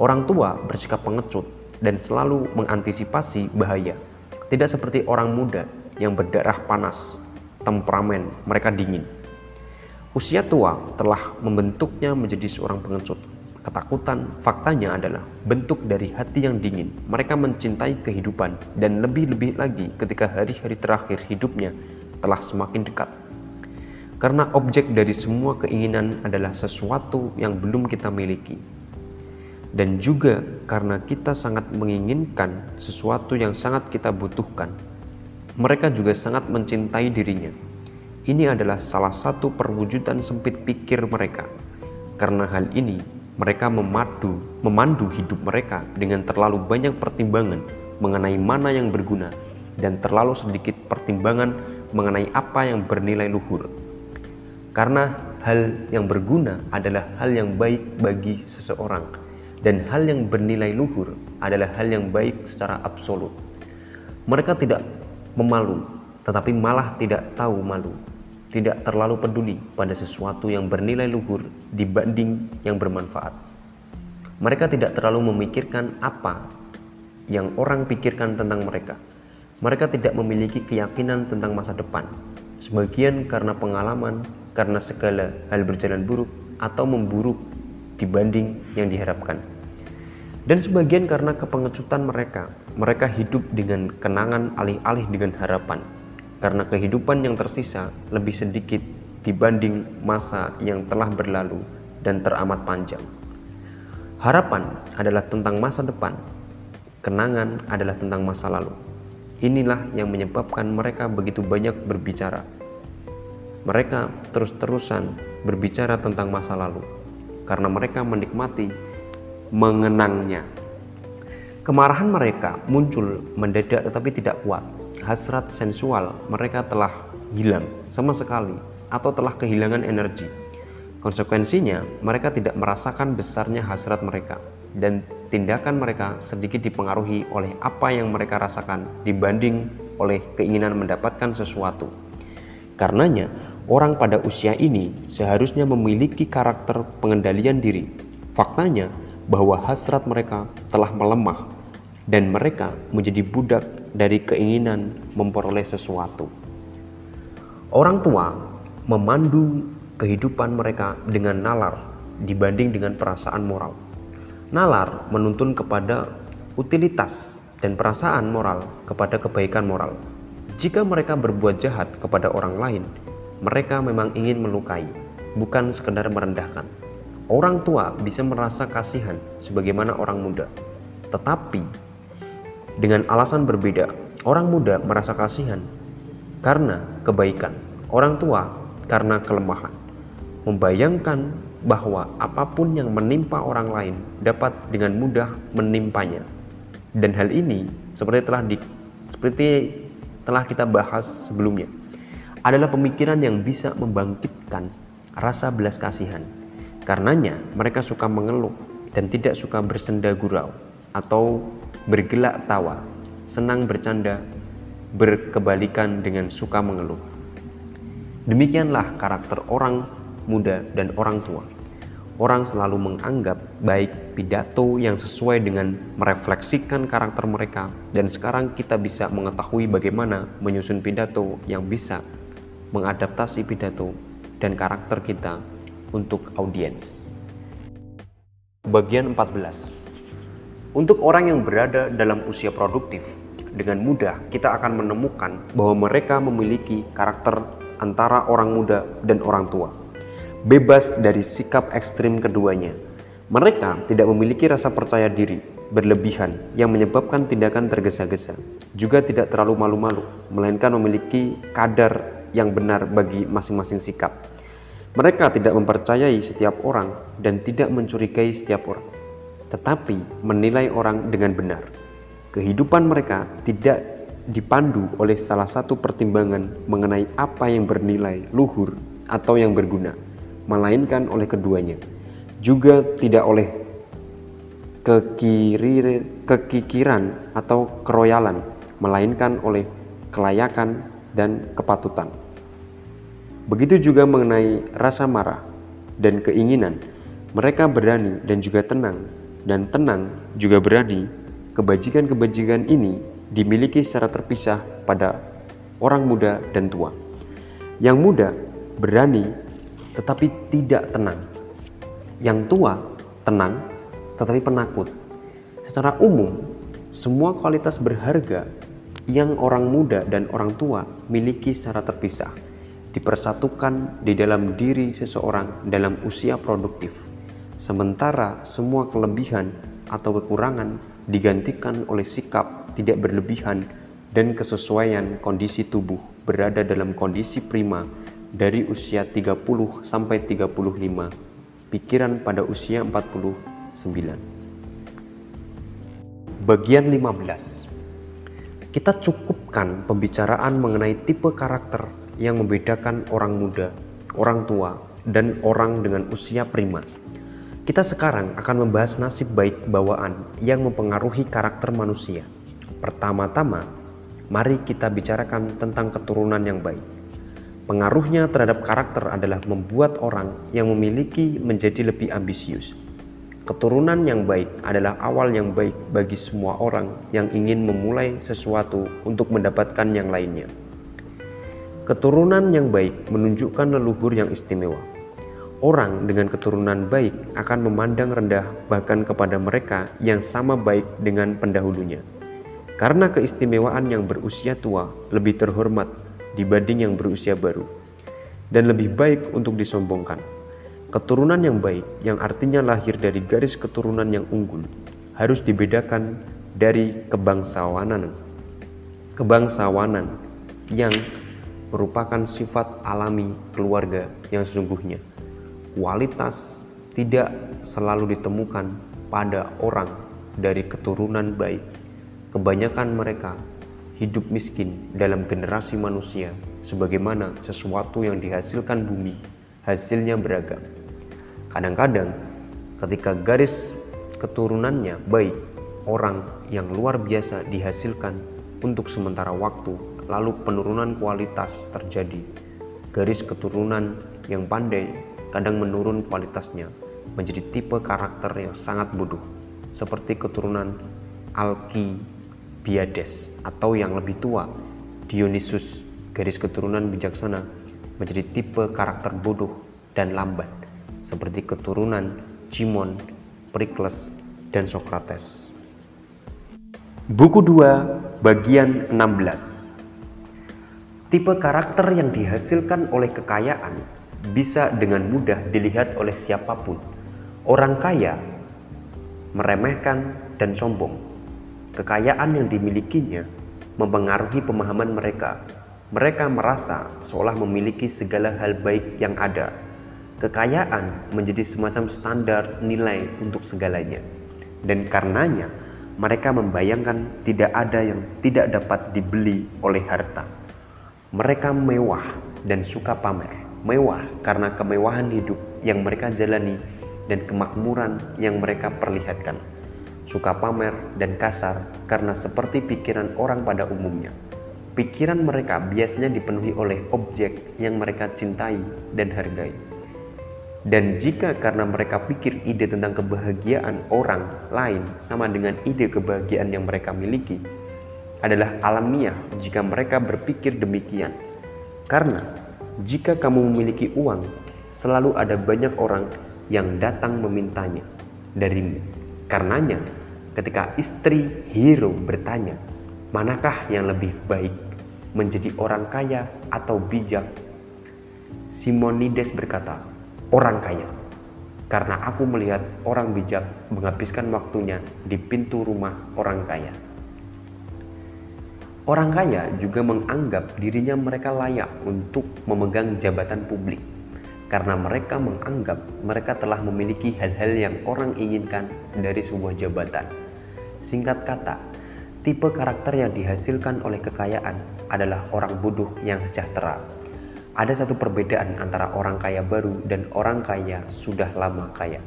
Orang tua bersikap pengecut dan selalu mengantisipasi bahaya. Tidak seperti orang muda yang berdarah panas, temperamen, mereka dingin. Usia tua telah membentuknya menjadi seorang pengecut. Ketakutan faktanya adalah bentuk dari hati yang dingin. Mereka mencintai kehidupan dan lebih-lebih lagi ketika hari-hari terakhir hidupnya telah semakin dekat. Karena objek dari semua keinginan adalah sesuatu yang belum kita miliki. Dan juga karena kita sangat menginginkan sesuatu yang sangat kita butuhkan. Mereka juga sangat mencintai dirinya. Ini adalah salah satu perwujudan sempit pikir mereka. Karena hal ini, mereka memadu, memandu hidup mereka dengan terlalu banyak pertimbangan mengenai mana yang berguna dan terlalu sedikit pertimbangan mengenai apa yang bernilai luhur. Karena hal yang berguna adalah hal yang baik bagi seseorang dan hal yang bernilai luhur adalah hal yang baik secara absolut. Mereka tidak memalu, tetapi malah tidak tahu malu, tidak terlalu peduli pada sesuatu yang bernilai luhur dibanding yang bermanfaat. Mereka tidak terlalu memikirkan apa yang orang pikirkan tentang mereka mereka tidak memiliki keyakinan tentang masa depan. Sebagian karena pengalaman, karena segala hal berjalan buruk atau memburuk dibanding yang diharapkan. Dan sebagian karena kepengecutan mereka, mereka hidup dengan kenangan alih-alih dengan harapan. Karena kehidupan yang tersisa lebih sedikit dibanding masa yang telah berlalu dan teramat panjang. Harapan adalah tentang masa depan, kenangan adalah tentang masa lalu. Inilah yang menyebabkan mereka begitu banyak berbicara. Mereka terus-terusan berbicara tentang masa lalu karena mereka menikmati mengenangnya. Kemarahan mereka muncul mendadak tetapi tidak kuat. Hasrat sensual mereka telah hilang sama sekali atau telah kehilangan energi. Konsekuensinya, mereka tidak merasakan besarnya hasrat mereka dan tindakan mereka sedikit dipengaruhi oleh apa yang mereka rasakan dibanding oleh keinginan mendapatkan sesuatu. Karenanya, orang pada usia ini seharusnya memiliki karakter pengendalian diri. Faktanya bahwa hasrat mereka telah melemah dan mereka menjadi budak dari keinginan memperoleh sesuatu. Orang tua memandu kehidupan mereka dengan nalar dibanding dengan perasaan moral. Nalar menuntun kepada utilitas dan perasaan moral kepada kebaikan moral. Jika mereka berbuat jahat kepada orang lain, mereka memang ingin melukai, bukan sekedar merendahkan. Orang tua bisa merasa kasihan sebagaimana orang muda. Tetapi dengan alasan berbeda, orang muda merasa kasihan karena kebaikan. Orang tua karena kelemahan. Membayangkan bahwa apa pun yang menimpa orang lain dapat dengan mudah menimpanya. Dan hal ini seperti telah di seperti telah kita bahas sebelumnya adalah pemikiran yang bisa membangkitkan rasa belas kasihan. Karenanya mereka suka mengeluh dan tidak suka bersenda gurau atau bergelak tawa, senang bercanda, berkebalikan dengan suka mengeluh. Demikianlah karakter orang muda dan orang tua. Orang selalu menganggap baik pidato yang sesuai dengan merefleksikan karakter mereka dan sekarang kita bisa mengetahui bagaimana menyusun pidato yang bisa mengadaptasi pidato dan karakter kita untuk audiens. Bagian 14. Untuk orang yang berada dalam usia produktif, dengan mudah kita akan menemukan bahwa mereka memiliki karakter antara orang muda dan orang tua, bebas dari sikap ekstrim keduanya. Mereka tidak memiliki rasa percaya diri berlebihan yang menyebabkan tindakan tergesa-gesa, juga tidak terlalu malu-malu, melainkan memiliki kadar yang benar bagi masing-masing sikap. Mereka tidak mempercayai setiap orang dan tidak mencurigai setiap orang, tetapi menilai orang dengan benar. Kehidupan mereka tidak dipandu oleh salah satu pertimbangan mengenai apa yang bernilai luhur atau yang berguna, melainkan oleh keduanya. Juga tidak oleh kekiri, kekikiran atau keroyalan, melainkan oleh kelayakan dan kepatutan. Begitu juga mengenai rasa marah dan keinginan, mereka berani dan juga tenang, dan tenang juga berani. Kebajikan-kebajikan ini dimiliki secara terpisah pada orang muda dan tua. Yang muda berani tetapi tidak tenang. Yang tua tenang tetapi penakut. Secara umum, semua kualitas berharga yang orang muda dan orang tua miliki secara terpisah dipersatukan di dalam diri seseorang dalam usia produktif. Sementara semua kelebihan atau kekurangan digantikan oleh sikap tidak berlebihan, dan kesesuaian kondisi tubuh berada dalam kondisi prima dari usia 30 sampai 35, pikiran pada usia 49. Bagian 15. Kita cukupkan pembicaraan mengenai tipe karakter yang membedakan orang muda, orang tua, dan orang dengan usia prima. Kita sekarang akan membahas nasib baik bawaan yang mempengaruhi karakter manusia. Pertama-tama, mari kita bicarakan tentang keturunan yang baik. Pengaruhnya terhadap karakter adalah membuat orang yang memiliki menjadi lebih ambisius. Keturunan yang baik adalah awal yang baik bagi semua orang yang ingin memulai sesuatu untuk mendapatkan yang lainnya. Keturunan yang baik menunjukkan leluhur yang istimewa. Orang dengan keturunan baik akan memandang rendah bahkan kepada mereka yang sama baik dengan pendahulunya. Karena keistimewaan yang berusia tua lebih terhormat dibanding yang berusia baru dan lebih baik untuk disombongkan. Keturunan yang baik yang artinya lahir dari garis keturunan yang unggul harus dibedakan dari kebangsawanan. Kebangsawanan yang merupakan sifat alami keluarga yang sesungguhnya kualitas tidak selalu ditemukan pada orang dari keturunan baik. Kebanyakan mereka hidup miskin dalam generasi manusia, sebagaimana sesuatu yang dihasilkan bumi hasilnya beragam. Kadang-kadang, ketika garis keturunannya baik, orang yang luar biasa dihasilkan untuk sementara waktu, lalu penurunan kualitas terjadi. Garis keturunan yang pandai kadang menurun kualitasnya menjadi tipe karakter yang sangat bodoh seperti keturunan Alkibiades atau yang lebih tua Dionysus garis keturunan bijaksana menjadi tipe karakter bodoh dan lambat seperti keturunan Cimon, Perikles, dan Socrates. Buku 2 bagian 16 Tipe karakter yang dihasilkan oleh kekayaan bisa dengan mudah dilihat oleh siapa pun. Orang kaya meremehkan dan sombong. Kekayaan yang dimilikinya mempengaruhi pemahaman mereka. Mereka merasa seolah memiliki segala hal baik yang ada. Kekayaan menjadi semacam standar nilai untuk segalanya. Dan karenanya, mereka membayangkan tidak ada yang tidak dapat dibeli oleh harta. Mereka mewah dan suka pamer mewah karena kemewahan hidup yang mereka jalani dan kemakmuran yang mereka perlihatkan. Suka pamer dan kasar karena seperti pikiran orang pada umumnya. Pikiran mereka biasanya dipenuhi oleh objek yang mereka cintai dan hargai. Dan jika karena mereka pikir ide tentang kebahagiaan orang lain sama dengan ide kebahagiaan yang mereka miliki, adalah alamiah jika mereka berpikir demikian. Karena jika kamu memiliki uang, selalu ada banyak orang yang datang memintanya darimu. Karenanya, ketika istri hero bertanya, manakah yang lebih baik, menjadi orang kaya atau bijak? Simonides berkata, orang kaya. Karena aku melihat orang bijak menghabiskan waktunya di pintu rumah orang kaya. Orang kaya juga menganggap dirinya mereka layak untuk memegang jabatan publik karena mereka menganggap mereka telah memiliki hal-hal yang orang inginkan dari sebuah jabatan. Singkat kata, tipe karakter yang dihasilkan oleh kekayaan adalah orang bodoh yang sejahtera. Ada satu perbedaan antara orang kaya baru dan orang kaya sudah lama kaya.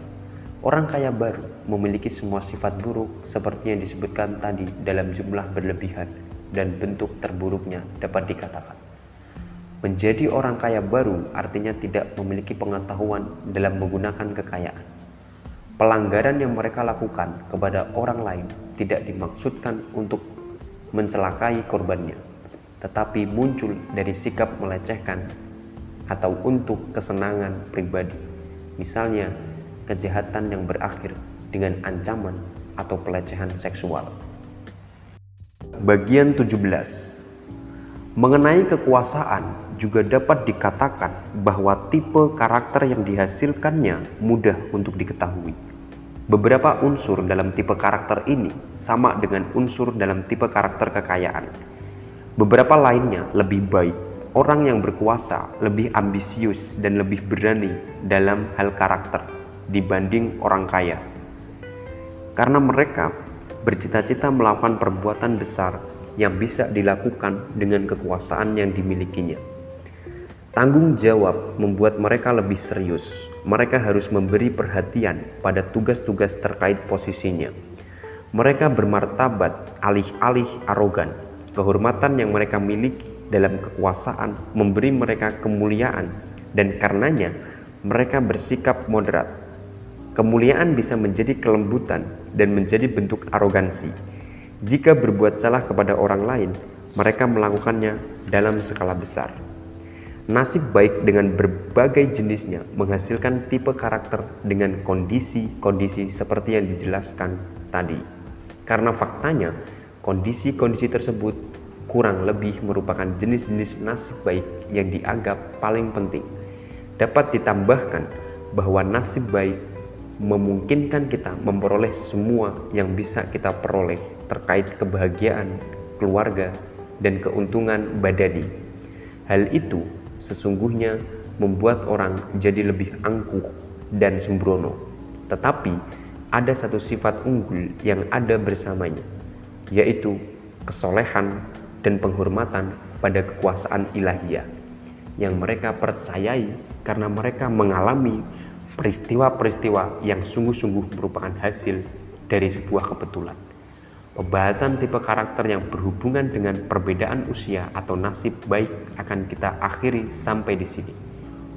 Orang kaya baru memiliki semua sifat buruk seperti yang disebutkan tadi dalam jumlah berlebihan dan bentuk terburuknya dapat dikatakan. Menjadi orang kaya baru artinya tidak memiliki pengetahuan dalam menggunakan kekayaan. Pelanggaran yang mereka lakukan kepada orang lain tidak dimaksudkan untuk mencelakai korbannya, tetapi muncul dari sikap melecehkan atau untuk kesenangan pribadi. Misalnya, kejahatan yang berakhir dengan ancaman atau pelecehan seksual. Bagian 17 Mengenai kekuasaan juga dapat dikatakan bahwa tipe karakter yang dihasilkannya mudah untuk diketahui. Beberapa unsur dalam tipe karakter ini sama dengan unsur dalam tipe karakter kekayaan. Beberapa lainnya lebih baik. Orang yang berkuasa lebih ambisius dan lebih berani dalam hal karakter dibanding orang kaya. Karena mereka bercita-cita melakukan perbuatan besar yang bisa dilakukan dengan kekuasaan yang dimilikinya. Tanggung jawab membuat mereka lebih serius. Mereka harus memberi perhatian pada tugas-tugas terkait posisinya. Mereka bermartabat alih-alih arogan. Kehormatan yang mereka miliki dalam kekuasaan memberi mereka kemuliaan dan karenanya mereka bersikap moderat Kemuliaan bisa menjadi kelembutan dan menjadi bentuk arogansi. Jika berbuat salah kepada orang lain, mereka melakukannya dalam skala besar. Nasib baik dengan berbagai jenisnya menghasilkan tipe karakter dengan kondisi-kondisi seperti yang dijelaskan tadi. Karena faktanya, kondisi-kondisi tersebut kurang lebih merupakan jenis-jenis nasib baik yang dianggap paling penting. Dapat ditambahkan bahwa nasib baik memungkinkan kita memperoleh semua yang bisa kita peroleh terkait kebahagiaan, keluarga, dan keuntungan badani. Hal itu sesungguhnya membuat orang jadi lebih angkuh dan sembrono. Tetapi ada satu sifat unggul yang ada bersamanya, yaitu kesolehan dan penghormatan pada kekuasaan ilahiyah yang mereka percayai karena mereka mengalami peristiwa-peristiwa yang sungguh-sungguh merupakan hasil dari sebuah kebetulan. Pembahasan tipe karakter yang berhubungan dengan perbedaan usia atau nasib baik akan kita akhiri sampai di sini.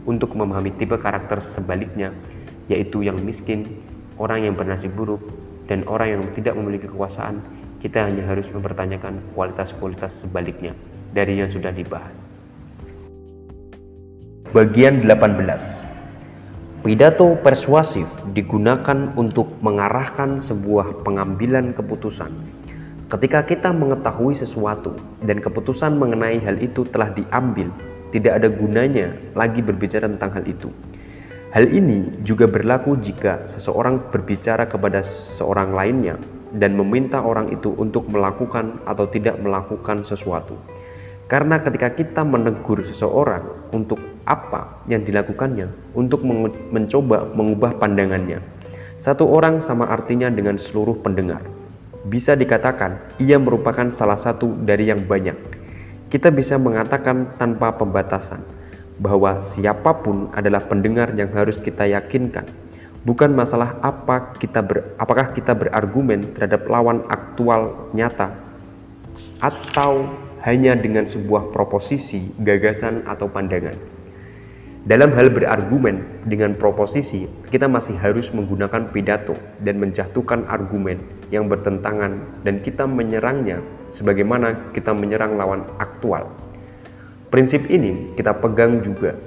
Untuk memahami tipe karakter sebaliknya, yaitu yang miskin, orang yang bernasib buruk, dan orang yang tidak memiliki kekuasaan, kita hanya harus mempertanyakan kualitas-kualitas sebaliknya dari yang sudah dibahas. Bagian 18 Pidato persuasif digunakan untuk mengarahkan sebuah pengambilan keputusan. Ketika kita mengetahui sesuatu dan keputusan mengenai hal itu telah diambil, tidak ada gunanya lagi berbicara tentang hal itu. Hal ini juga berlaku jika seseorang berbicara kepada seorang lainnya dan meminta orang itu untuk melakukan atau tidak melakukan sesuatu. Karena ketika kita menegur seseorang untuk apa yang dilakukannya untuk mencoba mengubah pandangannya. Satu orang sama artinya dengan seluruh pendengar. Bisa dikatakan ia merupakan salah satu dari yang banyak. Kita bisa mengatakan tanpa pembatasan bahwa siapa pun adalah pendengar yang harus kita yakinkan. Bukan masalah apa kita ber, apakah kita berargumen terhadap lawan aktual nyata atau hanya dengan sebuah proposisi, gagasan atau pandangan. Dalam hal berargumen dengan proposisi, kita masih harus menggunakan pidato dan menjatuhkan argumen yang bertentangan dan kita menyerangnya sebagaimana kita menyerang lawan aktual. Prinsip ini kita pegang juga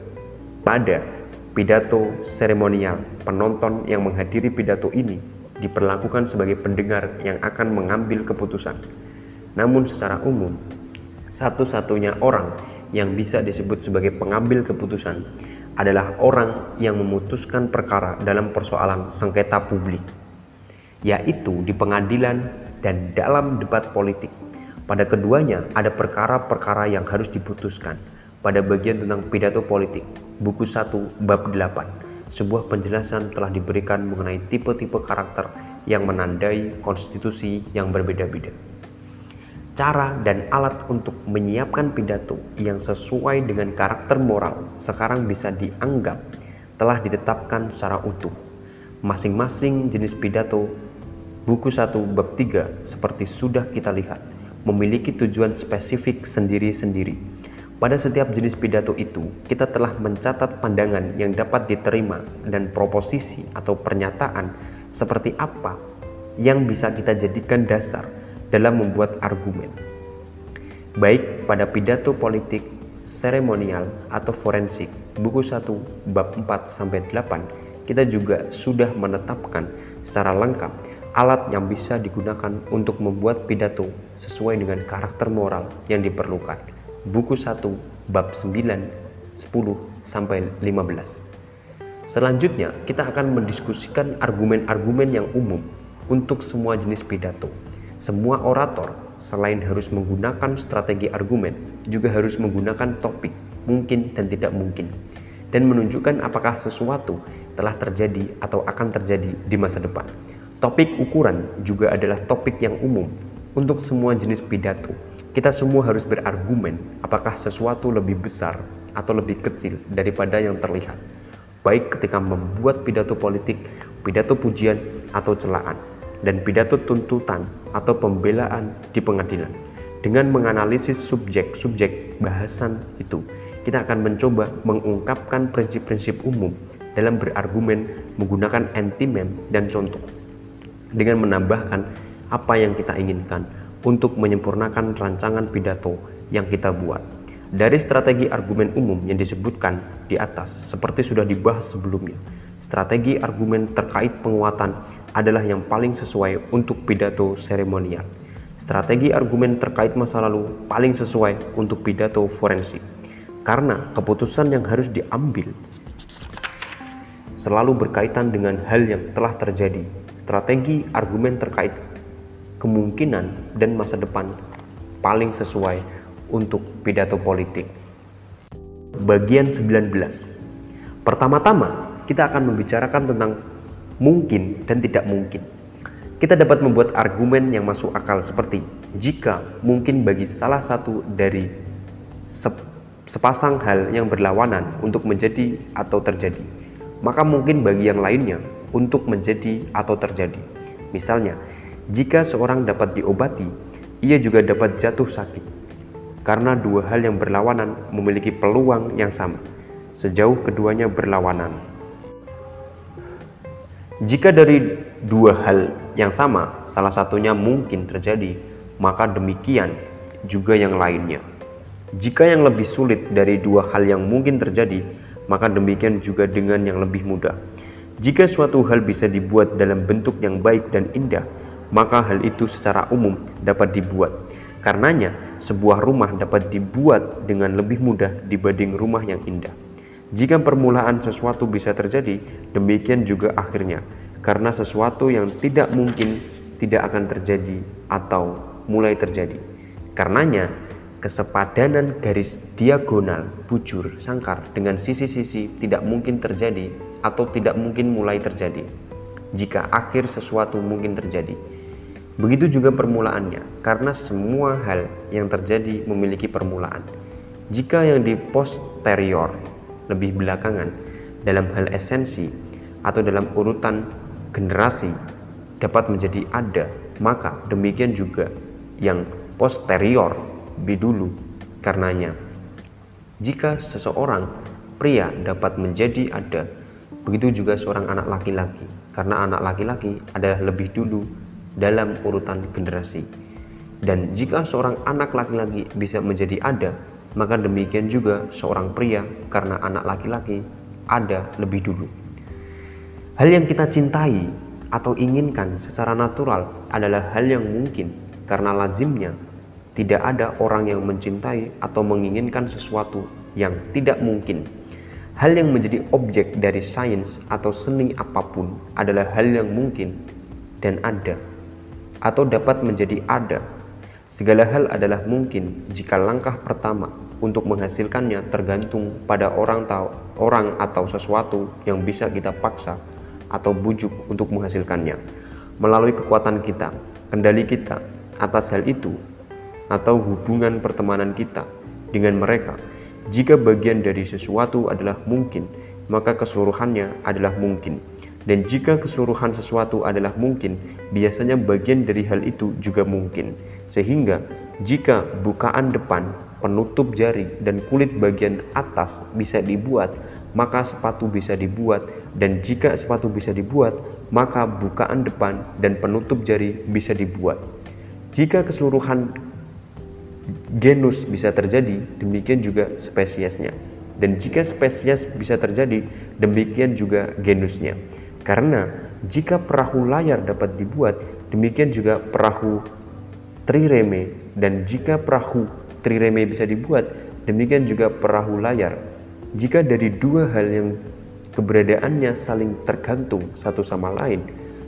pada pidato seremonial. Penonton yang menghadiri pidato ini diperlakukan sebagai pendengar yang akan mengambil keputusan. Namun secara umum, satu-satunya orang yang bisa disebut sebagai pengambil keputusan adalah orang yang memutuskan perkara dalam persoalan sengketa publik, yaitu di pengadilan dan dalam debat politik. Pada keduanya ada perkara-perkara yang harus diputuskan. Pada bagian tentang pidato politik, buku 1 bab 8, sebuah penjelasan telah diberikan mengenai tipe-tipe karakter yang menandai konstitusi yang berbeda-beda cara dan alat untuk menyiapkan pidato yang sesuai dengan karakter moral sekarang bisa dianggap telah ditetapkan secara utuh. Masing-masing jenis pidato buku 1 bab 3 seperti sudah kita lihat memiliki tujuan spesifik sendiri-sendiri. Pada setiap jenis pidato itu, kita telah mencatat pandangan yang dapat diterima dan proposisi atau pernyataan seperti apa yang bisa kita jadikan dasar dalam membuat argumen. Baik pada pidato politik, seremonial, atau forensik, buku 1 bab 4 sampai 8, kita juga sudah menetapkan secara lengkap alat yang bisa digunakan untuk membuat pidato sesuai dengan karakter moral yang diperlukan. Buku 1 bab 9, 10 sampai 15. Selanjutnya, kita akan mendiskusikan argumen-argumen yang umum untuk semua jenis pidato semua orator selain harus menggunakan strategi argumen, juga harus menggunakan topik mungkin dan tidak mungkin, dan menunjukkan apakah sesuatu telah terjadi atau akan terjadi di masa depan. Topik ukuran juga adalah topik yang umum untuk semua jenis pidato. Kita semua harus berargumen apakah sesuatu lebih besar atau lebih kecil daripada yang terlihat, baik ketika membuat pidato politik, pidato pujian, atau celaan dan pidato tuntutan atau pembelaan di pengadilan. Dengan menganalisis subjek-subjek bahasan itu, kita akan mencoba mengungkapkan prinsip-prinsip umum dalam berargumen menggunakan antimem dan contoh. Dengan menambahkan apa yang kita inginkan untuk menyempurnakan rancangan pidato yang kita buat. Dari strategi argumen umum yang disebutkan di atas, seperti sudah dibahas sebelumnya, strategi argumen terkait penguatan adalah yang paling sesuai untuk pidato seremonial. Strategi argumen terkait masa lalu paling sesuai untuk pidato forensik, karena keputusan yang harus diambil selalu berkaitan dengan hal yang telah terjadi. Strategi argumen terkait kemungkinan dan masa depan paling sesuai untuk pidato politik. Bagian 19. Pertama-tama, kita akan membicarakan tentang mungkin dan tidak mungkin. Kita dapat membuat argumen yang masuk akal seperti jika mungkin bagi salah satu dari sepasang hal yang berlawanan untuk menjadi atau terjadi, maka mungkin bagi yang lainnya untuk menjadi atau terjadi. Misalnya, jika seorang dapat diobati, ia juga dapat jatuh sakit karena dua hal yang berlawanan memiliki peluang yang sama, sejauh keduanya berlawanan. Jika dari dua hal yang sama, salah satunya mungkin terjadi, maka demikian juga yang lainnya. Jika yang lebih sulit dari dua hal yang mungkin terjadi, maka demikian juga dengan yang lebih mudah. Jika suatu hal bisa dibuat dalam bentuk yang baik dan indah, maka hal itu secara umum dapat dibuat Karenanya, sebuah rumah dapat dibuat dengan lebih mudah dibanding rumah yang indah. Jika permulaan sesuatu bisa terjadi, demikian juga akhirnya, karena sesuatu yang tidak mungkin tidak akan terjadi atau mulai terjadi. Karenanya, kesepadanan garis diagonal bujur sangkar dengan sisi-sisi tidak mungkin terjadi atau tidak mungkin mulai terjadi. Jika akhir sesuatu mungkin terjadi, Begitu juga permulaannya, karena semua hal yang terjadi memiliki permulaan. Jika yang di posterior lebih belakangan dalam hal esensi atau dalam urutan generasi dapat menjadi ada, maka demikian juga yang posterior lebih dulu karenanya. Jika seseorang pria dapat menjadi ada, begitu juga seorang anak laki-laki, karena anak laki-laki adalah lebih dulu dalam urutan generasi. Dan jika seorang anak laki-laki bisa menjadi ada, maka demikian juga seorang pria karena anak laki-laki ada lebih dulu. Hal yang kita cintai atau inginkan secara natural adalah hal yang mungkin karena lazimnya tidak ada orang yang mencintai atau menginginkan sesuatu yang tidak mungkin. Hal yang menjadi objek dari sains atau seni apa pun adalah hal yang mungkin dan ada atau dapat menjadi ada. Segala hal adalah mungkin jika langkah pertama untuk menghasilkannya tergantung pada orang tahu orang atau sesuatu yang bisa kita paksa atau bujuk untuk menghasilkannya melalui kekuatan kita, kendali kita atas hal itu atau hubungan pertemanan kita dengan mereka. Jika bagian dari sesuatu adalah mungkin, maka keseluruhannya adalah mungkin. Dan jika keseluruhan sesuatu adalah mungkin, biasanya bagian dari hal itu juga mungkin. Sehingga jika bukaan depan, penutup jari, dan kulit bagian atas bisa dibuat, maka sepatu bisa dibuat. Dan jika sepatu bisa dibuat, maka bukaan depan dan penutup jari bisa dibuat. Jika keseluruhan genus bisa terjadi, demikian juga spesiesnya. Dan jika spesies bisa terjadi, demikian juga genusnya. Karena jika perahu layar dapat dibuat, demikian juga perahu trireme dan jika perahu trireme bisa dibuat, demikian juga perahu layar. Jika dari dua hal yang keberadaannya saling tergantung satu sama lain,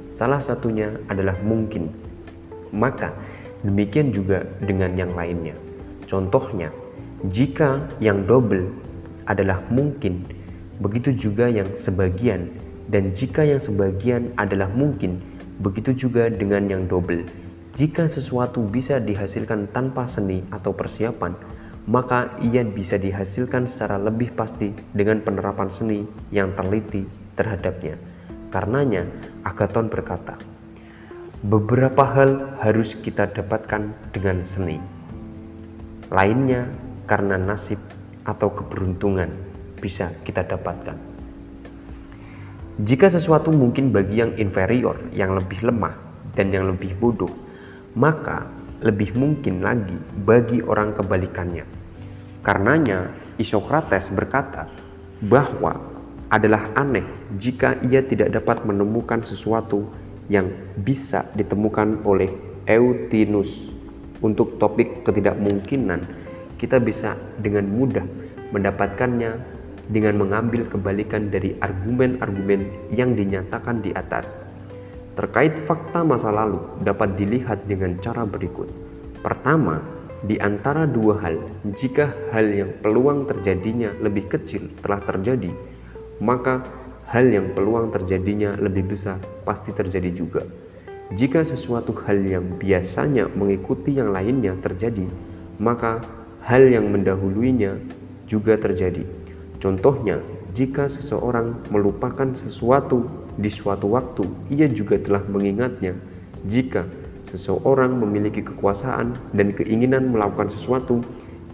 salah satunya adalah mungkin. Maka demikian juga dengan yang lainnya. Contohnya, jika yang double adalah mungkin, begitu juga yang sebagian dan jika yang sebagian adalah mungkin, begitu juga dengan yang double. Jika sesuatu bisa dihasilkan tanpa seni atau persiapan, maka ia bisa dihasilkan secara lebih pasti dengan penerapan seni yang teliti terhadapnya. Karenanya, Agaton berkata, beberapa hal harus kita dapatkan dengan seni. Lainnya karena nasib atau keberuntungan bisa kita dapatkan. Jika sesuatu mungkin bagi yang inferior, yang lebih lemah, dan yang lebih bodoh, maka lebih mungkin lagi bagi orang kebalikannya. Karenanya, Isokrates berkata bahwa adalah aneh jika ia tidak dapat menemukan sesuatu yang bisa ditemukan oleh Eutinus. Untuk topik ketidakmungkinan, kita bisa dengan mudah mendapatkannya dengan mengambil kebalikan dari argumen-argumen yang dinyatakan di atas. Terkait fakta masa lalu dapat dilihat dengan cara berikut. Pertama, di antara dua hal, jika hal yang peluang terjadinya lebih kecil telah terjadi, maka hal yang peluang terjadinya lebih besar pasti terjadi juga. Jika sesuatu hal yang biasanya mengikuti yang lainnya terjadi, maka hal yang mendahuluinya juga terjadi. Contohnya, jika seseorang melupakan sesuatu di suatu waktu, ia juga telah mengingatnya. Jika seseorang memiliki kekuasaan dan keinginan melakukan sesuatu,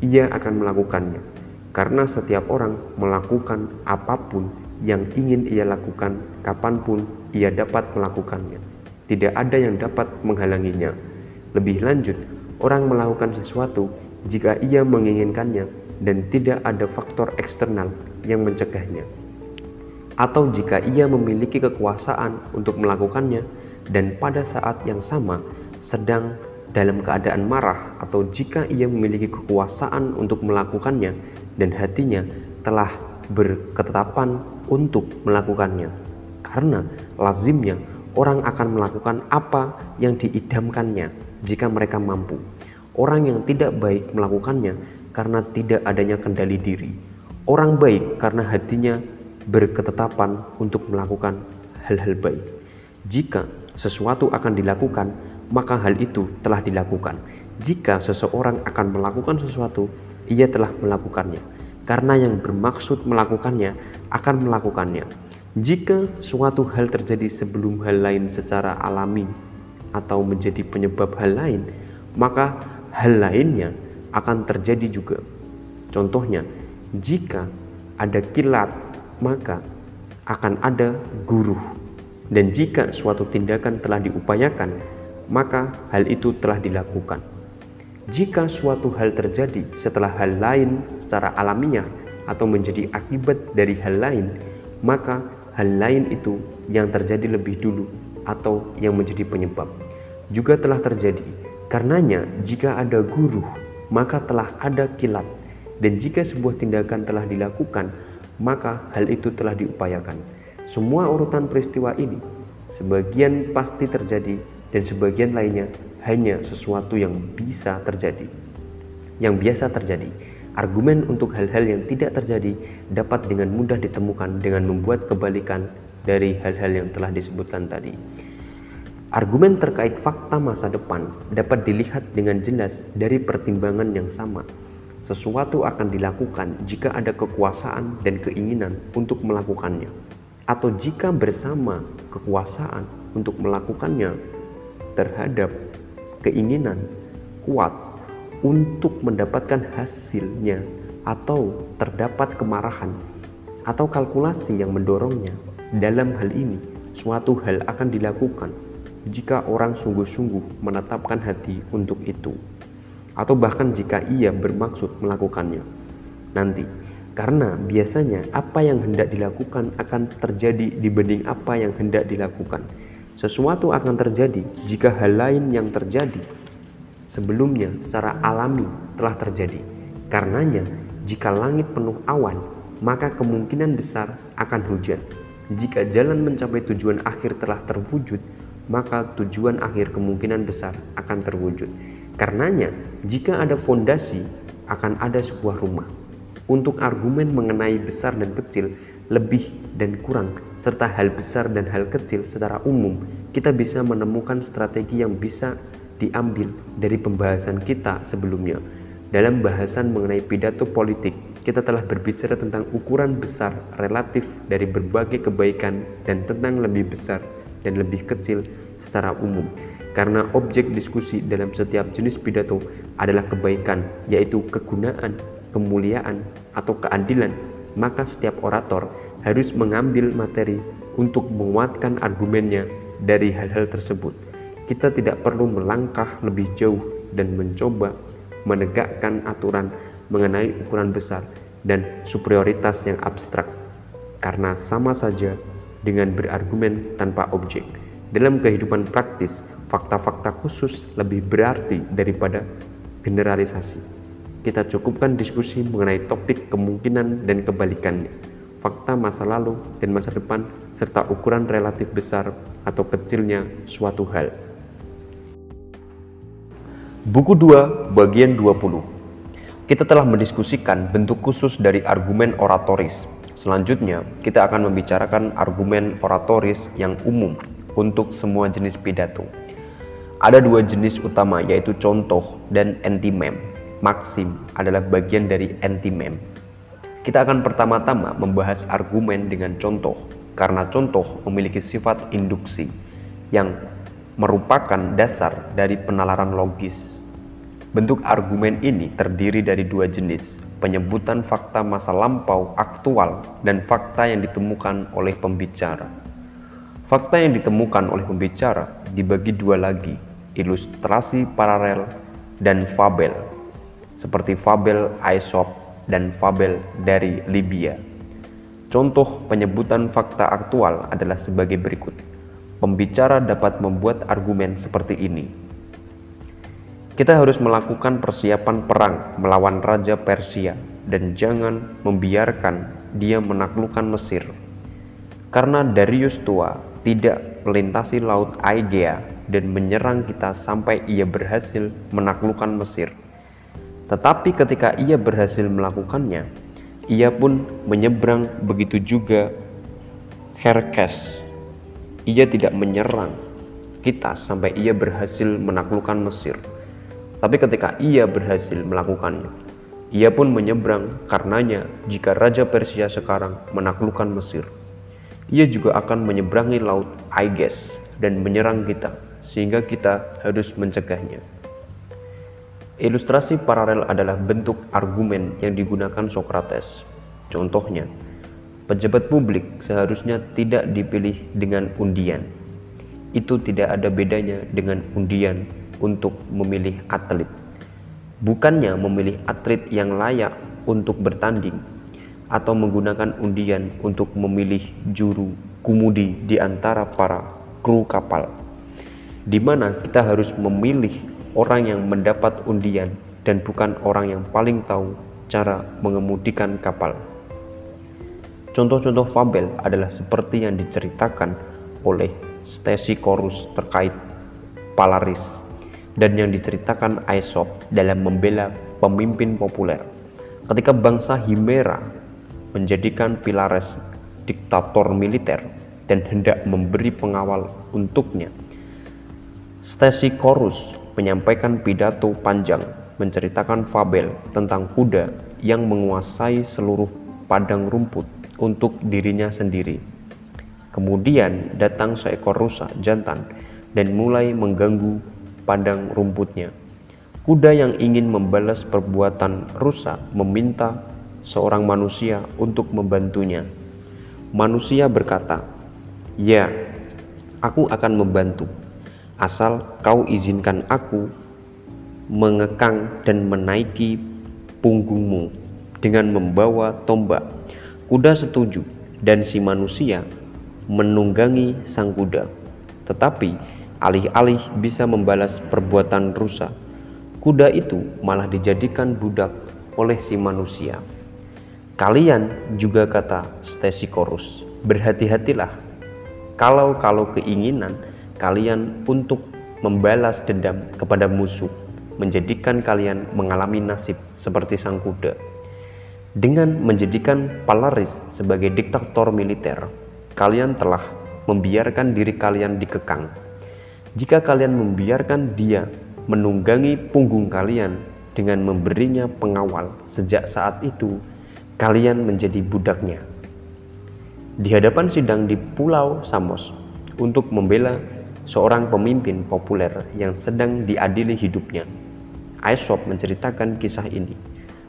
ia akan melakukannya. Karena setiap orang melakukan apa pun yang ingin ia lakukan kapan pun ia dapat melakukannya. Tidak ada yang dapat menghalanginya. Lebih lanjut, orang melakukan sesuatu jika ia menginginkannya dan tidak ada faktor eksternal yang mencegahnya. Atau jika ia memiliki kekuasaan untuk melakukannya dan pada saat yang sama sedang dalam keadaan marah atau jika ia memiliki kekuasaan untuk melakukannya dan hatinya telah berketetapan untuk melakukannya. Karena lazimnya orang akan melakukan apa yang diidamkannya jika mereka mampu. Orang yang tidak baik melakukannya karena tidak adanya kendali diri. Orang baik karena hatinya berketetapan untuk melakukan hal-hal baik. Jika sesuatu akan dilakukan, maka hal itu telah dilakukan. Jika seseorang akan melakukan sesuatu, ia telah melakukannya. Karena yang bermaksud melakukannya akan melakukannya. Jika suatu hal terjadi sebelum hal lain secara alami atau menjadi penyebab hal lain, maka hal lainnya akan terjadi juga. Contohnya, jika ada kilat, maka akan ada guru. Dan jika suatu tindakan telah diupayakan, maka hal itu telah dilakukan. Jika suatu hal terjadi setelah hal lain secara alamiah atau menjadi akibat dari hal lain, maka hal lain itu yang terjadi lebih dulu atau yang menjadi penyebab juga telah terjadi. Karenanya, jika ada guru, maka telah ada kilat, dan jika sebuah tindakan telah dilakukan, maka hal itu telah diupayakan. Semua urutan peristiwa ini sebagian pasti terjadi dan sebagian lainnya hanya sesuatu yang bisa terjadi. Yang biasa terjadi. Argumen untuk hal-hal yang tidak terjadi dapat dengan mudah ditemukan dengan membuat kebalikan dari hal-hal yang telah disebutkan tadi. Argumen terkait fakta masa depan dapat dilihat dengan jelas dari pertimbangan yang sama. Sesuatu akan dilakukan jika ada kekuasaan dan keinginan untuk melakukannya, atau jika bersama kekuasaan untuk melakukannya terhadap keinginan kuat untuk mendapatkan hasilnya atau terdapat kemarahan atau kalkulasi yang mendorongnya. Dalam hal ini suatu hal akan dilakukan jika orang sungguh-sungguh menetapkan hati untuk itu atau bahkan jika ia bermaksud melakukannya nanti karena biasanya apa yang hendak dilakukan akan terjadi dibanding apa yang hendak dilakukan sesuatu akan terjadi jika hal lain yang terjadi sebelumnya secara alami telah terjadi. Karenanya, jika langit penuh awan, maka kemungkinan besar akan hujan. Jika jalan mencapai tujuan akhir telah terwujud, maka tujuan akhir kemungkinan besar akan terwujud. Karenanya, jika ada fondasi, akan ada sebuah rumah. Untuk argumen mengenai besar dan kecil, lebih dan kurang, serta hal besar dan hal kecil secara umum, kita bisa menemukan strategi yang bisa diambil dari pembahasan kita sebelumnya. Dalam bahasan mengenai pidato politik, kita telah berbicara tentang ukuran besar relatif dari berbagai kebaikan dan tentang lebih besar dan lebih kecil secara umum. Karena objek diskusi dalam setiap jenis pidato adalah kebaikan, yaitu kegunaan, kemuliaan, atau keadilan maka setiap orator harus mengambil materi untuk menguatkan argumennya dari hal-hal tersebut. Kita tidak perlu melangkah lebih jauh dan mencoba menegakkan aturan mengenai ukuran besar dan superioritas yang abstrak, karena sama saja dengan berargumen tanpa objek. Dalam kehidupan praktis, fakta-fakta khusus lebih berarti daripada generalisasi. Kita cukupkan diskusi mengenai topik kemungkinan dan kebalikannya, fakta masa lalu dan masa depan, serta ukuran relatif besar atau kecilnya suatu hal. Buku 2 bagian 20 Kita telah mendiskusikan bentuk khusus dari argumen oratoris. Selanjutnya, kita akan membicarakan argumen oratoris yang umum untuk semua jenis pidato. Ada dua jenis utama yaitu contoh dan antimem. Maksim adalah bagian dari antimem. Kita akan pertama-tama membahas argumen dengan contoh karena contoh memiliki sifat induksi yang merupakan dasar dari penalaran logis. Bentuk argumen ini terdiri dari dua jenis, penyebutan fakta masa lampau aktual dan fakta yang ditemukan oleh pembicara. Fakta yang ditemukan oleh pembicara dibagi dua lagi, ilustrasi paralel dan fabel, seperti fabel Aesop dan fabel dari Libya. Contoh penyebutan fakta aktual adalah sebagai berikut. Pembicara dapat membuat argumen seperti ini. Kita harus melakukan persiapan perang melawan Raja Persia dan jangan membiarkan dia menaklukkan Mesir. Karena Darius tua tidak melintasi laut Aegea dan menyerang kita sampai ia berhasil menaklukkan Mesir. Tetapi ketika ia berhasil melakukannya, ia pun menyeberang begitu juga Herkes. Ia tidak menyerang kita sampai ia berhasil menaklukkan Mesir. Tapi ketika ia berhasil melakukannya, ia pun menyeberang karenanya jika Raja Persia sekarang menaklukkan Mesir. Ia juga akan menyeberangi laut Aeges dan menyerang kita, sehingga kita harus mencegahnya. Ilustrasi paralel adalah bentuk argumen yang digunakan Socrates. Contohnya, pejabat publik seharusnya tidak dipilih dengan undian. Itu tidak ada bedanya dengan undian untuk memilih atlet. Bukannya memilih atlet yang layak untuk bertanding atau menggunakan undian untuk memilih juru kumudi di antara para kru kapal. Di mana kita harus memilih orang yang mendapat undian dan bukan orang yang paling tahu cara mengemudikan kapal. Contoh-contoh fabel adalah seperti yang diceritakan oleh Stesichorus terkait Palaris dan yang diceritakan Aesop dalam membela pemimpin populer. Ketika bangsa Himera menjadikan Pilares diktator militer dan hendak memberi pengawal untuknya, Stesichorus menyampaikan pidato panjang menceritakan fabel tentang kuda yang menguasai seluruh padang rumput untuk dirinya sendiri. Kemudian datang seekor rusa jantan dan mulai mengganggu padang rumputnya. Kuda yang ingin membalas perbuatan rusa meminta seorang manusia untuk membantunya. Manusia berkata, "Ya, aku akan membantu, asal kau izinkan aku mengekang dan menaiki punggungmu dengan membawa tombak." Kuda setuju, dan si manusia menunggangi sang kuda. Tetapi alih-alih bisa membalas perbuatan rusa, kuda itu malah dijadikan budak oleh si manusia. Kalian juga kata Stesichorus, berhati-hatilah kalau-kalau keinginan kalian untuk membalas dendam kepada musuh menjadikan kalian mengalami nasib seperti sang kuda. Dengan menjadikan Palaris sebagai diktator militer, kalian telah membiarkan diri kalian dikekang jika kalian membiarkan dia menunggangi punggung kalian dengan memberinya pengawal sejak saat itu, kalian menjadi budaknya. Di hadapan sidang di Pulau Samos untuk membela seorang pemimpin populer yang sedang diadili hidupnya. Aesop menceritakan kisah ini.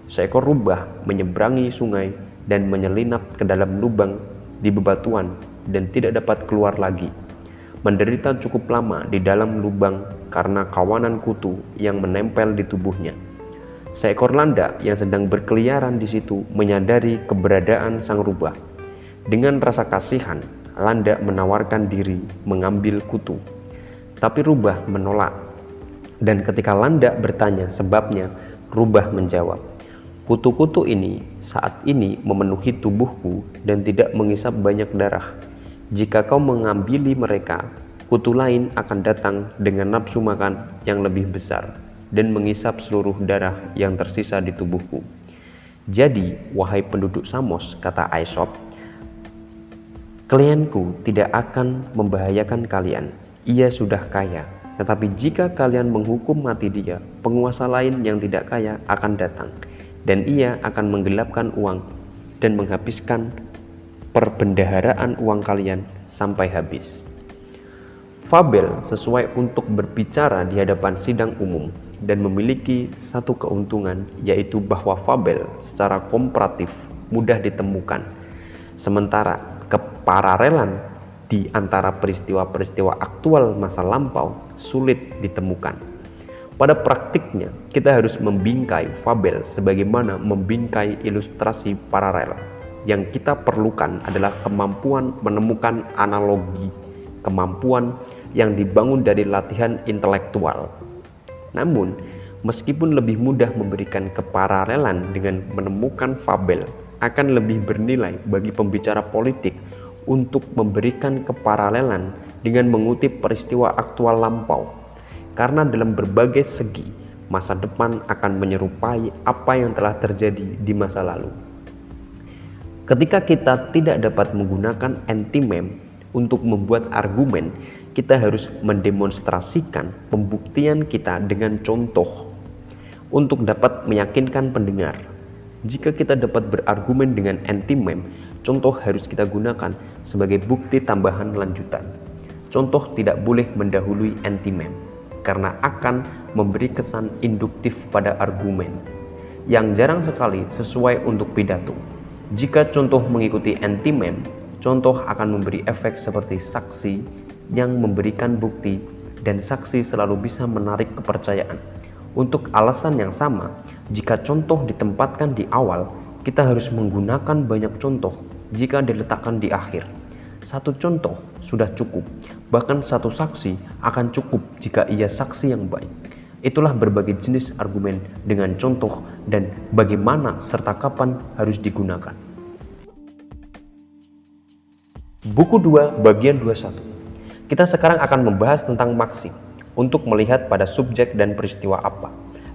Seekor rubah menyeberangi sungai dan menyelinap ke dalam lubang di bebatuan dan tidak dapat keluar lagi menderita cukup lama di dalam lubang karena kawanan kutu yang menempel di tubuhnya. Seekor landak yang sedang berkeliaran di situ menyadari keberadaan sang rubah. Dengan rasa kasihan, landak menawarkan diri mengambil kutu. Tapi rubah menolak. Dan ketika landak bertanya sebabnya, rubah menjawab, Kutu-kutu ini saat ini memenuhi tubuhku dan tidak mengisap banyak darah. Jika kau mengambil mereka, kutu lain akan datang dengan nafsu makan yang lebih besar dan mengisap seluruh darah yang tersisa di tubuhku. Jadi, wahai penduduk Samos, kata Aesop, klienku tidak akan membahayakan kalian. Ia sudah kaya, tetapi jika kalian menghukum mati dia, penguasa lain yang tidak kaya akan datang, dan ia akan menggelapkan uang dan menghabiskan perbendaharaan uang kalian sampai habis. Fabel sesuai untuk berbicara di hadapan sidang umum dan memiliki satu keuntungan yaitu bahwa fabel secara komparatif mudah ditemukan sementara kepararelan di antara peristiwa-peristiwa aktual masa lampau sulit ditemukan. Pada praktiknya, kita harus membingkai fabel sebagaimana membingkai ilustrasi paralel. Yang kita perlukan adalah kemampuan menemukan analogi, kemampuan yang dibangun dari latihan intelektual namun, meskipun lebih mudah memberikan keparalelan dengan menemukan fabel, akan lebih bernilai bagi pembicara politik untuk memberikan keparalelan dengan mengutip peristiwa aktual lampau. Karena dalam berbagai segi, masa depan akan menyerupai apa yang telah terjadi di masa lalu. Ketika kita tidak dapat menggunakan anti-meme untuk membuat argumen kita harus mendemonstrasikan pembuktian kita dengan contoh untuk dapat meyakinkan pendengar. Jika kita dapat berargumen dengan anti-meme, contoh harus kita gunakan sebagai bukti tambahan lanjutan. Contoh tidak boleh mendahului anti-meme karena akan memberi kesan induktif pada argumen yang jarang sekali sesuai untuk pidato. Jika contoh mengikuti anti-meme, contoh akan memberi efek seperti saksi yang memberikan bukti dan saksi selalu bisa menarik kepercayaan. Untuk alasan yang sama, jika contoh ditempatkan di awal, kita harus menggunakan banyak contoh jika diletakkan di akhir. Satu contoh sudah cukup, bahkan satu saksi akan cukup jika ia saksi yang baik. Itulah berbagai jenis argumen dengan contoh dan bagaimana serta kapan harus digunakan. Buku 2 bagian 21 kita sekarang akan membahas tentang maksim untuk melihat pada subjek dan peristiwa apa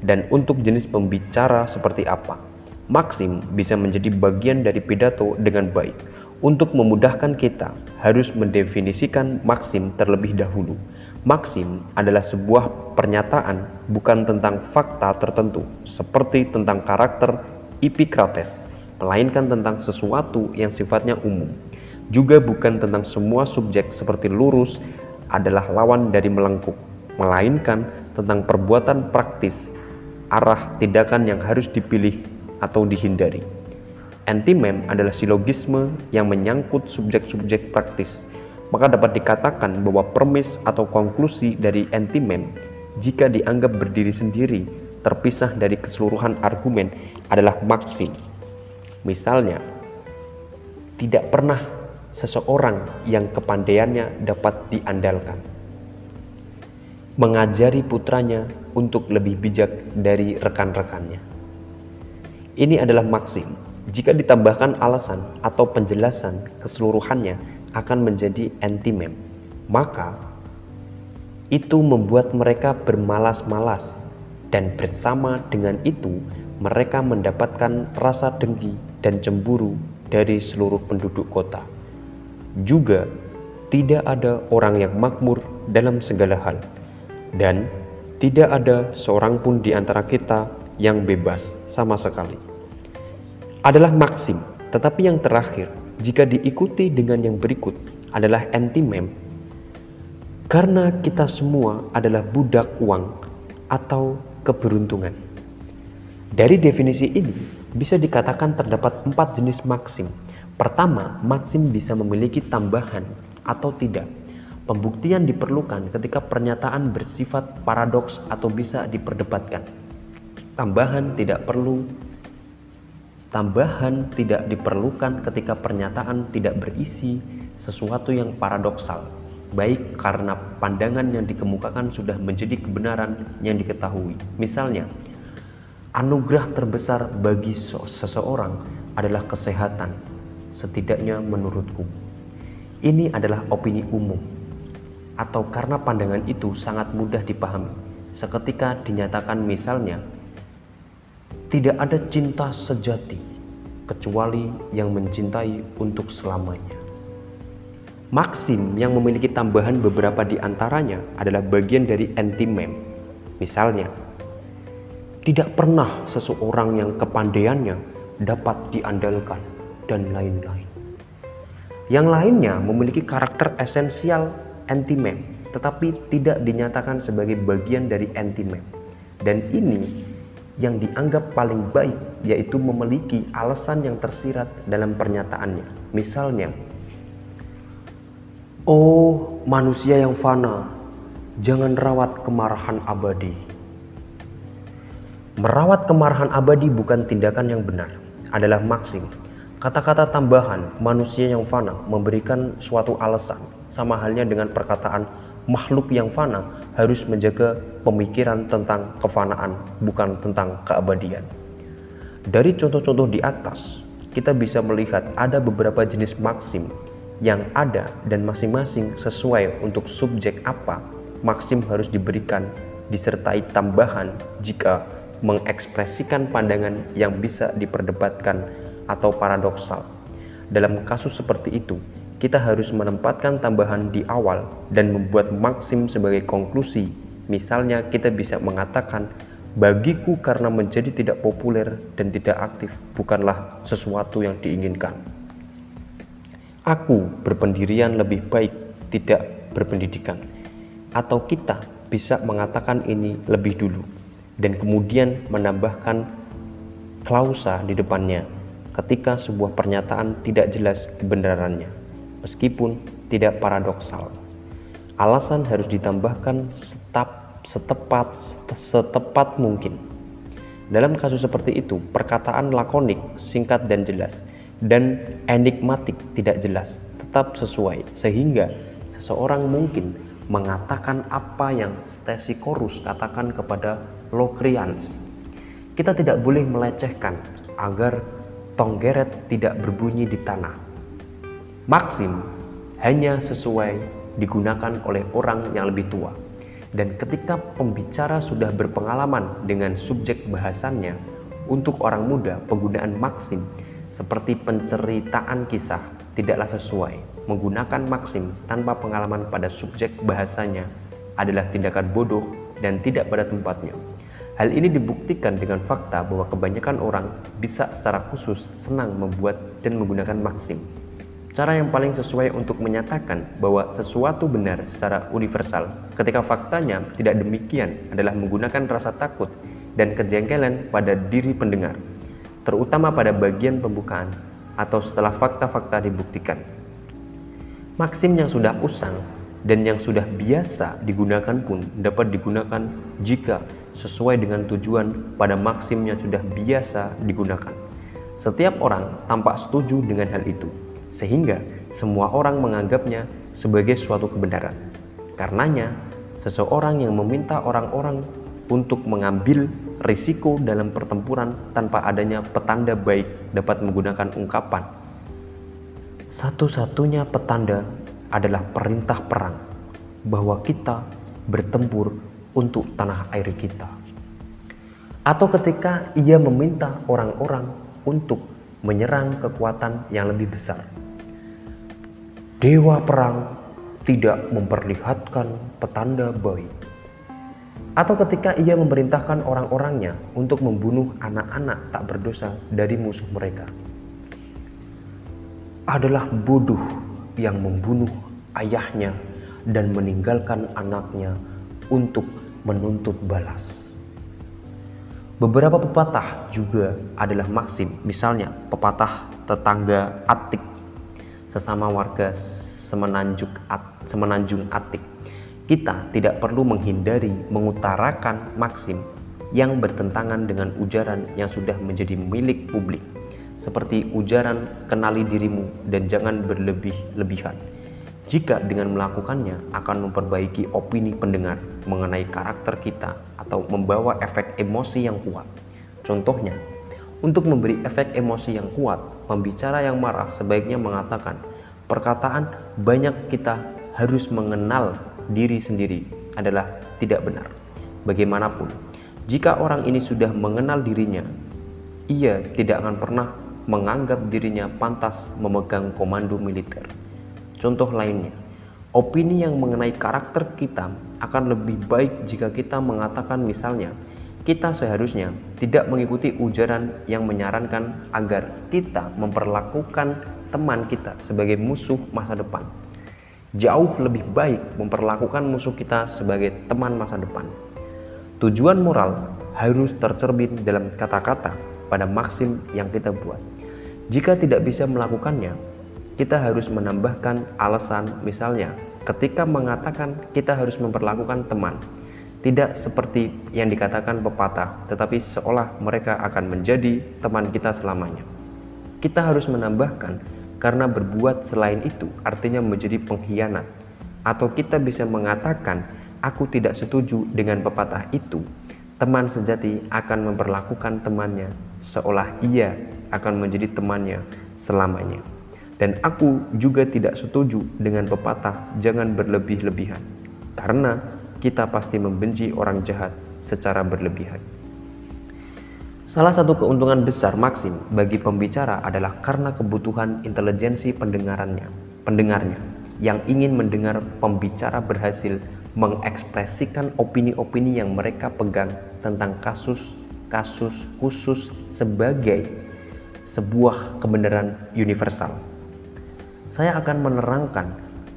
dan untuk jenis pembicara seperti apa. Maksim bisa menjadi bagian dari pidato dengan baik. Untuk memudahkan kita, harus mendefinisikan maksim terlebih dahulu. Maksim adalah sebuah pernyataan bukan tentang fakta tertentu, seperti tentang karakter Epicrates, melainkan tentang sesuatu yang sifatnya umum juga bukan tentang semua subjek seperti lurus adalah lawan dari melengkung, melainkan tentang perbuatan praktis, arah tindakan yang harus dipilih atau dihindari. Antimem adalah silogisme yang menyangkut subjek-subjek praktis. Maka dapat dikatakan bahwa premis atau konklusi dari antimem jika dianggap berdiri sendiri terpisah dari keseluruhan argumen adalah maksi. Misalnya, tidak pernah seseorang yang kepandaiannya dapat diandalkan. Mengajari putranya untuk lebih bijak dari rekan-rekannya. Ini adalah maksim. Jika ditambahkan alasan atau penjelasan keseluruhannya akan menjadi antimem, maka itu membuat mereka bermalas-malas dan bersama dengan itu mereka mendapatkan rasa dengki dan cemburu dari seluruh penduduk kota. Juga tidak ada orang yang makmur dalam segala hal, dan tidak ada seorang pun di antara kita yang bebas sama sekali. Adalah maksim, tetapi yang terakhir, jika diikuti dengan yang berikut, adalah antimem. Karena kita semua adalah budak uang atau keberuntungan. Dari definisi ini, bisa dikatakan terdapat empat jenis maksim Pertama, maksim bisa memiliki tambahan atau tidak. Pembuktian diperlukan ketika pernyataan bersifat paradoks atau bisa diperdebatkan. tambahan tidak perlu tambahan tidak diperlukan ketika pernyataan tidak berisi sesuatu yang paradoksal baik karena pandangan yang dikemukakan sudah menjadi kebenaran yang diketahui. Misalnya anugerah terbesar bagi seseorang adalah kesehatan setidaknya menurutku. Ini adalah opini umum atau karena pandangan itu sangat mudah dipahami seketika dinyatakan misalnya tidak ada cinta sejati kecuali yang mencintai untuk selamanya. Maksim yang memiliki tambahan beberapa di antaranya adalah bagian dari anti-mem. Misalnya, tidak pernah seseorang yang kepandaiannya dapat diandalkan dan lain-lain. Yang lainnya memiliki karakter esensial anti-mem, tetapi tidak dinyatakan sebagai bagian dari anti-mem. Dan ini yang dianggap paling baik yaitu memiliki alasan yang tersirat dalam pernyataannya. Misalnya, Oh manusia yang fana, jangan rawat kemarahan abadi. Merawat kemarahan abadi bukan tindakan yang benar, adalah maksim. Kata-kata tambahan manusia yang fana memberikan suatu alasan, sama halnya dengan perkataan makhluk yang fana harus menjaga pemikiran tentang kefanaan, bukan tentang keabadian. Dari contoh-contoh di atas, kita bisa melihat ada beberapa jenis maksim yang ada dan masing-masing sesuai untuk subjek apa maksim harus diberikan disertai tambahan jika mengekspresikan pandangan yang bisa diperdebatkan atau paradoksal. Dalam kasus seperti itu, kita harus menempatkan tambahan di awal dan membuat maksim sebagai konklusi. Misalnya kita bisa mengatakan, bagiku karena menjadi tidak populer dan tidak aktif bukanlah sesuatu yang diinginkan. Aku berpendirian lebih baik tidak berpendidikan. Atau kita bisa mengatakan ini lebih dulu dan kemudian menambahkan klausa di depannya ketika sebuah pernyataan tidak jelas kebenarannya meskipun tidak paradoksal. Alasan harus ditambahkan setap, setepat setepat mungkin. Dalam kasus seperti itu, perkataan lakonik, singkat dan jelas, dan enigmatik tidak jelas, tetap sesuai sehingga seseorang mungkin mengatakan apa yang Stesichorus katakan kepada Locrians. Kita tidak boleh melecehkan agar tonggeret tidak berbunyi di tanah Maksim hanya sesuai digunakan oleh orang yang lebih tua. Dan ketika pembicara sudah berpengalaman dengan subjek bahasannya, untuk orang muda penggunaan maksim seperti penceritaan kisah tidaklah sesuai. Menggunakan maksim tanpa pengalaman pada subjek bahasanya adalah tindakan bodoh dan tidak pada tempatnya. Hal ini dibuktikan dengan fakta bahwa kebanyakan orang bisa secara khusus senang membuat dan menggunakan maksim Cara yang paling sesuai untuk menyatakan bahwa sesuatu benar secara universal ketika faktanya tidak demikian adalah menggunakan rasa takut dan kejengkelan pada diri pendengar, terutama pada bagian pembukaan atau setelah fakta-fakta dibuktikan. Maksim yang sudah usang dan yang sudah biasa digunakan pun dapat digunakan jika sesuai dengan tujuan pada maksimnya sudah biasa digunakan. Setiap orang tampak setuju dengan hal itu sehingga semua orang menganggapnya sebagai suatu kebenaran. Karenanya, seseorang yang meminta orang-orang untuk mengambil risiko dalam pertempuran tanpa adanya petanda baik dapat menggunakan ungkapan. Satu-satunya petanda adalah perintah perang bahwa kita bertempur untuk tanah air kita. Atau ketika ia meminta orang-orang untuk menyerang kekuatan yang lebih besar dewa perang tidak memperlihatkan petanda baik. Atau ketika ia memerintahkan orang-orangnya untuk membunuh anak-anak tak berdosa dari musuh mereka. Adalah bodoh yang membunuh ayahnya dan meninggalkan anaknya untuk menuntut balas. Beberapa pepatah juga adalah maksim, misalnya pepatah tetangga Atik sesama warga semenanjung, At, semenanjung Atik. Kita tidak perlu menghindari mengutarakan maksim yang bertentangan dengan ujaran yang sudah menjadi milik publik, seperti ujaran "kenali dirimu" dan "jangan berlebih-lebihan". Jika dengan melakukannya akan memperbaiki opini pendengar mengenai karakter kita atau membawa efek emosi yang kuat. Contohnya, untuk memberi efek emosi yang kuat, pembicara yang marah sebaiknya mengatakan, perkataan banyak kita harus mengenal diri sendiri adalah tidak benar. Bagaimanapun, jika orang ini sudah mengenal dirinya, ia tidak akan pernah menganggap dirinya pantas memegang komando militer. Contoh lainnya, opini yang mengenai karakter kita akan lebih baik jika kita mengatakan misalnya, kita seharusnya tidak mengikuti ujaran yang menyarankan agar kita memperlakukan teman kita sebagai musuh masa depan. Jauh lebih baik memperlakukan musuh kita sebagai teman masa depan. Tujuan moral harus tercermin dalam kata-kata pada maksim yang kita buat. Jika tidak bisa melakukannya, kita harus menambahkan alasan misalnya ketika mengatakan kita harus memperlakukan teman tidak seperti yang dikatakan pepatah, tetapi seolah mereka akan menjadi teman kita selamanya. Kita harus menambahkan, karena berbuat selain itu artinya menjadi pengkhianat, atau kita bisa mengatakan, "Aku tidak setuju dengan pepatah itu." Teman sejati akan memperlakukan temannya seolah ia akan menjadi temannya selamanya. Dan aku juga tidak setuju dengan pepatah "jangan berlebih-lebihan", karena kita pasti membenci orang jahat secara berlebihan. Salah satu keuntungan besar Maxim bagi pembicara adalah karena kebutuhan intelijensi pendengarannya, pendengarnya yang ingin mendengar pembicara berhasil mengekspresikan opini-opini yang mereka pegang tentang kasus-kasus khusus sebagai sebuah kebenaran universal. Saya akan menerangkan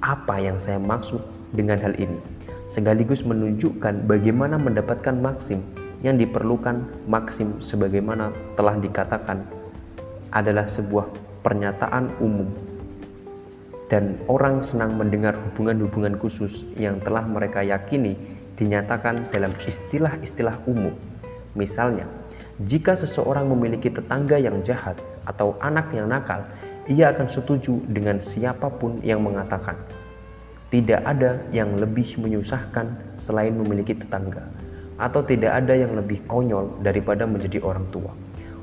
apa yang saya maksud dengan hal ini sekaligus menunjukkan bagaimana mendapatkan maksim yang diperlukan maksim sebagaimana telah dikatakan adalah sebuah pernyataan umum dan orang senang mendengar hubungan-hubungan khusus yang telah mereka yakini dinyatakan dalam istilah-istilah umum. Misalnya, jika seseorang memiliki tetangga yang jahat atau anak yang nakal, ia akan setuju dengan siapa pun yang mengatakan, tidak ada yang lebih menyusahkan selain memiliki tetangga, atau tidak ada yang lebih konyol daripada menjadi orang tua.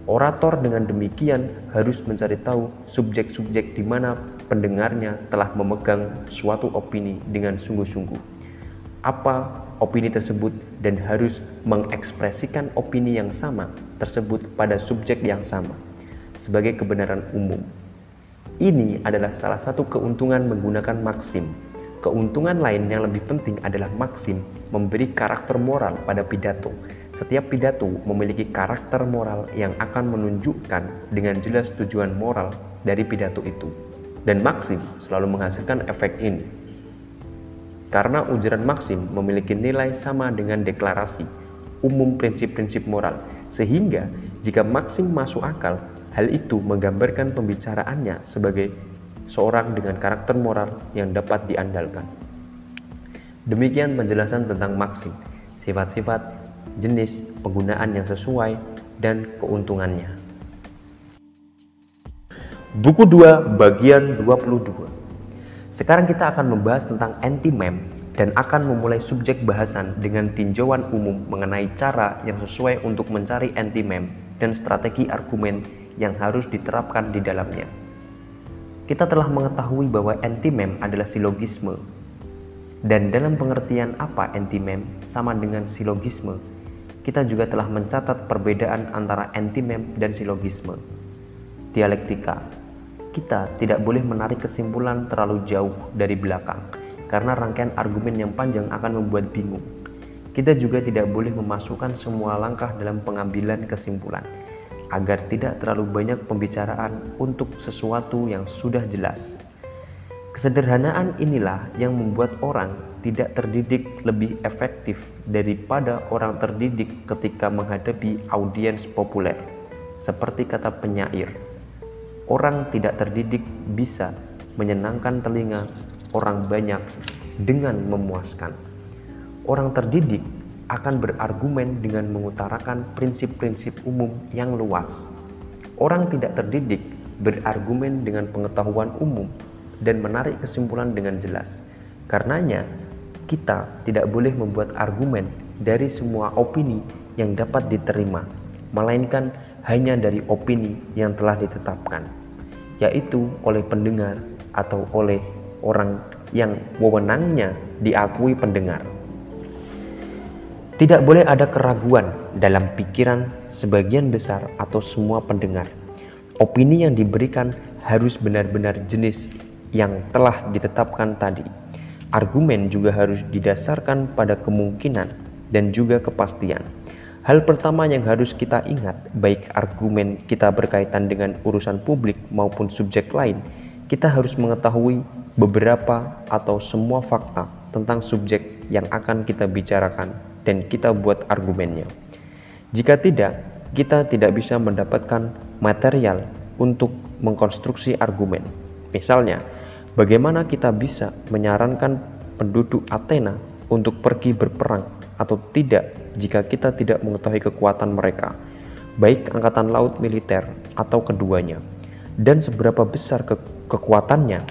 Orator dengan demikian harus mencari tahu subjek-subjek di mana pendengarnya telah memegang suatu opini dengan sungguh-sungguh. Apa opini tersebut dan harus mengekspresikan opini yang sama tersebut pada subjek yang sama sebagai kebenaran umum. Ini adalah salah satu keuntungan menggunakan maksim Keuntungan lain yang lebih penting adalah Maxim memberi karakter moral pada pidato. Setiap pidato memiliki karakter moral yang akan menunjukkan dengan jelas tujuan moral dari pidato itu. Dan Maxim selalu menghasilkan efek ini. Karena ujaran Maxim memiliki nilai sama dengan deklarasi umum prinsip-prinsip moral, sehingga jika Maxim masuk akal, hal itu menggambarkan pembicaraannya sebagai seorang dengan karakter moral yang dapat diandalkan. Demikian penjelasan tentang maksim, sifat-sifat, jenis, penggunaan yang sesuai, dan keuntungannya. Buku 2 bagian 22 Sekarang kita akan membahas tentang anti-meme dan akan memulai subjek bahasan dengan tinjauan umum mengenai cara yang sesuai untuk mencari anti-meme dan strategi argumen yang harus diterapkan di dalamnya. Kita telah mengetahui bahwa anti-mem adalah silogisme. Dan dalam pengertian apa anti-mem sama dengan silogisme, kita juga telah mencatat perbedaan antara anti-mem dan silogisme. Dialektika. Kita tidak boleh menarik kesimpulan terlalu jauh dari belakang karena rangkaian argumen yang panjang akan membuat bingung. Kita juga tidak boleh memasukkan semua langkah dalam pengambilan kesimpulan agar tidak terlalu banyak pembicaraan untuk sesuatu yang sudah jelas. Kesederhanaan inilah yang membuat orang tidak terdidik lebih efektif daripada orang terdidik ketika menghadapi audiens populer. Seperti kata penyair, orang tidak terdidik bisa menyenangkan telinga orang banyak dengan memuaskan. Orang terdidik akan berargumen dengan mengutarakan prinsip-prinsip umum yang luas. Orang tidak terdidik berargumen dengan pengetahuan umum dan menarik kesimpulan dengan jelas. Karenanya, kita tidak boleh membuat argumen dari semua opini yang dapat diterima, melainkan hanya dari opini yang telah ditetapkan, yaitu oleh pendengar atau oleh orang yang wewenangnya diakui pendengar. Tidak boleh ada keraguan dalam pikiran sebagian besar atau semua pendengar. Opini yang diberikan harus benar-benar jenis yang telah ditetapkan tadi. Argumen juga harus didasarkan pada kemungkinan dan juga kepastian. Hal pertama yang harus kita ingat, baik argumen kita berkaitan dengan urusan publik maupun subjek lain, kita harus mengetahui beberapa atau semua fakta tentang subjek yang akan kita bicarakan dan kita buat argumennya. Jika tidak, kita tidak bisa mendapatkan material untuk mengkonstruksi argumen. Misalnya, bagaimana kita bisa menyarankan penduduk Athena untuk pergi berperang atau tidak jika kita tidak mengetahui kekuatan mereka, baik angkatan laut militer atau keduanya, dan seberapa besar ke kekuatannya,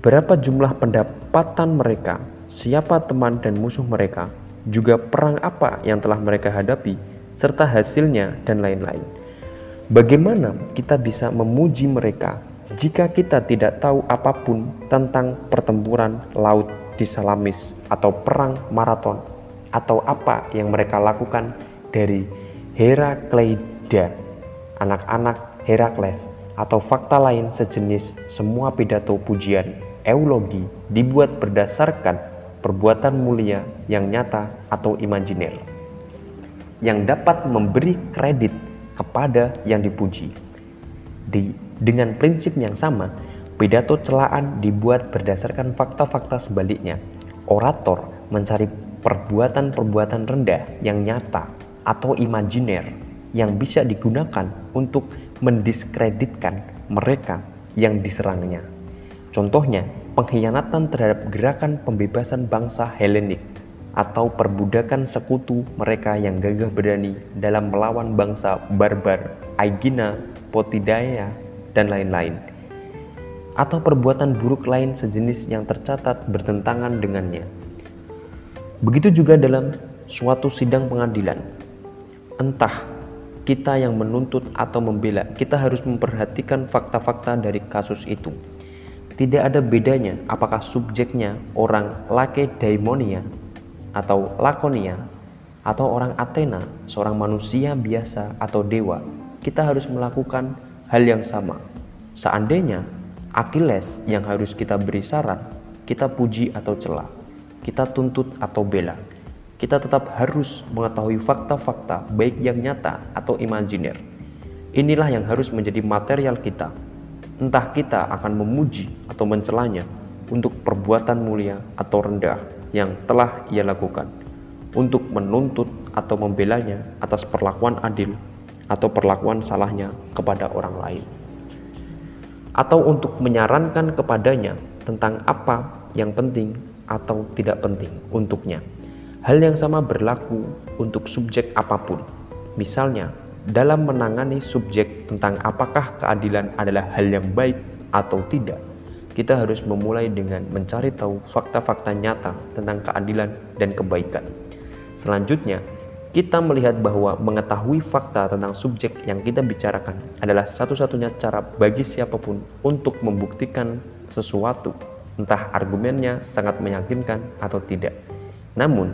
berapa jumlah pendapatan mereka, siapa teman dan musuh mereka, juga perang apa yang telah mereka hadapi, serta hasilnya, dan lain-lain. Bagaimana kita bisa memuji mereka jika kita tidak tahu apa pun tentang pertempuran laut di Salamis atau perang maraton atau apa yang mereka lakukan dari Herakleida, anak-anak Herakles, atau fakta lain sejenis semua pidato pujian eulogi dibuat berdasarkan perbuatan mulia yang nyata atau imajiner yang dapat memberi kredit kepada yang dipuji. Di, dengan prinsip yang sama, pidato celaan dibuat berdasarkan fakta-fakta sebaliknya. Orator mencari perbuatan-perbuatan rendah yang nyata atau imajiner yang bisa digunakan untuk mendiskreditkan mereka yang diserangnya. Contohnya, pengkhianatan terhadap gerakan pembebasan bangsa Helenik atau perbudakan sekutu mereka yang gagah berani dalam melawan bangsa barbar Aegina, Potidaea, dan lain-lain atau perbuatan buruk lain sejenis yang tercatat bertentangan dengannya. Begitu juga dalam suatu sidang pengadilan. Entah kita yang menuntut atau membela, kita harus memperhatikan fakta-fakta dari kasus itu tidak ada bedanya apakah subjeknya orang Lakedaimonia atau Lakonia atau orang Athena, seorang manusia biasa atau dewa. Kita harus melakukan hal yang sama. Seandainya Achilles yang harus kita beri saran, kita puji atau celah, kita tuntut atau bela. Kita tetap harus mengetahui fakta-fakta baik yang nyata atau imajiner. Inilah yang harus menjadi material kita entah kita akan memuji atau mencelanya untuk perbuatan mulia atau rendah yang telah ia lakukan, untuk menuntut atau membelanya atas perlakuan adil atau perlakuan salahnya kepada orang lain, atau untuk menyarankan kepadanya tentang apa yang penting atau tidak penting untuknya. Hal yang sama berlaku untuk subjek apa pun, misalnya dalam menangani subjek tentang apakah keadilan adalah hal yang baik atau tidak, kita harus memulai dengan mencari tahu fakta-fakta nyata tentang keadilan dan kebaikan. Selanjutnya, kita melihat bahwa mengetahui fakta tentang subjek yang kita bicarakan adalah satu-satunya cara bagi siapa pun untuk membuktikan sesuatu, entah argumennya sangat meyakinkan atau tidak. Namun,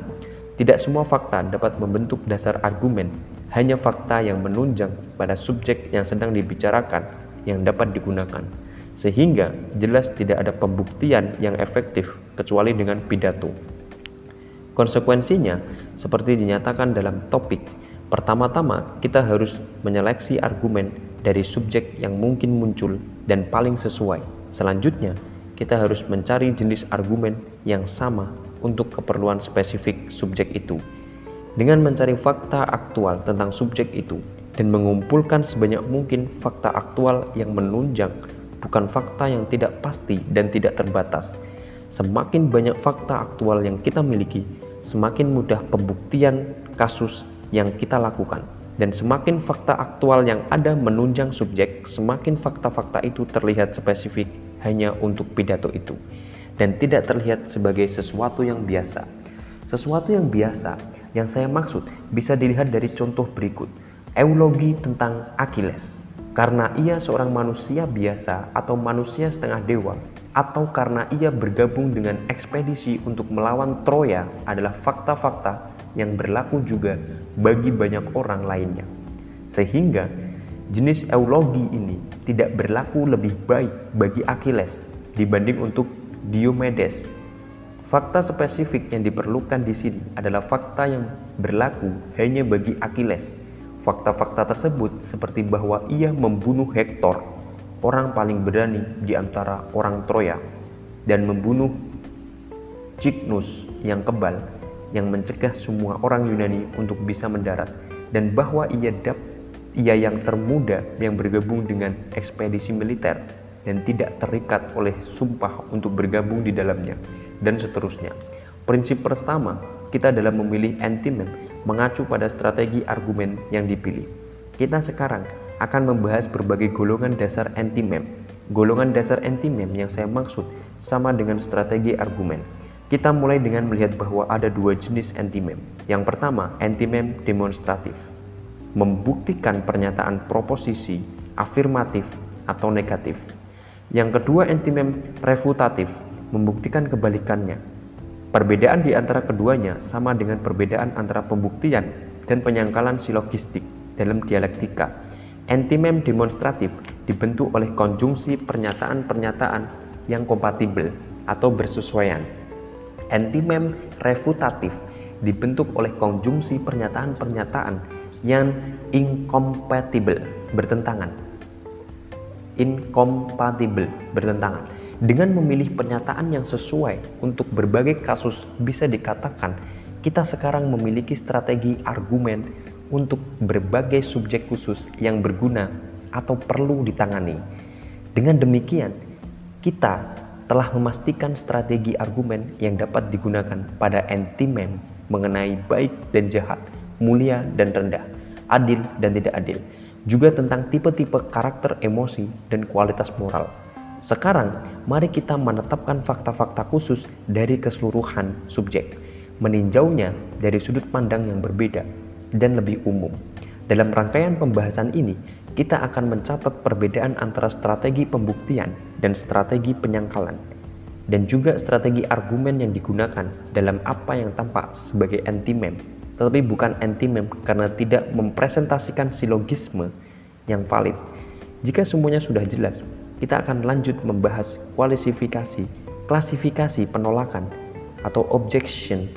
tidak semua fakta dapat membentuk dasar argumen hanya fakta yang menunjang pada subjek yang sedang dibicarakan yang dapat digunakan, sehingga jelas tidak ada pembuktian yang efektif kecuali dengan pidato. Konsekuensinya, seperti dinyatakan dalam topik, pertama-tama kita harus menyeleksi argumen dari subjek yang mungkin muncul dan paling sesuai. Selanjutnya, kita harus mencari jenis argumen yang sama untuk keperluan spesifik subjek itu dengan mencari fakta aktual tentang subjek itu dan mengumpulkan sebanyak mungkin fakta aktual yang menunjang, bukan fakta yang tidak pasti dan tidak terbatas. Semakin banyak fakta aktual yang kita miliki, semakin mudah pembuktian kasus yang kita lakukan. Dan semakin fakta aktual yang ada menunjang subjek, semakin fakta-fakta itu terlihat spesifik hanya untuk pidato itu dan tidak terlihat sebagai sesuatu yang biasa. Sesuatu yang biasa yang saya maksud bisa dilihat dari contoh berikut. Eulogi tentang Achilles. Karena ia seorang manusia biasa atau manusia setengah dewa atau karena ia bergabung dengan ekspedisi untuk melawan Troya adalah fakta-fakta yang berlaku juga bagi banyak orang lainnya. Sehingga jenis eulogi ini tidak berlaku lebih baik bagi Achilles dibanding untuk Diomedes. Fakta spesifik yang diperlukan di sini adalah fakta yang berlaku hanya bagi Achilles. Fakta-fakta tersebut seperti bahwa ia membunuh Hektor orang paling berani di antara orang Troya dan membunuh Cygnus yang kebal yang mencegah semua orang Yunani untuk bisa mendarat dan bahwa ia dap ia yang termuda yang bergabung dengan ekspedisi militer dan tidak terikat oleh sumpah untuk bergabung di dalamnya dan seterusnya. Prinsip pertama kita dalam memilih antimem mengacu pada strategi argumen yang dipilih. Kita sekarang akan membahas berbagai golongan dasar anti-mem. Golongan dasar anti-mem yang saya maksud sama dengan strategi argumen. Kita mulai dengan melihat bahwa ada dua jenis anti-mem. Yang pertama, anti-mem demonstratif. Membuktikan pernyataan proposisi, afirmatif, atau negatif. Yang kedua, anti-mem refutatif. Membuktikan kebalikannya. Perbedaan di antara keduanya sama dengan perbedaan antara pembuktian dan penyangkalan silogistik dalam dialektika Antimem demonstratif dibentuk oleh konjungsi pernyataan-pernyataan yang kompatibel atau bersesuaian. Antimem refutatif dibentuk oleh konjungsi pernyataan-pernyataan yang incompatible, bertentangan. Incompatible, bertentangan. Dengan memilih pernyataan yang sesuai untuk berbagai kasus bisa dikatakan kita sekarang memiliki strategi argumen untuk berbagai subjek khusus yang berguna atau perlu ditangani. Dengan demikian, kita telah memastikan strategi argumen yang dapat digunakan pada antimem mengenai baik dan jahat, mulia dan rendah, adil dan tidak adil, juga tentang tipe-tipe karakter emosi dan kualitas moral. Sekarang, mari kita menetapkan fakta-fakta khusus dari keseluruhan subjek, meninjaunya dari sudut pandang yang berbeda dan lebih umum. Dalam rangkaian pembahasan ini, kita akan mencatat perbedaan antara strategi pembuktian dan strategi penyangkalan, dan juga strategi argumen yang digunakan dalam apa yang tampak sebagai antimem, tetapi bukan antimem karena tidak mempresentasikan silogisme yang valid. Jika semuanya sudah jelas, kita akan lanjut membahas kualisifikasi, klasifikasi penolakan atau objection,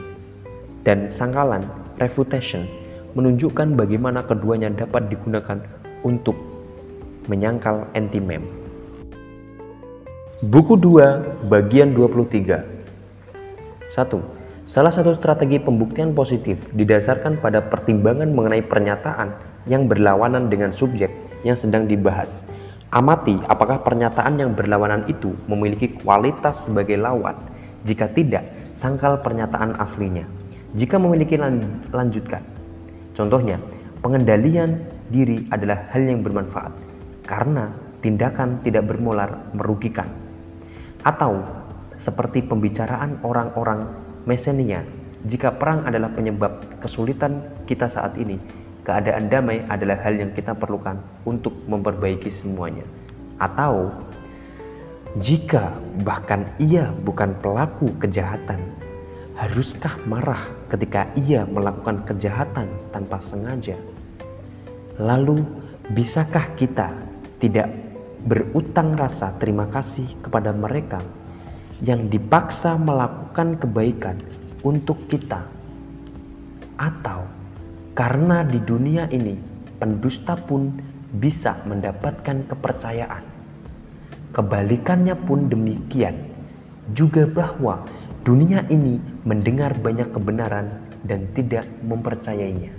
dan sangkalan refutation menunjukkan bagaimana keduanya dapat digunakan untuk menyangkal anti-mem. Buku 2 bagian 23 1. Salah satu strategi pembuktian positif didasarkan pada pertimbangan mengenai pernyataan yang berlawanan dengan subjek yang sedang dibahas. Amati apakah pernyataan yang berlawanan itu memiliki kualitas sebagai lawan. Jika tidak, sangkal pernyataan aslinya. Jika memiliki lanjutkan. Contohnya, pengendalian diri adalah hal yang bermanfaat karena tindakan tidak bermolar merugikan. Atau seperti pembicaraan orang-orang Mesenia, jika perang adalah penyebab kesulitan kita saat ini, keadaan damai adalah hal yang kita perlukan untuk memperbaiki semuanya. Atau jika bahkan ia bukan pelaku kejahatan, Haruskah marah ketika ia melakukan kejahatan tanpa sengaja? Lalu, bisakah kita tidak berutang rasa terima kasih kepada mereka yang dipaksa melakukan kebaikan untuk kita? Atau karena di dunia ini pendusta pun bisa mendapatkan kepercayaan. Kebalikannya pun demikian, juga bahwa dunia ini mendengar banyak kebenaran dan tidak mempercayainya.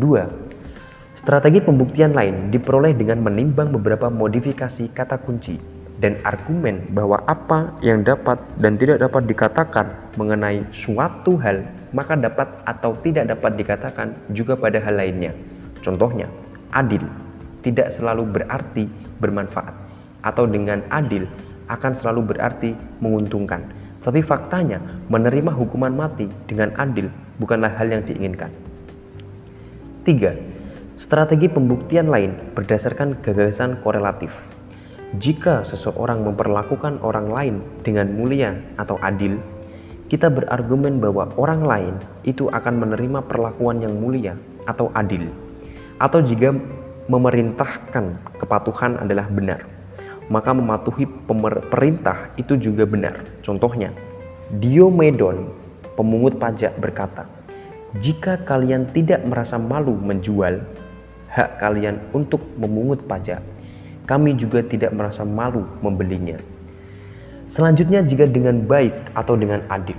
2. Strategi pembuktian lain diperoleh dengan menimbang beberapa modifikasi kata kunci dan argumen bahwa apa yang dapat dan tidak dapat dikatakan mengenai suatu hal maka dapat atau tidak dapat dikatakan juga pada hal lainnya. Contohnya, adil tidak selalu berarti bermanfaat atau dengan adil akan selalu berarti menguntungkan. Tapi faktanya menerima hukuman mati dengan adil bukanlah hal yang diinginkan. 3. Strategi pembuktian lain berdasarkan gagasan korelatif. Jika seseorang memperlakukan orang lain dengan mulia atau adil, kita berargumen bahwa orang lain itu akan menerima perlakuan yang mulia atau adil. Atau jika memerintahkan kepatuhan adalah benar, maka mematuhi perintah itu juga benar. Contohnya, Diomedon, pemungut pajak berkata, "Jika kalian tidak merasa malu menjual hak kalian untuk memungut pajak, kami juga tidak merasa malu membelinya. Selanjutnya, jika dengan baik atau dengan adil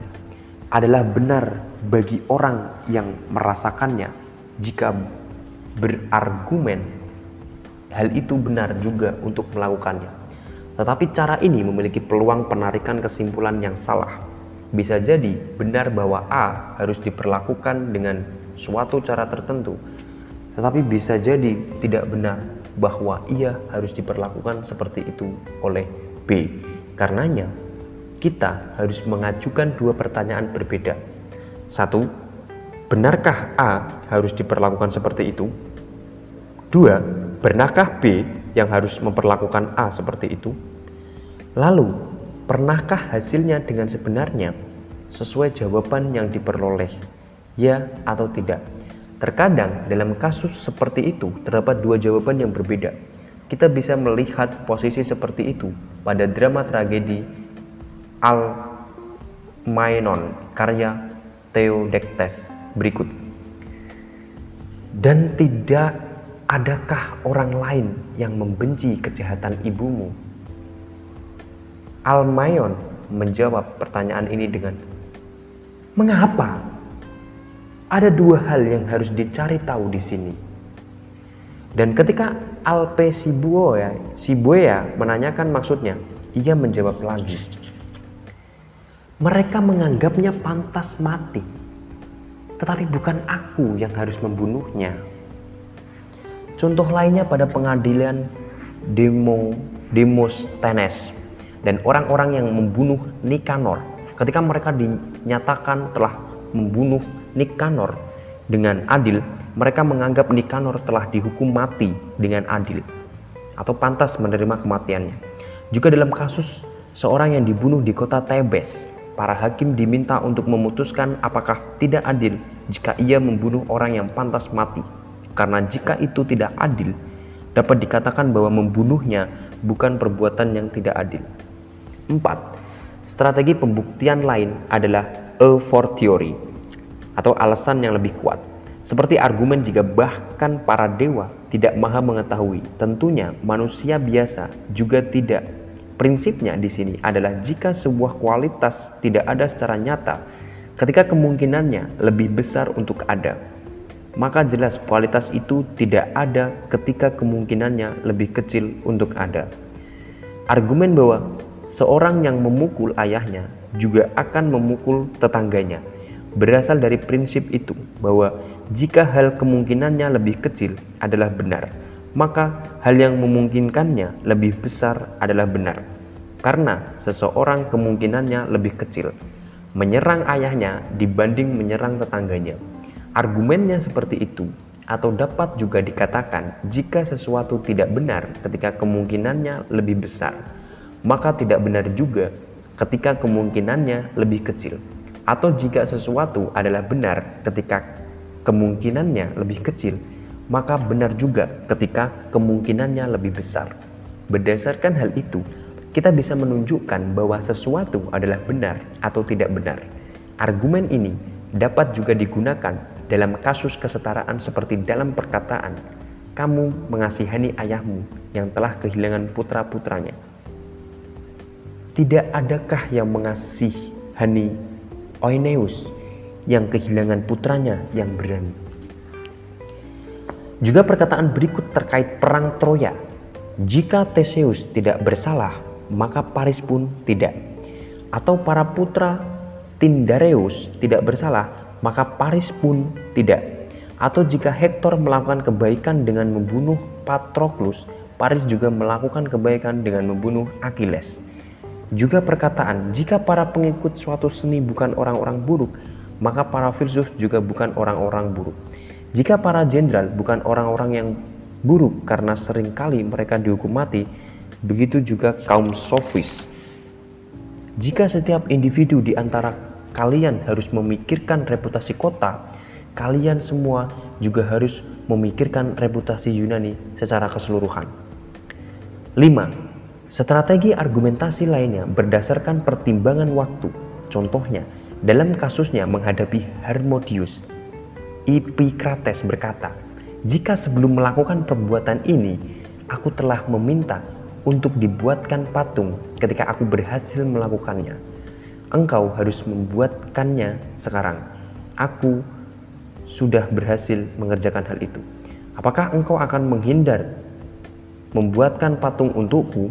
adalah benar bagi orang yang merasakannya, jika berargumen hal itu benar juga untuk melakukannya. Tetapi cara ini memiliki peluang penarikan kesimpulan yang salah. Bisa jadi benar bahwa A harus diperlakukan dengan suatu cara tertentu, tetapi bisa jadi tidak benar bahwa ia harus diperlakukan seperti itu oleh B. Karenanya, kita harus mengajukan dua pertanyaan berbeda. Satu, benarkah A harus diperlakukan seperti itu? Dua, benarkah B yang harus memperlakukan A seperti itu? Lalu, pernahkah hasilnya dengan sebenarnya sesuai jawaban yang diperoleh? Ya atau tidak? Terkadang dalam kasus seperti itu terdapat dua jawaban yang berbeda. Kita bisa melihat posisi seperti itu pada drama tragedi Al Almaenon karya Theodectes berikut. Dan tidak adakah orang lain yang membenci kejahatan ibumu? Almayon menjawab pertanyaan ini dengan, "Mengapa?" ada dua hal yang harus dicari tahu di sini. Dan ketika Alpe Sibuoya, Sibuya menanyakan maksudnya, ia menjawab lagi. Mereka menganggapnya pantas mati, tetapi bukan aku yang harus membunuhnya. Contoh lainnya pada pengadilan Demo Demosthenes dan orang-orang yang membunuh Nikanor ketika mereka dinyatakan telah membunuh Nikanor dengan adil, mereka menganggap Nikanor telah dihukum mati dengan adil atau pantas menerima kematiannya. Juga dalam kasus seorang yang dibunuh di kota Tebes, para hakim diminta untuk memutuskan apakah tidak adil jika ia membunuh orang yang pantas mati. Karena jika itu tidak adil, dapat dikatakan bahwa membunuhnya bukan perbuatan yang tidak adil. 4. Strategi pembuktian lain adalah a fortiori atau alasan yang lebih kuat. Seperti argumen jika bahkan para dewa tidak maha mengetahui, tentunya manusia biasa juga tidak. Prinsipnya di sini adalah jika sebuah kualitas tidak ada secara nyata, ketika kemungkinannya lebih besar untuk ada, maka jelas kualitas itu tidak ada ketika kemungkinannya lebih kecil untuk ada. Argumen bahwa seorang yang memukul ayahnya juga akan memukul tetangganya berasal dari prinsip itu bahwa jika hal kemungkinannya lebih kecil adalah benar, maka hal yang memungkinkannya lebih besar adalah benar. Karena seseorang kemungkinannya lebih kecil menyerang ayahnya dibanding menyerang tetangganya. Argumennya seperti itu atau dapat juga dikatakan jika sesuatu tidak benar ketika kemungkinannya lebih besar, maka tidak benar juga ketika kemungkinannya lebih kecil atau jika sesuatu adalah benar ketika kemungkinannya lebih kecil, maka benar juga ketika kemungkinannya lebih besar. Berdasarkan hal itu, kita bisa menunjukkan bahwa sesuatu adalah benar atau tidak benar. Argumen ini dapat juga digunakan dalam kasus kesetaraan seperti dalam perkataan, kamu mengasihani ayahmu yang telah kehilangan putra-putranya. Tidak adakah yang mengasihani Oineus yang kehilangan putranya yang berani. Juga perkataan berikut terkait perang Troya. Jika Theseus tidak bersalah, maka Paris pun tidak. Atau para putra Tindareus tidak bersalah, maka Paris pun tidak. Atau jika Hektor melakukan kebaikan dengan membunuh Patroclus, Paris juga melakukan kebaikan dengan membunuh Achilles. Juga perkataan, jika para pengikut suatu seni bukan orang-orang buruk, maka para filsuf juga bukan orang-orang buruk. Jika para jenderal bukan orang-orang yang buruk karena sering kali mereka dihukum mati, begitu juga kaum sofis. Jika setiap individu di antara kalian harus memikirkan reputasi kota, kalian semua juga harus memikirkan reputasi Yunani secara keseluruhan. 5. Strategi argumentasi lainnya berdasarkan pertimbangan waktu. Contohnya, dalam kasusnya menghadapi Harmodius, Epicrates berkata, "Jika sebelum melakukan perbuatan ini, aku telah meminta untuk dibuatkan patung ketika aku berhasil melakukannya, engkau harus membuatkannya sekarang. Aku sudah berhasil mengerjakan hal itu. Apakah engkau akan menghindar membuatkan patung untukku?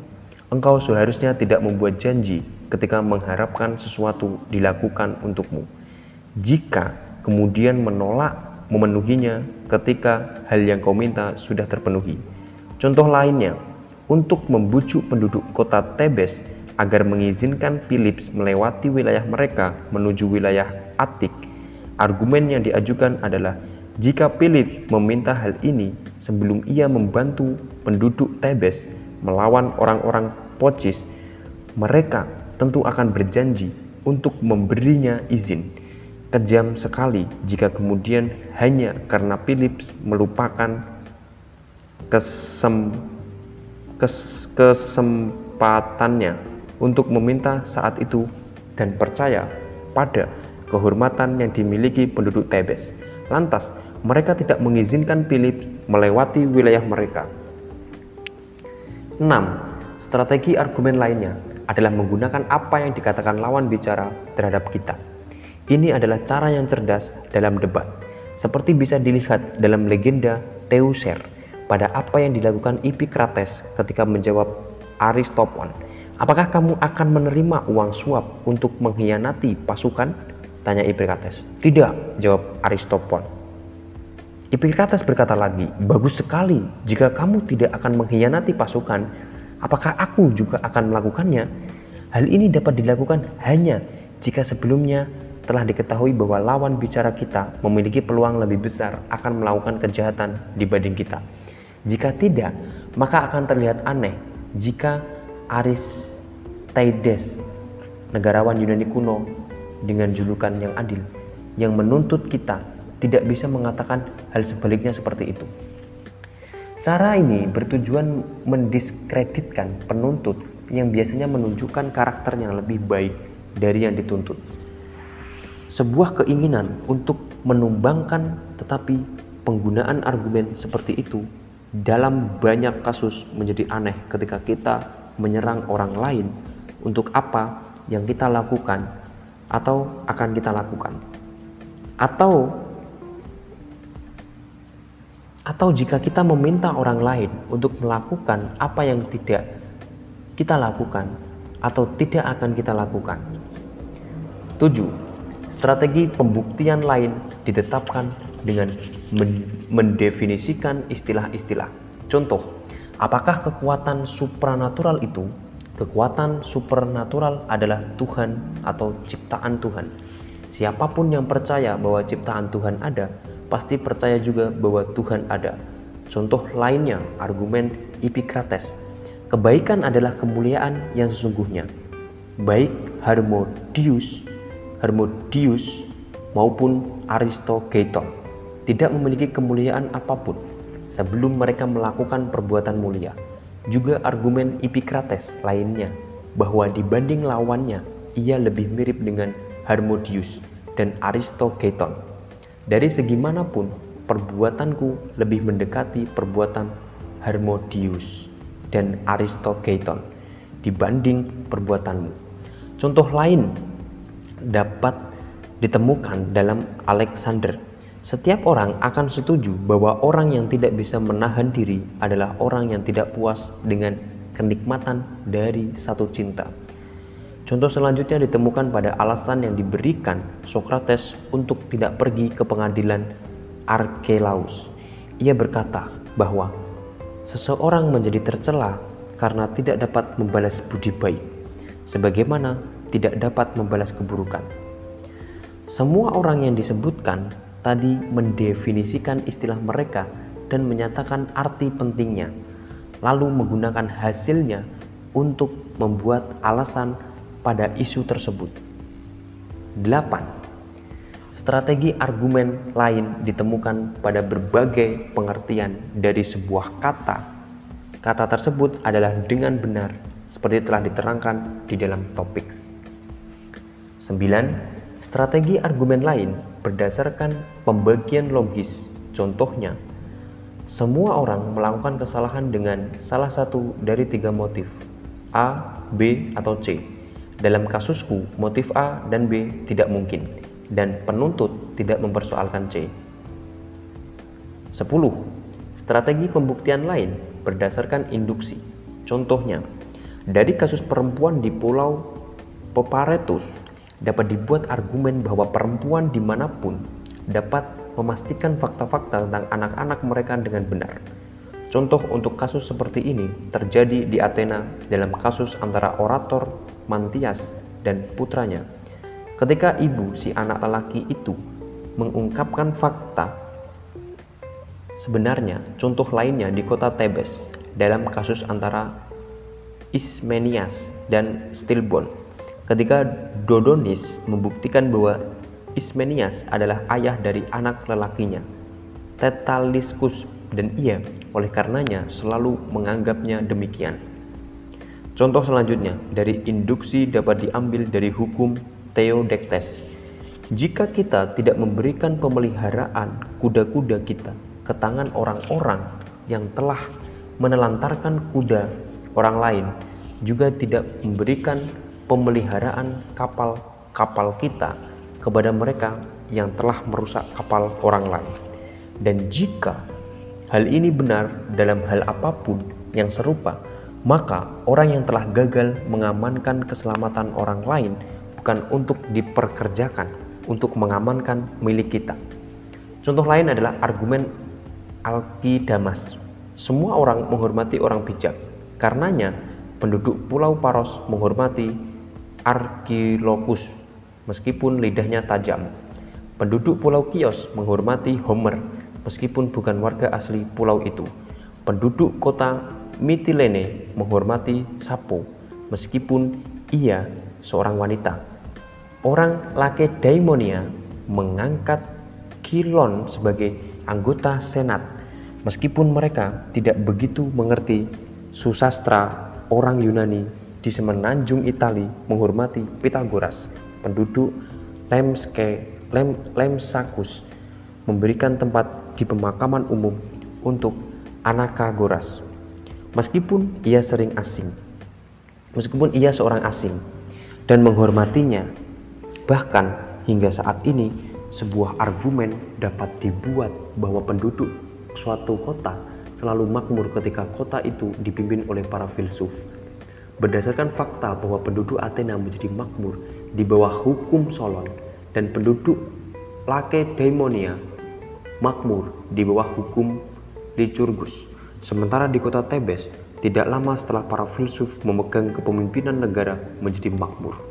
Engkau seharusnya tidak membuat janji ketika mengharapkan sesuatu dilakukan untukmu. Jika kemudian menolak memenuhinya ketika hal yang kau minta sudah terpenuhi. Contoh lainnya, untuk membujuk penduduk kota Tebes agar mengizinkan Philips melewati wilayah mereka menuju wilayah Atik, argumen yang diajukan adalah jika Philips meminta hal ini sebelum ia membantu penduduk Tebes melawan orang-orang Pocis, mereka tentu akan berjanji untuk memberinya izin. Kejam sekali jika kemudian hanya karena Philips melupakan kesem, kes, kesempatannya untuk meminta saat itu dan percaya pada kehormatan yang dimiliki penduduk Tebes. Lantas, mereka tidak mengizinkan Philips melewati wilayah mereka. 6. Strategi argumen lainnya adalah menggunakan apa yang dikatakan lawan bicara terhadap kita. Ini adalah cara yang cerdas dalam debat, seperti bisa dilihat dalam legenda Teuser pada apa yang dilakukan Epicrates ketika menjawab Aristopon. Apakah kamu akan menerima uang suap untuk mengkhianati pasukan? Tanya Epicrates. Tidak, jawab Aristopon. Epicrates berkata lagi, bagus sekali jika kamu tidak akan mengkhianati pasukan Apakah aku juga akan melakukannya? Hal ini dapat dilakukan hanya jika sebelumnya telah diketahui bahwa lawan bicara kita memiliki peluang lebih besar akan melakukan kejahatan dibanding kita. Jika tidak, maka akan terlihat aneh jika Aristeides, negarawan Yunani kuno dengan julukan yang adil, yang menuntut kita tidak bisa mengatakan hal sebaliknya seperti itu. Cara ini bertujuan mendiskreditkan penuntut yang biasanya menunjukkan karakter yang lebih baik dari yang dituntut. Sebuah keinginan untuk menumbangkan tetapi penggunaan argumen seperti itu dalam banyak kasus menjadi aneh ketika kita menyerang orang lain untuk apa yang kita lakukan atau akan kita lakukan. Atau atau jika kita meminta orang lain untuk melakukan apa yang tidak kita lakukan atau tidak akan kita lakukan. 7. Strategi pembuktian lain ditetapkan dengan mendefinisikan istilah-istilah. Contoh, apakah kekuatan supranatural itu? Kekuatan supernatural adalah Tuhan atau ciptaan Tuhan. Siapa pun yang percaya bahwa ciptaan Tuhan ada, pasti percaya juga bahwa Tuhan ada. Contoh lainnya, argumen Epicrates. Kebaikan adalah kemuliaan yang sesungguhnya. Baik Harmodius, Harmodius maupun Aristogeiton tidak memiliki kemuliaan apa pun sebelum mereka melakukan perbuatan mulia. Juga argumen Epicrates lainnya bahwa dibanding lawannya ia lebih mirip dengan Harmodius dan Aristogeiton dari segi mana pun, perbuatanku lebih mendekati perbuatan Harmodius dan Aristogeiton dibanding perbuatanmu. Contoh lain dapat ditemukan dalam Alexander. Setiap orang akan setuju bahwa orang yang tidak bisa menahan diri adalah orang yang tidak puas dengan kenikmatan dari satu cinta. Contoh selanjutnya ditemukan pada alasan yang diberikan Socrates untuk tidak pergi ke pengadilan Archelaus. Ia berkata bahwa seseorang menjadi tercela karena tidak dapat membalas budi baik, sebagaimana tidak dapat membalas keburukan. Semua orang yang disebutkan tadi mendefinisikan istilah mereka dan menyatakan arti pentingnya, lalu menggunakan hasilnya untuk membuat alasan pada isu tersebut. 8. Strategi argumen lain ditemukan pada berbagai pengertian dari sebuah kata. Kata tersebut adalah dengan benar seperti telah diterangkan di dalam topik. 9 Strategi argumen lain berdasarkan pembagian logis. Contohnya, semua orang melakukan kesalahan dengan salah satu dari tiga motif, A, B, atau C. Dalam kasusku, motif A dan B tidak mungkin, dan penuntut tidak mempersoalkan C. 10. Strategi pembuktian lain berdasarkan induksi. Contohnya, dari kasus perempuan di Pulau Peparetus dapat dibuat argumen bahwa perempuan di mana pun dapat memastikan fakta-fakta tentang anak-anak mereka dengan benar. Contoh untuk kasus seperti ini terjadi di Athena dalam kasus antara orator Mantias dan putranya. Ketika ibu si anak lelaki itu mengungkapkan fakta, sebenarnya contoh lainnya di kota Tebes dalam kasus antara Ismenias dan Stilbon ketika Dodonis membuktikan bahwa Ismenias adalah ayah dari anak lelakinya, Tetaliskus, dan ia oleh karenanya selalu menganggapnya demikian. Contoh selanjutnya dari induksi dapat diambil dari hukum Theodectes. Jika kita tidak memberikan pemeliharaan kuda-kuda kita ke tangan orang-orang yang telah menelantarkan kuda orang lain, juga tidak memberikan pemeliharaan kapal-kapal kita kepada mereka yang telah merusak kapal orang lain. Dan jika hal ini benar dalam hal apa pun yang serupa, maka orang yang telah gagal mengamankan keselamatan orang lain bukan untuk diperkerjakan, untuk mengamankan milik kita. Contoh lain adalah argumen Alkidamas. Semua orang menghormati orang bijak. Karenanya, penduduk Pulau Paros menghormati Archilochus meskipun lidahnya tajam. Penduduk Pulau Kios menghormati Homer meskipun bukan warga asli pulau itu. Penduduk kota Mitilene menghormati Sapo meskipun ia seorang wanita. Orang Lakedaimonia mengangkat Kilon sebagai anggota senat meskipun mereka tidak begitu mengerti susastra orang Yunani di semenanjung Itali menghormati Pitagoras, penduduk Lemske, Lem, Lemsakus, memberikan tempat di pemakaman umum untuk Anakagoras. Meskipun ia sering asing, meskipun ia seorang asing dan menghormatinya, bahkan hingga saat ini sebuah argumen dapat dibuat bahwa penduduk suatu kota selalu makmur ketika kota itu dipimpin oleh para filsuf Berdasarkan fakta bahwa penduduk Athena menjadi makmur di bawah hukum Solon dan penduduk Lakedaimonia makmur di bawah hukum Lycurgus. Sementara di kota Tebes, tidak lama setelah para filsuf memegang kepemimpinan negara menjadi makmur.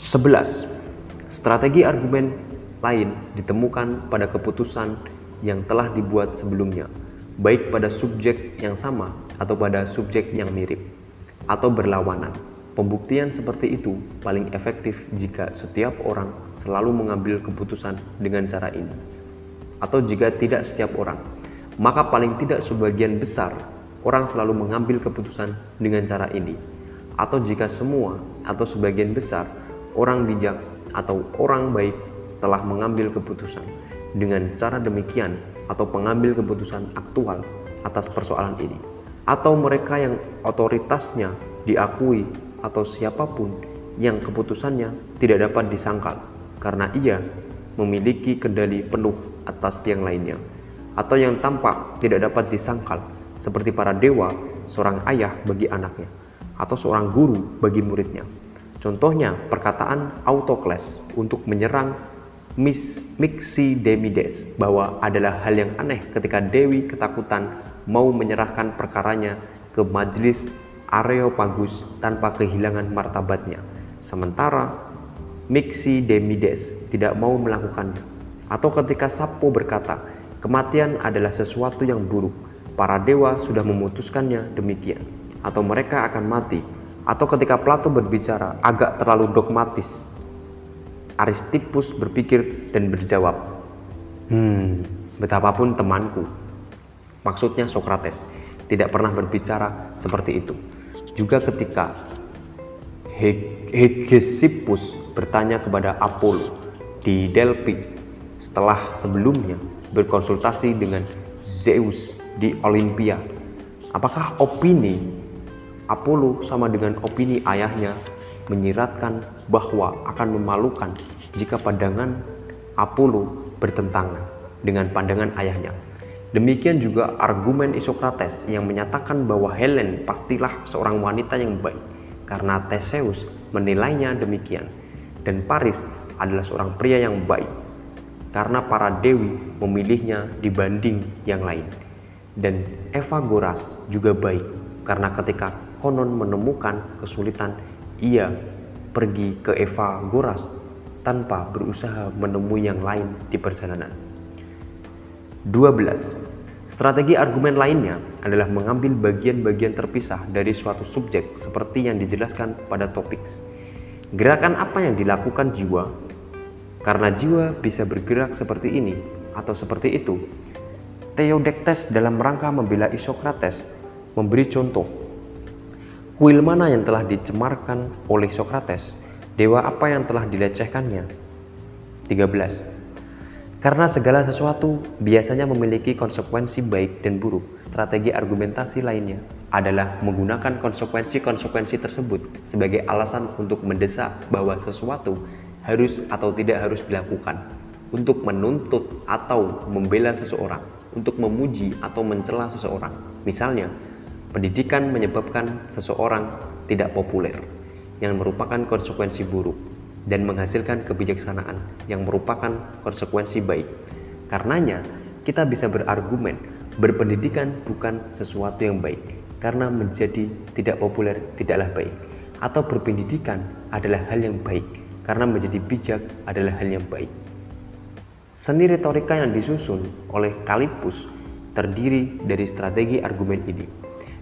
11. Strategi argumen lain ditemukan pada keputusan yang telah dibuat sebelumnya, baik pada subjek yang sama atau pada subjek yang mirip atau berlawanan. Pembuktian seperti itu paling efektif jika setiap orang selalu mengambil keputusan dengan cara ini. Atau jika tidak setiap orang, maka paling tidak sebagian besar orang selalu mengambil keputusan dengan cara ini. Atau jika semua atau sebagian besar orang bijak atau orang baik telah mengambil keputusan dengan cara demikian atau pengambil keputusan aktual atas persoalan ini atau mereka yang otoritasnya diakui atau siapa pun yang keputusannya tidak dapat disangkal karena ia memiliki kendali penuh atas yang lainnya atau yang tampak tidak dapat disangkal seperti para dewa seorang ayah bagi anaknya atau seorang guru bagi muridnya. Contohnya perkataan Autocles untuk menyerang Miss Mixi Demides bahwa adalah hal yang aneh ketika Dewi ketakutan mau menyerahkan perkaranya ke majelis Areopagus tanpa kehilangan martabatnya. Sementara Mixi Demides tidak mau melakukannya. Atau ketika Sapo berkata, kematian adalah sesuatu yang buruk, para dewa sudah memutuskannya demikian. Atau mereka akan mati. Atau ketika Plato berbicara agak terlalu dogmatis, Aristippus berpikir dan berjawab, Hmm, betapapun temanku. Maksudnya Sokrates tidak pernah berbicara seperti itu. Juga ketika Hegesippus bertanya kepada Apollo di Delphi setelah sebelumnya berkonsultasi dengan Zeus di Olimpia. Apakah opini Apollo sama dengan opini ayahnya menyiratkan bahwa akan memalukan jika pandangan Apollo bertentangan dengan pandangan ayahnya. Demikian juga argumen Isokrates yang menyatakan bahwa Helen pastilah seorang wanita yang baik karena Theseus menilainya demikian dan Paris adalah seorang pria yang baik karena para dewi memilihnya dibanding yang lain. Dan Eva Goras juga baik karena ketika konon menemukan kesulitan, ia pergi ke Eva Goras tanpa berusaha menemui yang lain di perjalanan. 12. Strategi argumen lainnya adalah mengambil bagian-bagian terpisah dari suatu subjek seperti yang dijelaskan pada topik. Gerakan apa yang dilakukan jiwa karena jiwa bisa bergerak seperti ini atau seperti itu. Theodektes dalam rangka membela Isokrates memberi contoh. Kuil mana yang telah dicemarkan oleh Sokrates? Dewa apa yang telah dilecehkannya? 13. Karena segala sesuatu biasanya memiliki konsekuensi baik dan buruk, strategi argumentasi lainnya adalah menggunakan konsekuensi-konsekuensi tersebut sebagai alasan untuk mendesak bahwa sesuatu harus atau tidak harus dilakukan untuk menuntut atau membela seseorang, untuk memuji atau mencela seseorang. Misalnya, pendidikan menyebabkan seseorang tidak populer, yang merupakan konsekuensi buruk, dan menghasilkan kebijaksanaan yang merupakan konsekuensi baik. Karenanya, kita bisa berargumen berpendidikan bukan sesuatu yang baik, karena menjadi tidak populer tidaklah baik, atau berpendidikan adalah hal yang baik karena menjadi bijak adalah hal yang baik. Seni retorika yang disusun oleh Kalipus terdiri dari strategi argumen ini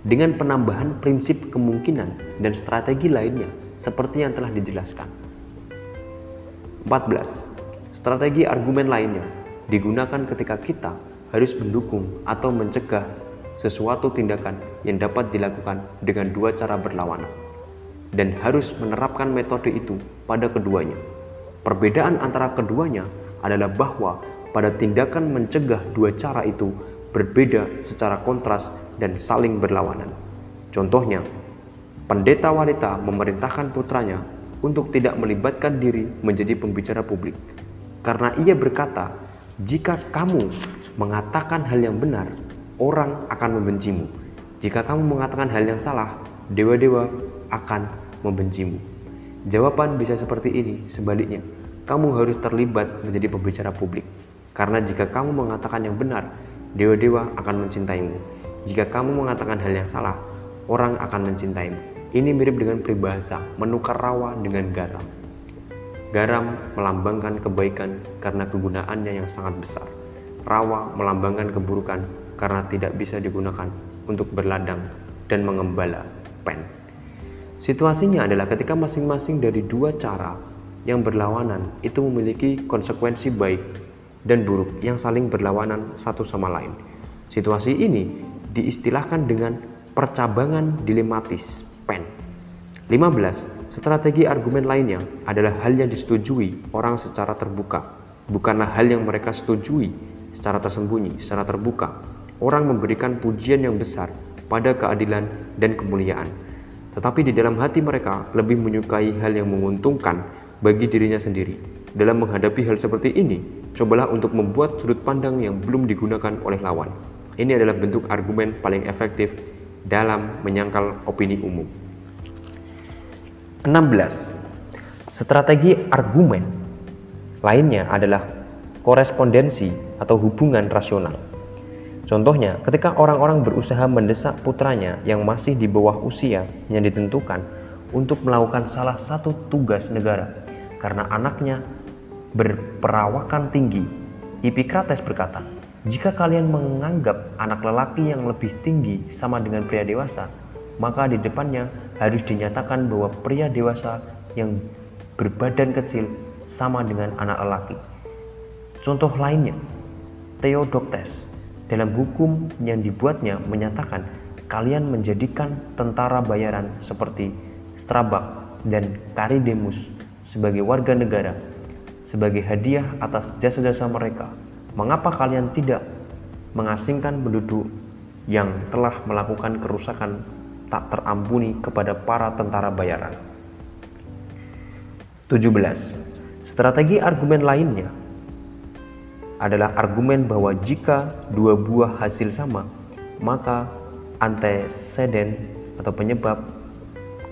dengan penambahan prinsip kemungkinan dan strategi lainnya seperti yang telah dijelaskan. 14. Strategi argumen lainnya digunakan ketika kita harus mendukung atau mencegah sesuatu tindakan yang dapat dilakukan dengan dua cara berlawanan dan harus menerapkan metode itu pada keduanya. Perbedaan antara keduanya adalah bahwa pada tindakan mencegah dua cara itu berbeda secara kontras dan saling berlawanan. Contohnya, pendeta wanita memerintahkan putranya untuk tidak melibatkan diri menjadi pembicara publik karena ia berkata, "Jika kamu mengatakan hal yang benar, orang akan membencimu. Jika kamu mengatakan hal yang salah, dewa-dewa akan membencimu. Jawaban bisa seperti ini, sebaliknya, kamu harus terlibat menjadi pembicara publik. Karena jika kamu mengatakan yang benar, dewa-dewa akan mencintaimu. Jika kamu mengatakan hal yang salah, orang akan mencintaimu. Ini mirip dengan peribahasa menukar rawa dengan garam. Garam melambangkan kebaikan karena kegunaannya yang sangat besar. Rawa melambangkan keburukan karena tidak bisa digunakan untuk berladang dan mengembala pen. Situasinya adalah ketika masing-masing dari dua cara yang berlawanan itu memiliki konsekuensi baik dan buruk yang saling berlawanan satu sama lain. Situasi ini diistilahkan dengan percabangan dilematis pen. 15. Strategi argumen lainnya adalah hal yang disetujui orang secara terbuka, bukanlah hal yang mereka setujui secara tersembunyi, secara terbuka. Orang memberikan pujian yang besar pada keadilan dan kemuliaan tetapi di dalam hati mereka lebih menyukai hal yang menguntungkan bagi dirinya sendiri. Dalam menghadapi hal seperti ini, cobalah untuk membuat sudut pandang yang belum digunakan oleh lawan. Ini adalah bentuk argumen paling efektif dalam menyangkal opini umum. 16. Strategi argumen lainnya adalah korespondensi atau hubungan rasional. Contohnya, ketika orang-orang berusaha mendesak putranya yang masih di bawah usia yang ditentukan untuk melakukan salah satu tugas negara karena anaknya berperawakan tinggi, Epicrates berkata, jika kalian menganggap anak lelaki yang lebih tinggi sama dengan pria dewasa, maka di depannya harus dinyatakan bahwa pria dewasa yang berbadan kecil sama dengan anak lelaki. Contoh lainnya, Theodoctes dalam hukum yang dibuatnya menyatakan kalian menjadikan tentara bayaran seperti Strabag dan Caridemus sebagai warga negara sebagai hadiah atas jasa-jasa mereka. Mengapa kalian tidak mengasingkan penduduk yang telah melakukan kerusakan tak terampuni kepada para tentara bayaran. 17. Strategi argumen lainnya adalah argumen bahwa jika dua buah hasil sama, maka antecedent atau penyebab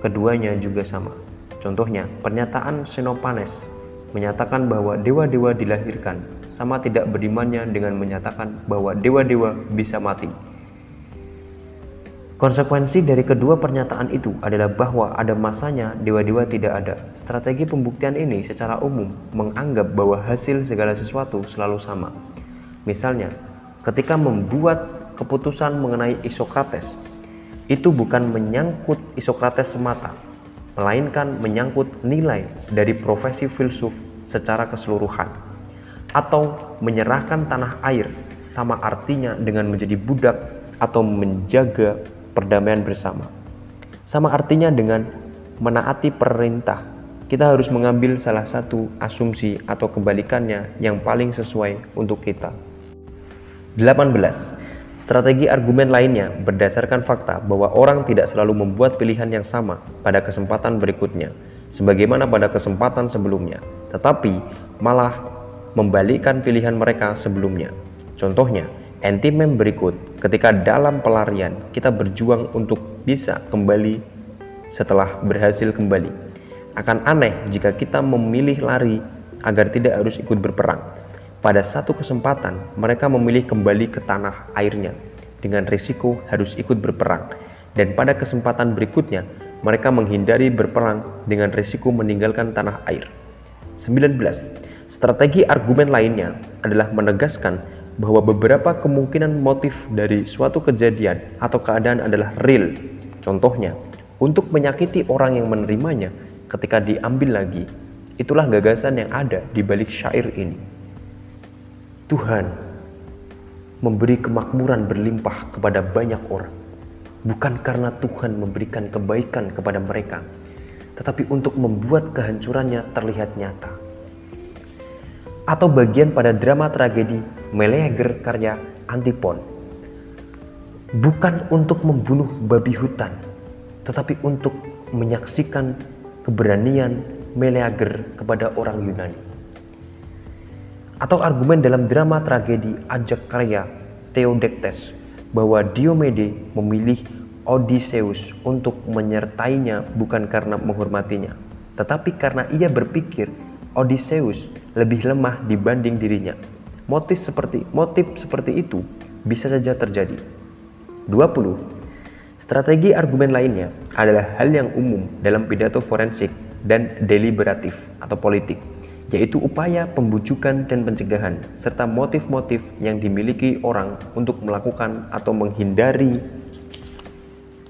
keduanya juga sama. Contohnya, pernyataan Xenophanes menyatakan bahwa dewa-dewa dilahirkan sama tidak berimannya dengan menyatakan bahwa dewa-dewa bisa mati. Konsekuensi dari kedua pernyataan itu adalah bahwa ada masanya dewa-dewa tidak ada. Strategi pembuktian ini secara umum menganggap bahwa hasil segala sesuatu selalu sama. Misalnya, ketika membuat keputusan mengenai Isokrates, itu bukan menyangkut Isokrates semata, melainkan menyangkut nilai dari profesi filsuf secara keseluruhan. Atau menyerahkan tanah air sama artinya dengan menjadi budak atau menjaga perdamaian bersama. Sama artinya dengan menaati perintah. Kita harus mengambil salah satu asumsi atau kebalikannya yang paling sesuai untuk kita. 18. Strategi argumen lainnya berdasarkan fakta bahwa orang tidak selalu membuat pilihan yang sama pada kesempatan berikutnya, sebagaimana pada kesempatan sebelumnya, tetapi malah membalikkan pilihan mereka sebelumnya. Contohnya, Anti-meme berikut, ketika dalam pelarian kita berjuang untuk bisa kembali setelah berhasil kembali. Akan aneh jika kita memilih lari agar tidak harus ikut berperang. Pada satu kesempatan, mereka memilih kembali ke tanah airnya dengan risiko harus ikut berperang. Dan pada kesempatan berikutnya, mereka menghindari berperang dengan risiko meninggalkan tanah air. 19. Strategi argumen lainnya adalah menegaskan bahwa beberapa kemungkinan motif dari suatu kejadian atau keadaan adalah real. Contohnya, untuk menyakiti orang yang menerimanya ketika diambil lagi. Itulah gagasan yang ada di balik syair ini. Tuhan memberi kemakmuran berlimpah kepada banyak orang, bukan karena Tuhan memberikan kebaikan kepada mereka, tetapi untuk membuat kehancurannya terlihat nyata. Atau bagian pada drama tragedi Meleager karya Antipon bukan untuk membunuh babi hutan, tetapi untuk menyaksikan keberanian Meleager kepada orang Yunani. Atau argumen dalam drama tragedi Ajak karya Theodectes bahwa Diomede memilih Odysseus untuk menyertainya bukan karena menghormatinya, tetapi karena ia berpikir Odysseus lebih lemah dibanding dirinya motif seperti motif seperti itu bisa saja terjadi. 20. Strategi argumen lainnya adalah hal yang umum dalam pidato forensik dan deliberatif atau politik, yaitu upaya pembujukan dan pencegahan serta motif-motif yang dimiliki orang untuk melakukan atau menghindari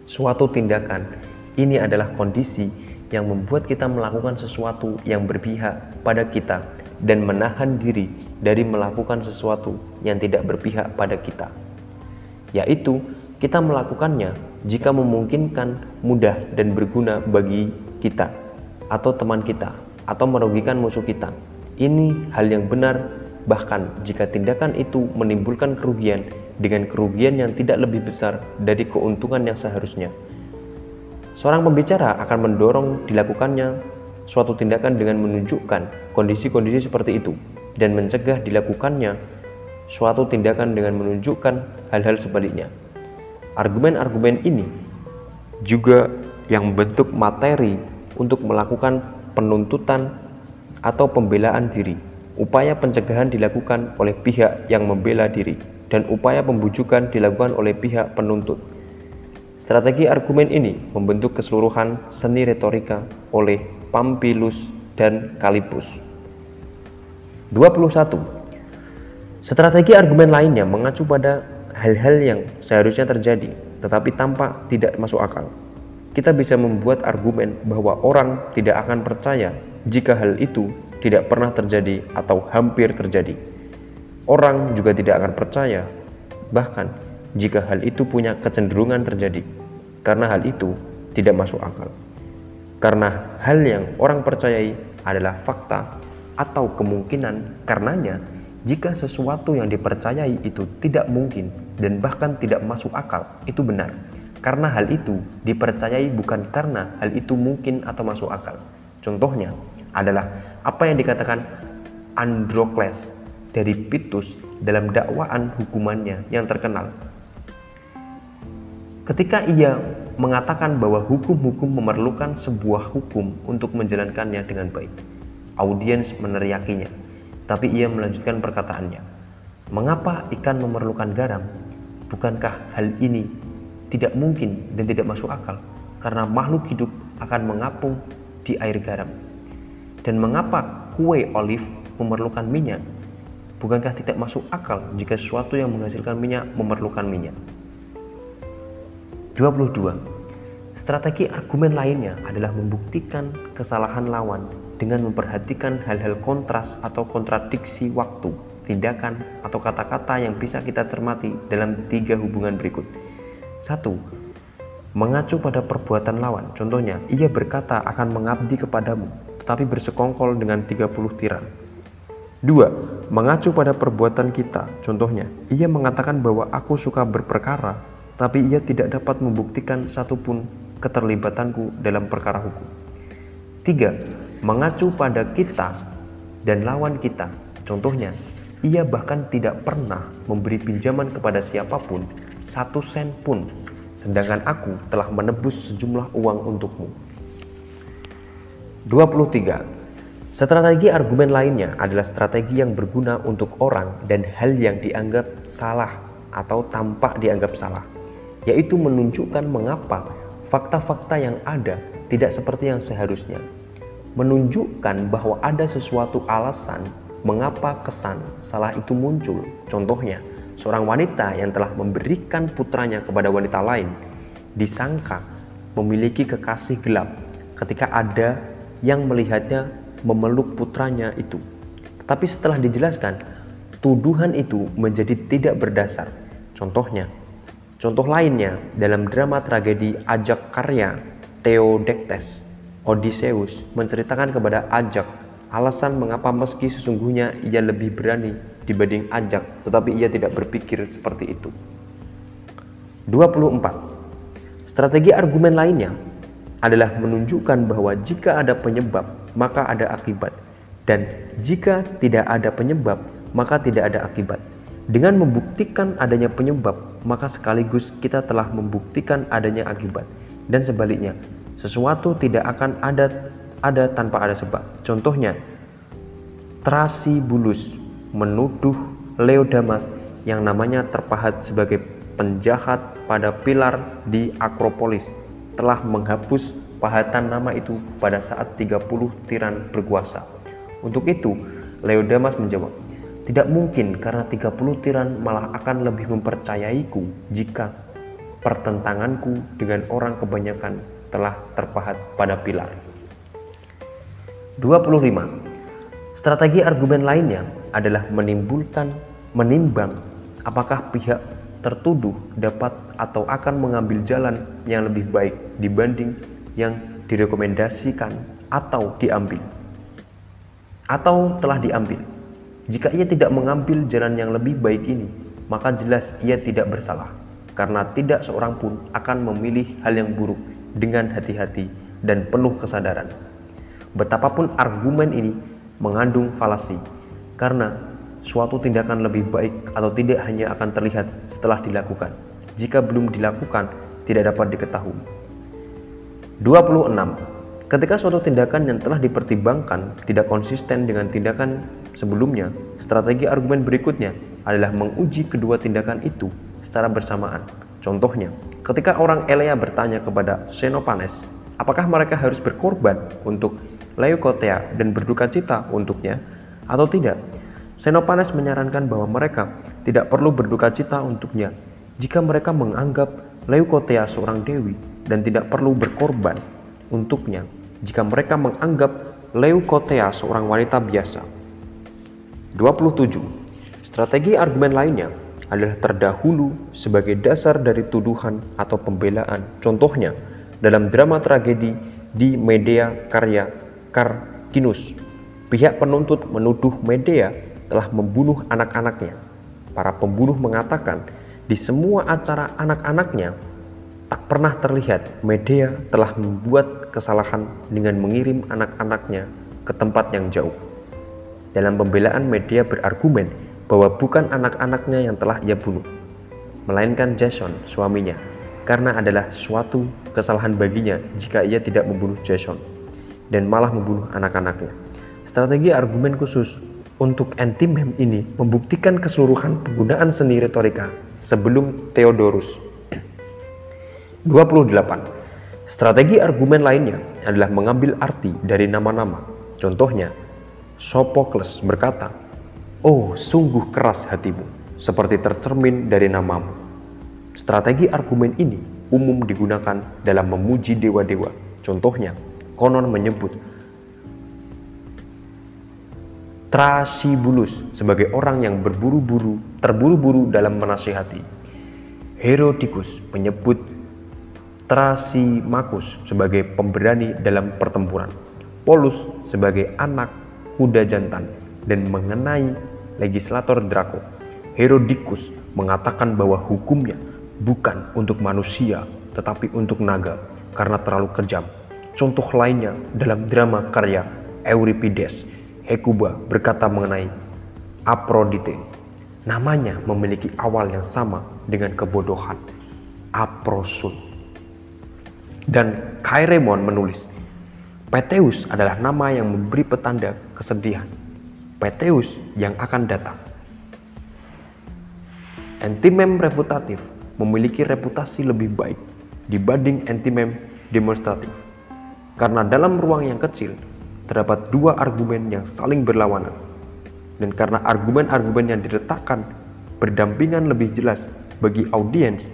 suatu tindakan. Ini adalah kondisi yang membuat kita melakukan sesuatu yang berpihak pada kita dan menahan diri dari melakukan sesuatu yang tidak berpihak pada kita, yaitu kita melakukannya jika memungkinkan, mudah, dan berguna bagi kita atau teman kita, atau merugikan musuh kita. Ini hal yang benar, bahkan jika tindakan itu menimbulkan kerugian dengan kerugian yang tidak lebih besar dari keuntungan yang seharusnya. Seorang pembicara akan mendorong dilakukannya suatu tindakan dengan menunjukkan kondisi-kondisi seperti itu dan mencegah dilakukannya suatu tindakan dengan menunjukkan hal-hal sebaliknya. Argumen-argumen ini juga yang membentuk materi untuk melakukan penuntutan atau pembelaan diri. Upaya pencegahan dilakukan oleh pihak yang membela diri dan upaya pembujukan dilakukan oleh pihak penuntut. Strategi argumen ini membentuk keseluruhan seni retorika oleh Pampilus dan Kalipus. 21. Strategi argumen lainnya mengacu pada hal-hal yang seharusnya terjadi tetapi tampak tidak masuk akal kita bisa membuat argumen bahwa orang tidak akan percaya jika hal itu tidak pernah terjadi atau hampir terjadi. Orang juga tidak akan percaya, bahkan jika hal itu punya kecenderungan terjadi, karena hal itu tidak masuk akal. Karena hal yang orang percayai adalah fakta atau kemungkinan, karenanya jika sesuatu yang dipercayai itu tidak mungkin dan bahkan tidak masuk akal, itu benar karena hal itu dipercayai bukan karena hal itu mungkin atau masuk akal. Contohnya adalah apa yang dikatakan Androkles dari Pitus dalam dakwaan hukumannya yang terkenal. Ketika ia mengatakan bahwa hukum-hukum memerlukan sebuah hukum untuk menjalankannya dengan baik, audiens meneriakinya, tapi ia melanjutkan perkataannya. Mengapa ikan memerlukan garam? Bukankah hal ini tidak mungkin dan tidak masuk akal karena makhluk hidup akan mengapung di air garam. Dan mengapa kue olive memerlukan minyak? Bukankah tidak masuk akal jika sesuatu yang menghasilkan minyak memerlukan minyak? 22. Strategi argumen lainnya adalah membuktikan kesalahan lawan dengan memperhatikan hal-hal kontras atau kontradiksi waktu, tindakan, atau kata-kata yang bisa kita cermati dalam tiga hubungan berikut satu, mengacu pada perbuatan lawan. Contohnya, ia berkata akan mengabdi kepadamu, tetapi bersekongkol dengan 30 tiran. Dua, mengacu pada perbuatan kita. Contohnya, ia mengatakan bahwa aku suka berperkara, tapi ia tidak dapat membuktikan satupun keterlibatanku dalam perkara hukum. Tiga, mengacu pada kita dan lawan kita. Contohnya, ia bahkan tidak pernah memberi pinjaman kepada siapa pun satu sen pun, sedangkan aku telah menebus sejumlah uang untukmu. 23. Strategi argumen lainnya adalah strategi yang berguna untuk orang dan hal yang dianggap salah atau tampak dianggap salah, yaitu menunjukkan mengapa fakta-fakta yang ada tidak seperti yang seharusnya. Menunjukkan bahwa ada sesuatu alasan mengapa kesan salah itu muncul. Contohnya, seorang wanita yang telah memberikan putranya kepada wanita lain disangka memiliki kekasih gelap ketika ada yang melihatnya memeluk putranya itu. Tetapi setelah dijelaskan, tuduhan itu menjadi tidak berdasar. Contohnya, contoh lainnya dalam drama tragedi Ajak karya Theodektes, Odysseus menceritakan kepada Ajak alasan mengapa meski sesungguhnya ia lebih berani dibanding ajak, tetapi ia tidak berpikir seperti itu. 24. Strategi argumen lainnya adalah menunjukkan bahwa jika ada penyebab, maka ada akibat. Dan jika tidak ada penyebab, maka tidak ada akibat. Dengan membuktikan adanya penyebab, maka sekaligus kita telah membuktikan adanya akibat. Dan sebaliknya, sesuatu tidak akan ada ada tanpa ada sebab. Contohnya, Trasibulus menuduh Leodamas yang namanya terpahat sebagai penjahat pada pilar di Akropolis telah menghapus pahatan nama itu pada saat 30 tiran berkuasa. Untuk itu, Leodamas menjawab, tidak mungkin karena 30 tiran malah akan lebih mempercayaiku jika pertentanganku dengan orang kebanyakan telah terpahat pada pilar. 25. Strategi argumen lainnya adalah menimbulkan menimbang apakah pihak tertuduh dapat atau akan mengambil jalan yang lebih baik dibanding yang direkomendasikan atau diambil atau telah diambil. Jika ia tidak mengambil jalan yang lebih baik ini, maka jelas ia tidak bersalah karena tidak seorang pun akan memilih hal yang buruk dengan hati-hati dan penuh kesadaran. Betapapun argumen ini mengandung falasi karena suatu tindakan lebih baik atau tidak hanya akan terlihat setelah dilakukan jika belum dilakukan tidak dapat diketahui. 26. Ketika suatu tindakan yang telah dipertimbangkan tidak konsisten dengan tindakan sebelumnya, strategi argumen berikutnya adalah menguji kedua tindakan itu secara bersamaan. Contohnya, ketika orang Elea bertanya kepada Xenopanes, apakah mereka harus berkorban untuk Leukotea dan berduka cita untuknya atau tidak? Xenopanes menyarankan bahwa mereka tidak perlu berduka cita untuknya jika mereka menganggap Leukotea seorang dewi dan tidak perlu berkorban untuknya jika mereka menganggap Leukotea seorang wanita biasa. 27. Strategi argumen lainnya adalah terdahulu sebagai dasar dari tuduhan atau pembelaan. Contohnya, dalam drama tragedi di Medea karya Karkinus, pihak penuntut menuduh Medea telah membunuh anak-anaknya. Para pembunuh mengatakan di semua acara anak-anaknya tak pernah terlihat Medea telah membuat kesalahan dengan mengirim anak-anaknya ke tempat yang jauh. Dalam pembelaan Medea berargumen bahwa bukan anak-anaknya yang telah ia bunuh, melainkan Jason, suaminya, karena adalah suatu kesalahan baginya jika ia tidak membunuh Jason dan malah membunuh anak-anaknya. Strategi argumen khusus untuk anti-mem ini membuktikan keseluruhan penggunaan seni retorika sebelum Theodorus. 28. Strategi argumen lainnya adalah mengambil arti dari nama-nama. Contohnya, Sophocles berkata, Oh, sungguh keras hatimu, seperti tercermin dari namamu. Strategi argumen ini umum digunakan dalam memuji dewa-dewa. Contohnya, konon menyebut Trasibulus sebagai orang yang berburu-buru, terburu-buru dalam menasihati. Herodikus menyebut Trasimakus sebagai pemberani dalam pertempuran. Polus sebagai anak kuda jantan dan mengenai legislator Draco, Herodikus mengatakan bahwa hukumnya bukan untuk manusia tetapi untuk naga karena terlalu kejam. Contoh lainnya dalam drama karya Euripides, Hekuba berkata mengenai Aphrodite. Namanya memiliki awal yang sama dengan kebodohan, Aprosun. Dan Kairemon menulis, Peteus adalah nama yang memberi petanda kesedihan. Peteus yang akan datang. Antimem refutatif memiliki reputasi lebih baik dibanding antimem demonstratif. Karena dalam ruang yang kecil terdapat dua argumen yang saling berlawanan. Dan karena argumen-argumen yang diletakkan berdampingan lebih jelas bagi audiens,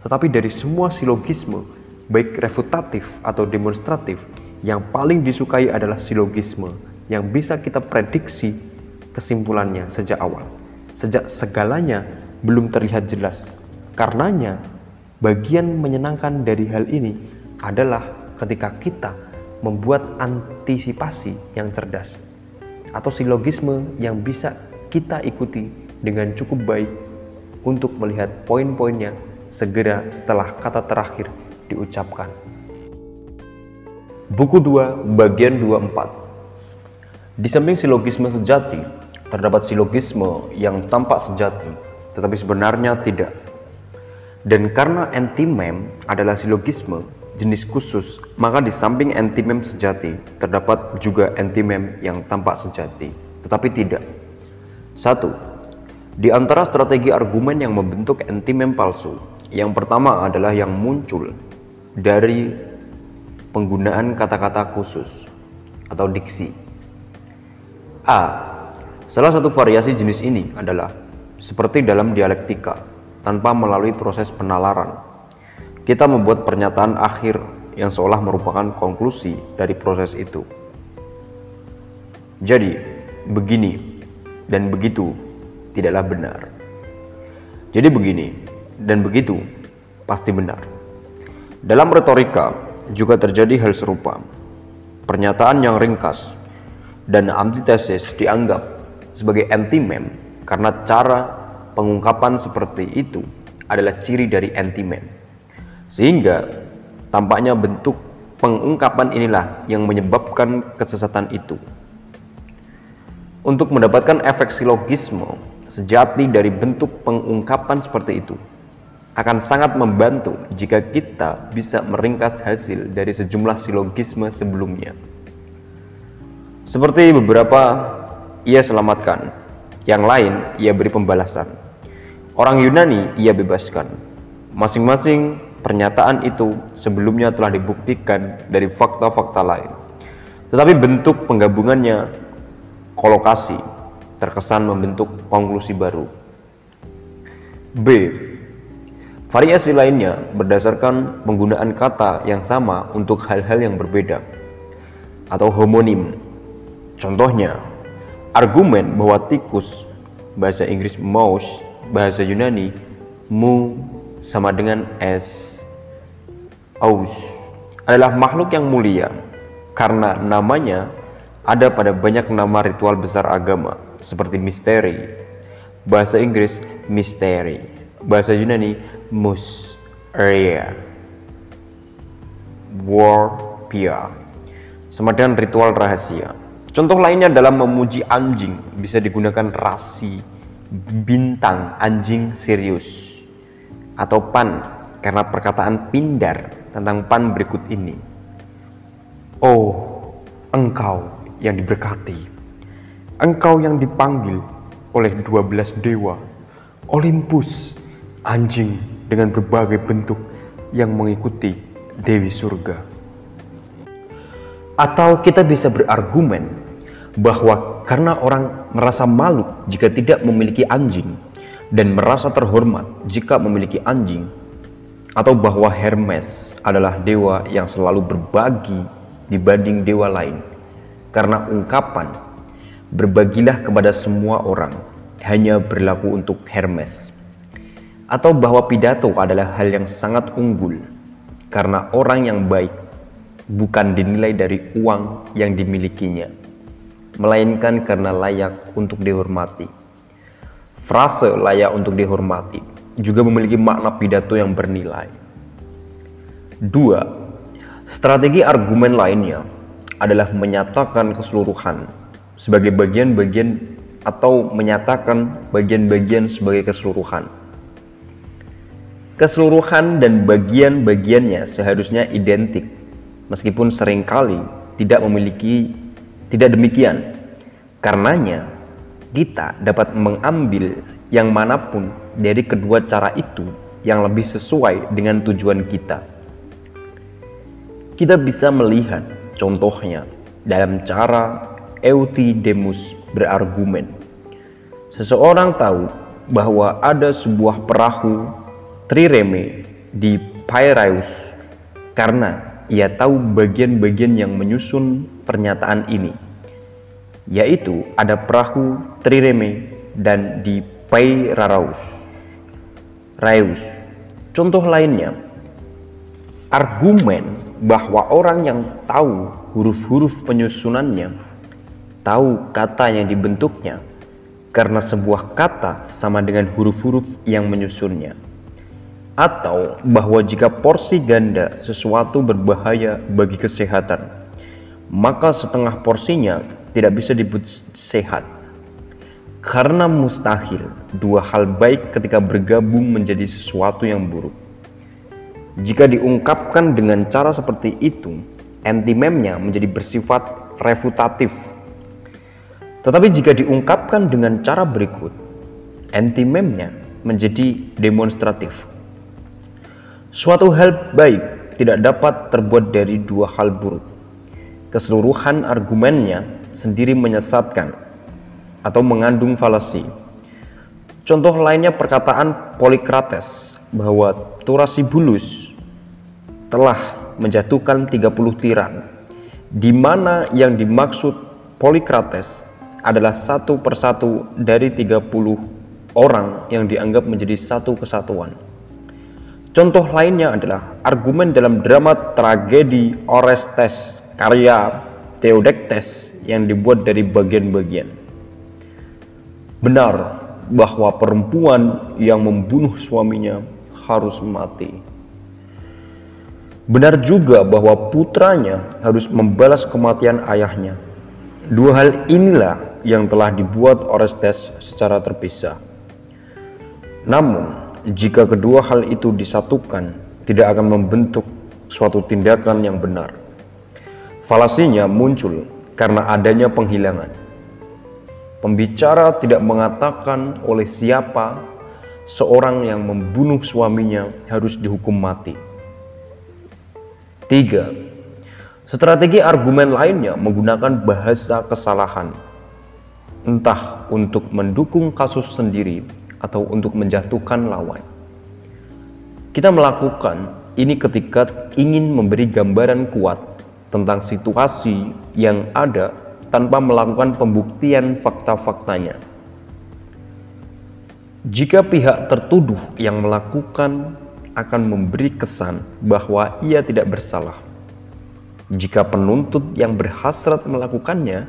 tetapi dari semua silogisme, baik refutatif atau demonstratif, yang paling disukai adalah silogisme yang bisa kita prediksi kesimpulannya sejak awal. Sejak segalanya belum terlihat jelas. Karenanya, bagian menyenangkan dari hal ini adalah ketika kita membuat antisipasi yang cerdas atau silogisme yang bisa kita ikuti dengan cukup baik untuk melihat poin-poinnya segera setelah kata terakhir diucapkan. Buku 2 bagian 24 Di samping silogisme sejati, terdapat silogisme yang tampak sejati, tetapi sebenarnya tidak. Dan karena antimem adalah silogisme jenis khusus, maka di samping antimem sejati, terdapat juga antimem yang tampak sejati, tetapi tidak. Satu, di antara strategi argumen yang membentuk antimem palsu, yang pertama adalah yang muncul dari penggunaan kata-kata khusus atau diksi. A. Salah satu variasi jenis ini adalah seperti dalam dialektika, tanpa melalui proses penalaran. Kita membuat pernyataan akhir yang seolah merupakan konklusi dari proses itu. Jadi, begini dan begitu tidaklah benar. Jadi begini dan begitu pasti benar. Dalam retorika, juga terjadi hal serupa. Pernyataan yang ringkas dan antitesis dianggap sebagai anti-mem karena cara pengungkapan seperti itu adalah ciri dari anti-mem. Sehingga tampaknya bentuk pengungkapan inilah yang menyebabkan kesesatan itu. Untuk mendapatkan efek silogisme sejati dari bentuk pengungkapan seperti itu, akan sangat membantu jika kita bisa meringkas hasil dari sejumlah silogisme sebelumnya. Seperti beberapa ia selamatkan, yang lain ia beri pembalasan. Orang Yunani ia bebaskan. Masing-masing pernyataan itu sebelumnya telah dibuktikan dari fakta-fakta lain. Tetapi bentuk penggabungannya kolokasi terkesan membentuk konklusi baru. B. Variasi lainnya berdasarkan penggunaan kata yang sama untuk hal-hal yang berbeda atau homonim. Contohnya, argumen bahwa tikus bahasa Inggris mouse, bahasa Yunani mu sama dengan s aus adalah makhluk yang mulia karena namanya ada pada banyak nama ritual besar agama seperti misteri, bahasa Inggris misteri, bahasa Yunani mus area warpia dengan ritual rahasia. Contoh lainnya dalam memuji anjing. Bisa digunakan rasi bintang anjing Sirius atau pan karena perkataan pindar tentang pan berikut ini. Oh engkau yang diberkati. Engkau yang dipanggil oleh 12 dewa. Olympus anjing dengan berbagai bentuk yang mengikuti Dewi Surga. Atau kita bisa berargumen bahwa karena orang merasa malu jika tidak memiliki anjing dan merasa terhormat jika memiliki anjing, atau bahwa Hermes adalah dewa yang selalu berbagi dibanding dewa lain, karena ungkapan "berbagilah kepada semua orang" hanya berlaku untuk Hermes atau bahwa pidato adalah hal yang sangat unggul karena orang yang baik bukan dinilai dari uang yang dimilikinya, melainkan karena layak untuk dihormati. Frase layak untuk dihormati juga memiliki makna pidato yang bernilai. Dua, strategi argumen lainnya adalah menyatakan keseluruhan sebagai bagian-bagian atau menyatakan bagian-bagian sebagai keseluruhan Keseluruhan dan bagian-bagiannya seharusnya identik, meskipun sering kali tidak memiliki tidak demikian. Karenanya, kita dapat mengambil yang mana pun dari kedua cara itu yang lebih sesuai dengan tujuan kita. Kita bisa melihat contohnya dalam cara Eutidemus berargumen. Seseorang tahu bahwa ada sebuah perahu trireme di Piraeus karena ia tahu bagian-bagian yang menyusun pernyataan ini yaitu ada perahu trireme dan di Pairaraus Raeus contoh lainnya argumen bahwa orang yang tahu huruf-huruf penyusunannya tahu kata yang dibentuknya karena sebuah kata sama dengan huruf-huruf yang menyusunnya atau bahwa jika porsi ganda sesuatu berbahaya bagi kesehatan, maka setengah porsinya tidak bisa disebut sehat. Karena mustahil dua hal baik ketika bergabung menjadi sesuatu yang buruk. Jika diungkapkan dengan cara seperti itu, antimemnya menjadi bersifat refutatif. Tetapi jika diungkapkan dengan cara berikut, antimemnya menjadi demonstratif. Suatu hal baik tidak dapat terbuat dari dua hal buruk. Keseluruhan argumennya sendiri menyesatkan atau mengandung falasi. Contoh lainnya perkataan Polikrates bahwa Turasibulus telah menjatuhkan 30 tiran, di mana yang dimaksud Polikrates adalah satu persatu dari 30 orang yang dianggap menjadi satu kesatuan. Contoh lainnya adalah argumen dalam drama tragedi Orestes karya Theodektes yang dibuat dari bagian-bagian. Benar bahwa perempuan yang membunuh suaminya harus mati. Benar juga bahwa putranya harus membalas kematian ayahnya. Dua hal inilah yang telah dibuat Orestes secara terpisah. Namun, jika kedua hal itu disatukan, tidak akan membentuk suatu tindakan yang benar. Falasinya muncul karena adanya penghilangan. Pembicara tidak mengatakan oleh siapa seorang yang membunuh suaminya harus dihukum mati. Tiga, Strategi argumen lainnya menggunakan bahasa kesalahan, entah untuk mendukung kasus sendiri atau untuk menjatuhkan lawan. Kita melakukan ini ketika ingin memberi gambaran kuat tentang situasi yang ada tanpa melakukan pembuktian fakta-faktanya. Jika pihak tertuduh yang melakukan akan memberi kesan bahwa ia tidak bersalah, jika penuntut yang berhasrat melakukannya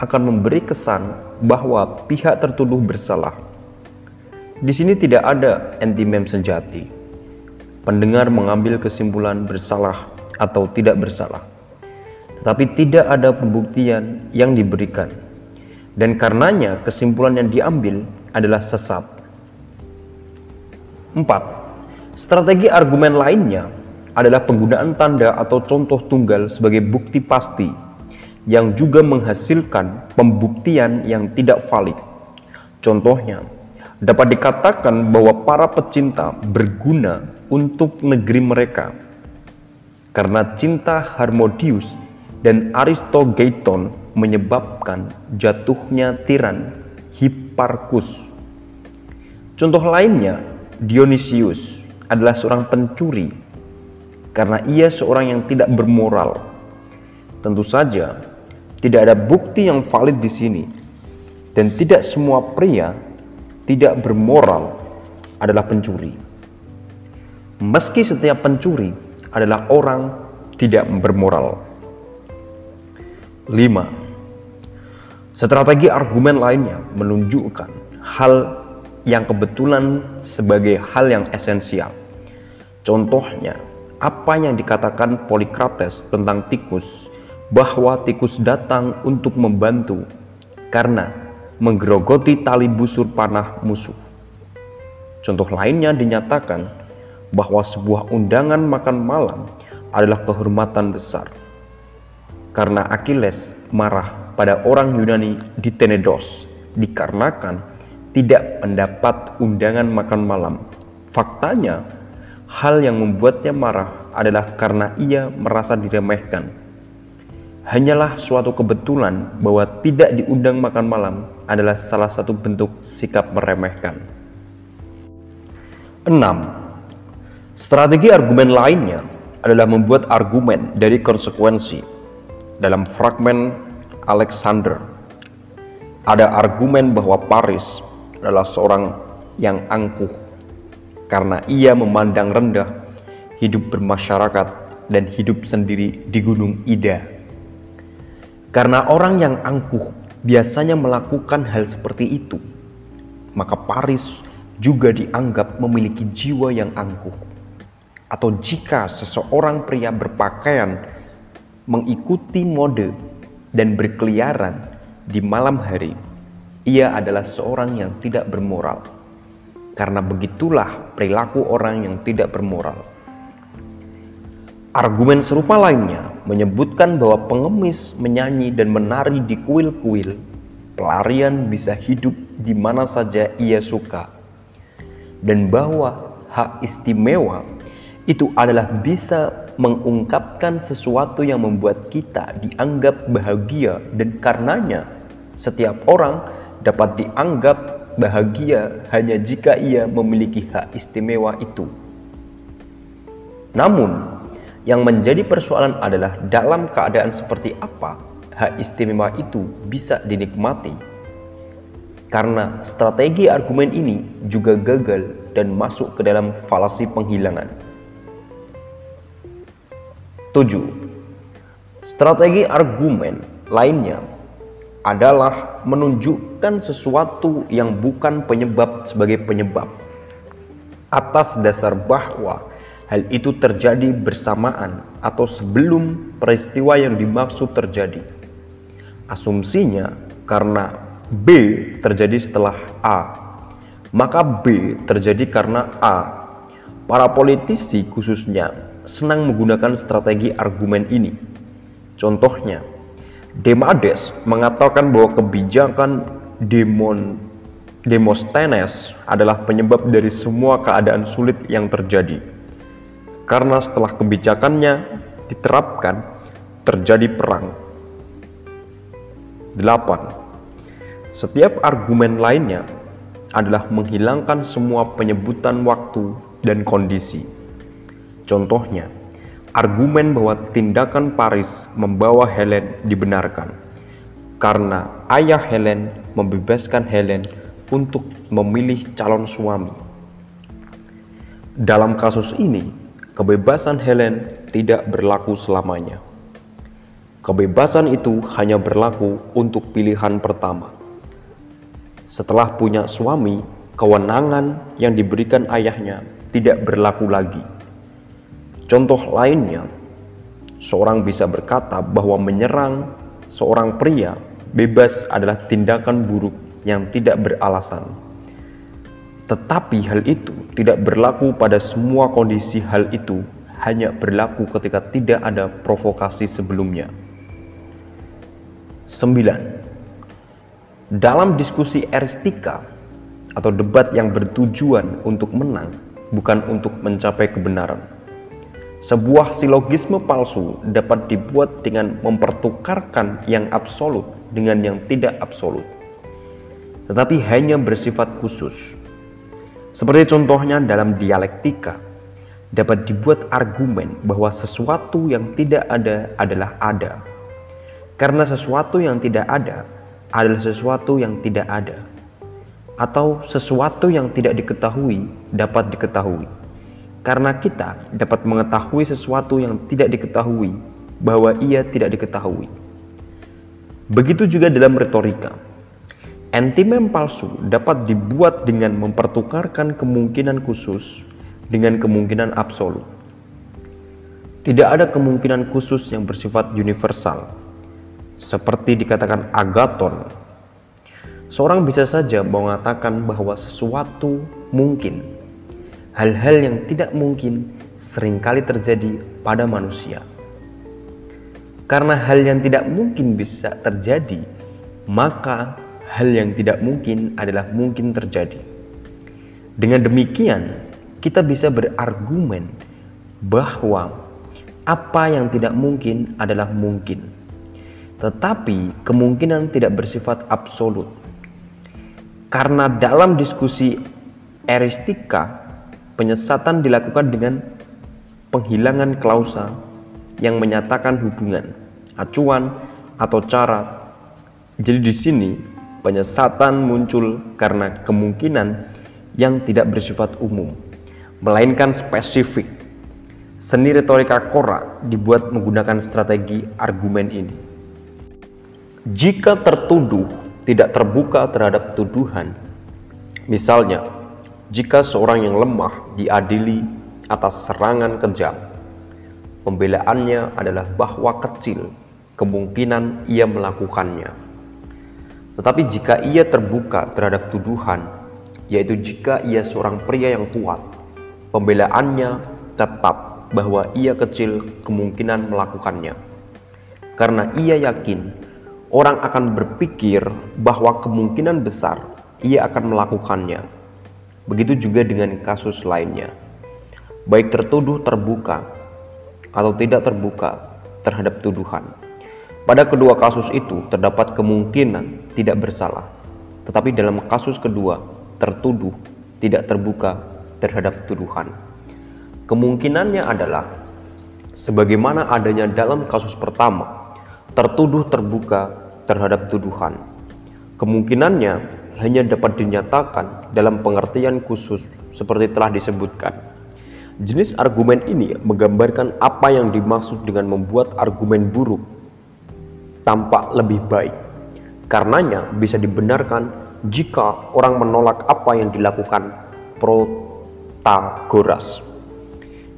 akan memberi kesan bahwa pihak tertuduh bersalah. Di sini tidak ada antimem sejati. Pendengar mengambil kesimpulan bersalah atau tidak bersalah. Tetapi tidak ada pembuktian yang diberikan. Dan karenanya kesimpulan yang diambil adalah sesat. 4. Strategi argumen lainnya adalah penggunaan tanda atau contoh tunggal sebagai bukti pasti yang juga menghasilkan pembuktian yang tidak valid. Contohnya, dapat dikatakan bahwa para pecinta berguna untuk negeri mereka karena cinta Harmodius dan Aristogeiton menyebabkan jatuhnya tiran Hipparchus. Contoh lainnya, Dionysius adalah seorang pencuri karena ia seorang yang tidak bermoral. Tentu saja, tidak ada bukti yang valid di sini, dan tidak semua pria tidak bermoral adalah pencuri. Meski setiap pencuri adalah orang tidak bermoral. 5. Strategi argumen lainnya menunjukkan hal yang kebetulan sebagai hal yang esensial. Contohnya, apa yang dikatakan Polikrates tentang tikus, bahwa tikus datang untuk membantu karena menggerogoti tali busur panah musuh. Contoh lainnya dinyatakan bahwa sebuah undangan makan malam adalah kehormatan besar. Karena Achilles marah pada orang Yunani di Tenedos dikarenakan tidak mendapat undangan makan malam. Faktanya, Hal yang membuatnya marah adalah karena ia merasa diremehkan. Hanyalah suatu kebetulan bahwa tidak diundang makan malam adalah salah satu bentuk sikap meremehkan. 6. Strategi argumen lainnya adalah membuat argumen dari konsekuensi. Dalam fragmen Alexander, ada argumen bahwa Paris adalah seorang yang angkuh karena ia memandang rendah hidup bermasyarakat dan hidup sendiri di Gunung Ida. Karena orang yang angkuh biasanya melakukan hal seperti itu, maka Paris juga dianggap memiliki jiwa yang angkuh. Atau jika seseorang pria berpakaian mengikuti mode dan berkeliaran di malam hari, ia adalah seorang yang tidak bermoral karena begitulah perilaku orang yang tidak bermoral. Argumen serupa lainnya menyebutkan bahwa pengemis menyanyi dan menari di kuil-kuil, pelarian bisa hidup di mana saja ia suka, dan bahwa hak istimewa itu adalah bisa mengungkapkan sesuatu yang membuat kita dianggap bahagia dan karenanya setiap orang dapat dianggap bahagia hanya jika ia memiliki hak istimewa itu. Namun, yang menjadi persoalan adalah dalam keadaan seperti apa hak istimewa itu bisa dinikmati. Karena strategi argumen ini juga gagal dan masuk ke dalam falasi penghilangan. 7. Strategi argumen lainnya adalah menunjukkan sesuatu yang bukan penyebab sebagai penyebab atas dasar bahwa hal itu terjadi bersamaan atau sebelum peristiwa yang dimaksud terjadi. Asumsinya karena B terjadi setelah A, maka B terjadi karena A. Para politisi khususnya senang menggunakan strategi argumen ini. Contohnya, Demades mengatakan bahwa kebijakan Demon Demosthenes adalah penyebab dari semua keadaan sulit yang terjadi. Karena setelah kebijakannya diterapkan, terjadi perang. 8. Setiap argumen lainnya adalah menghilangkan semua penyebutan waktu dan kondisi. Contohnya, argumen bahwa tindakan Paris membawa Helen dibenarkan karena ayah Helen membebaskan Helen untuk memilih calon suami. Dalam kasus ini, kebebasan Helen tidak berlaku selamanya. Kebebasan itu hanya berlaku untuk pilihan pertama. Setelah punya suami, kewenangan yang diberikan ayahnya tidak berlaku lagi. Contoh lainnya, seorang bisa berkata bahwa menyerang seorang pria bebas adalah tindakan buruk yang tidak beralasan. Tetapi hal itu tidak berlaku pada semua kondisi hal itu hanya berlaku ketika tidak ada provokasi sebelumnya. 9. Dalam diskusi eristika atau debat yang bertujuan untuk menang bukan untuk mencapai kebenaran. Sebuah silogisme palsu dapat dibuat dengan mempertukarkan yang absolut dengan yang tidak absolut, tetapi hanya bersifat khusus. Seperti contohnya dalam dialektika, dapat dibuat argumen bahwa sesuatu yang tidak ada adalah ada, karena sesuatu yang tidak ada adalah sesuatu yang tidak ada, atau sesuatu yang tidak diketahui dapat diketahui, karena kita dapat mengetahui sesuatu yang tidak diketahui bahwa ia tidak diketahui. Begitu juga dalam retorika Antimem palsu dapat dibuat dengan mempertukarkan kemungkinan khusus dengan kemungkinan absolut. Tidak ada kemungkinan khusus yang bersifat universal, seperti dikatakan Agaton. Seorang bisa saja mengatakan bahwa sesuatu mungkin. Hal-hal yang tidak mungkin sering kali terjadi pada manusia. Karena hal yang tidak mungkin bisa terjadi, maka hal yang tidak mungkin adalah mungkin terjadi. Dengan demikian, kita bisa berargumen bahwa apa yang tidak mungkin adalah mungkin, tetapi kemungkinan tidak bersifat absolut. Karena dalam diskusi eristika, penyesatan dilakukan dengan penghilangan klausa yang menyatakan hubungan, acuan, atau cara. Jadi di sini Penyesatan muncul karena kemungkinan yang tidak bersifat umum, melainkan spesifik. Seni retorika Kora dibuat menggunakan strategi argumen ini. Jika tertuduh tidak terbuka terhadap tuduhan, misalnya jika seorang yang lemah diadili atas serangan kejam, pembelaannya adalah bahwa kecil kemungkinan ia melakukannya tetapi jika ia terbuka terhadap tuduhan, yaitu jika ia seorang pria yang kuat, pembelaannya tetap bahwa ia kecil kemungkinan melakukannya. Karena ia yakin orang akan berpikir bahwa kemungkinan besar ia akan melakukannya. Begitu juga dengan kasus lainnya. Baik tertuduh terbuka atau tidak terbuka terhadap tuduhan. Pada kedua kasus itu terdapat kemungkinan tidak bersalah, tetapi dalam kasus kedua tertuduh tidak terbuka terhadap tuduhan. Kemungkinannya adalah sebagaimana adanya dalam kasus pertama, tertuduh terbuka terhadap tuduhan. Kemungkinannya hanya dapat dinyatakan dalam pengertian khusus seperti telah disebutkan. Jenis argumen ini menggambarkan apa yang dimaksud dengan membuat argumen buruk tampak lebih baik. Karenanya bisa dibenarkan jika orang menolak apa yang dilakukan Protagoras.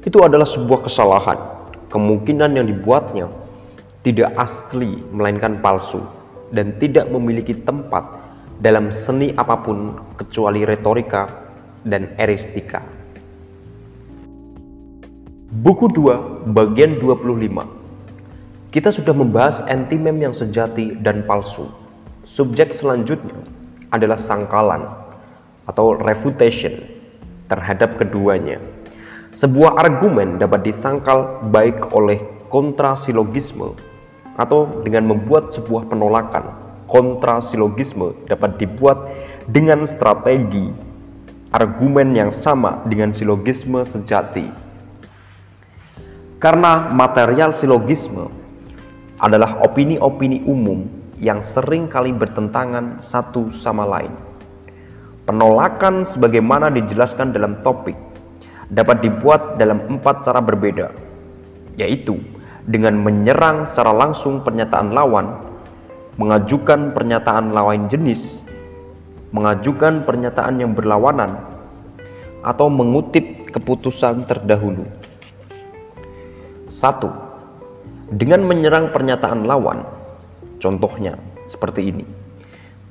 Itu adalah sebuah kesalahan. Kemungkinan yang dibuatnya tidak asli melainkan palsu dan tidak memiliki tempat dalam seni apa pun kecuali retorika dan eristika. Buku 2 bagian 25 Kita sudah membahas antimem yang sejati dan palsu. Subjek selanjutnya adalah sangkalan atau refutation terhadap keduanya. Sebuah argumen dapat disangkal baik oleh kontrasilogisme atau dengan membuat sebuah penolakan. Kontrasilogisme dapat dibuat dengan strategi argumen yang sama dengan silogisme sejati karena material silogisme adalah opini-opini umum yang sering kali bertentangan satu sama lain. Penolakan sebagaimana dijelaskan dalam topik dapat dibuat dalam empat cara berbeda, yaitu dengan menyerang secara langsung pernyataan lawan, mengajukan pernyataan lawan jenis, mengajukan pernyataan yang berlawanan, atau mengutip keputusan terdahulu. Satu, dengan menyerang pernyataan lawan, contohnya seperti ini.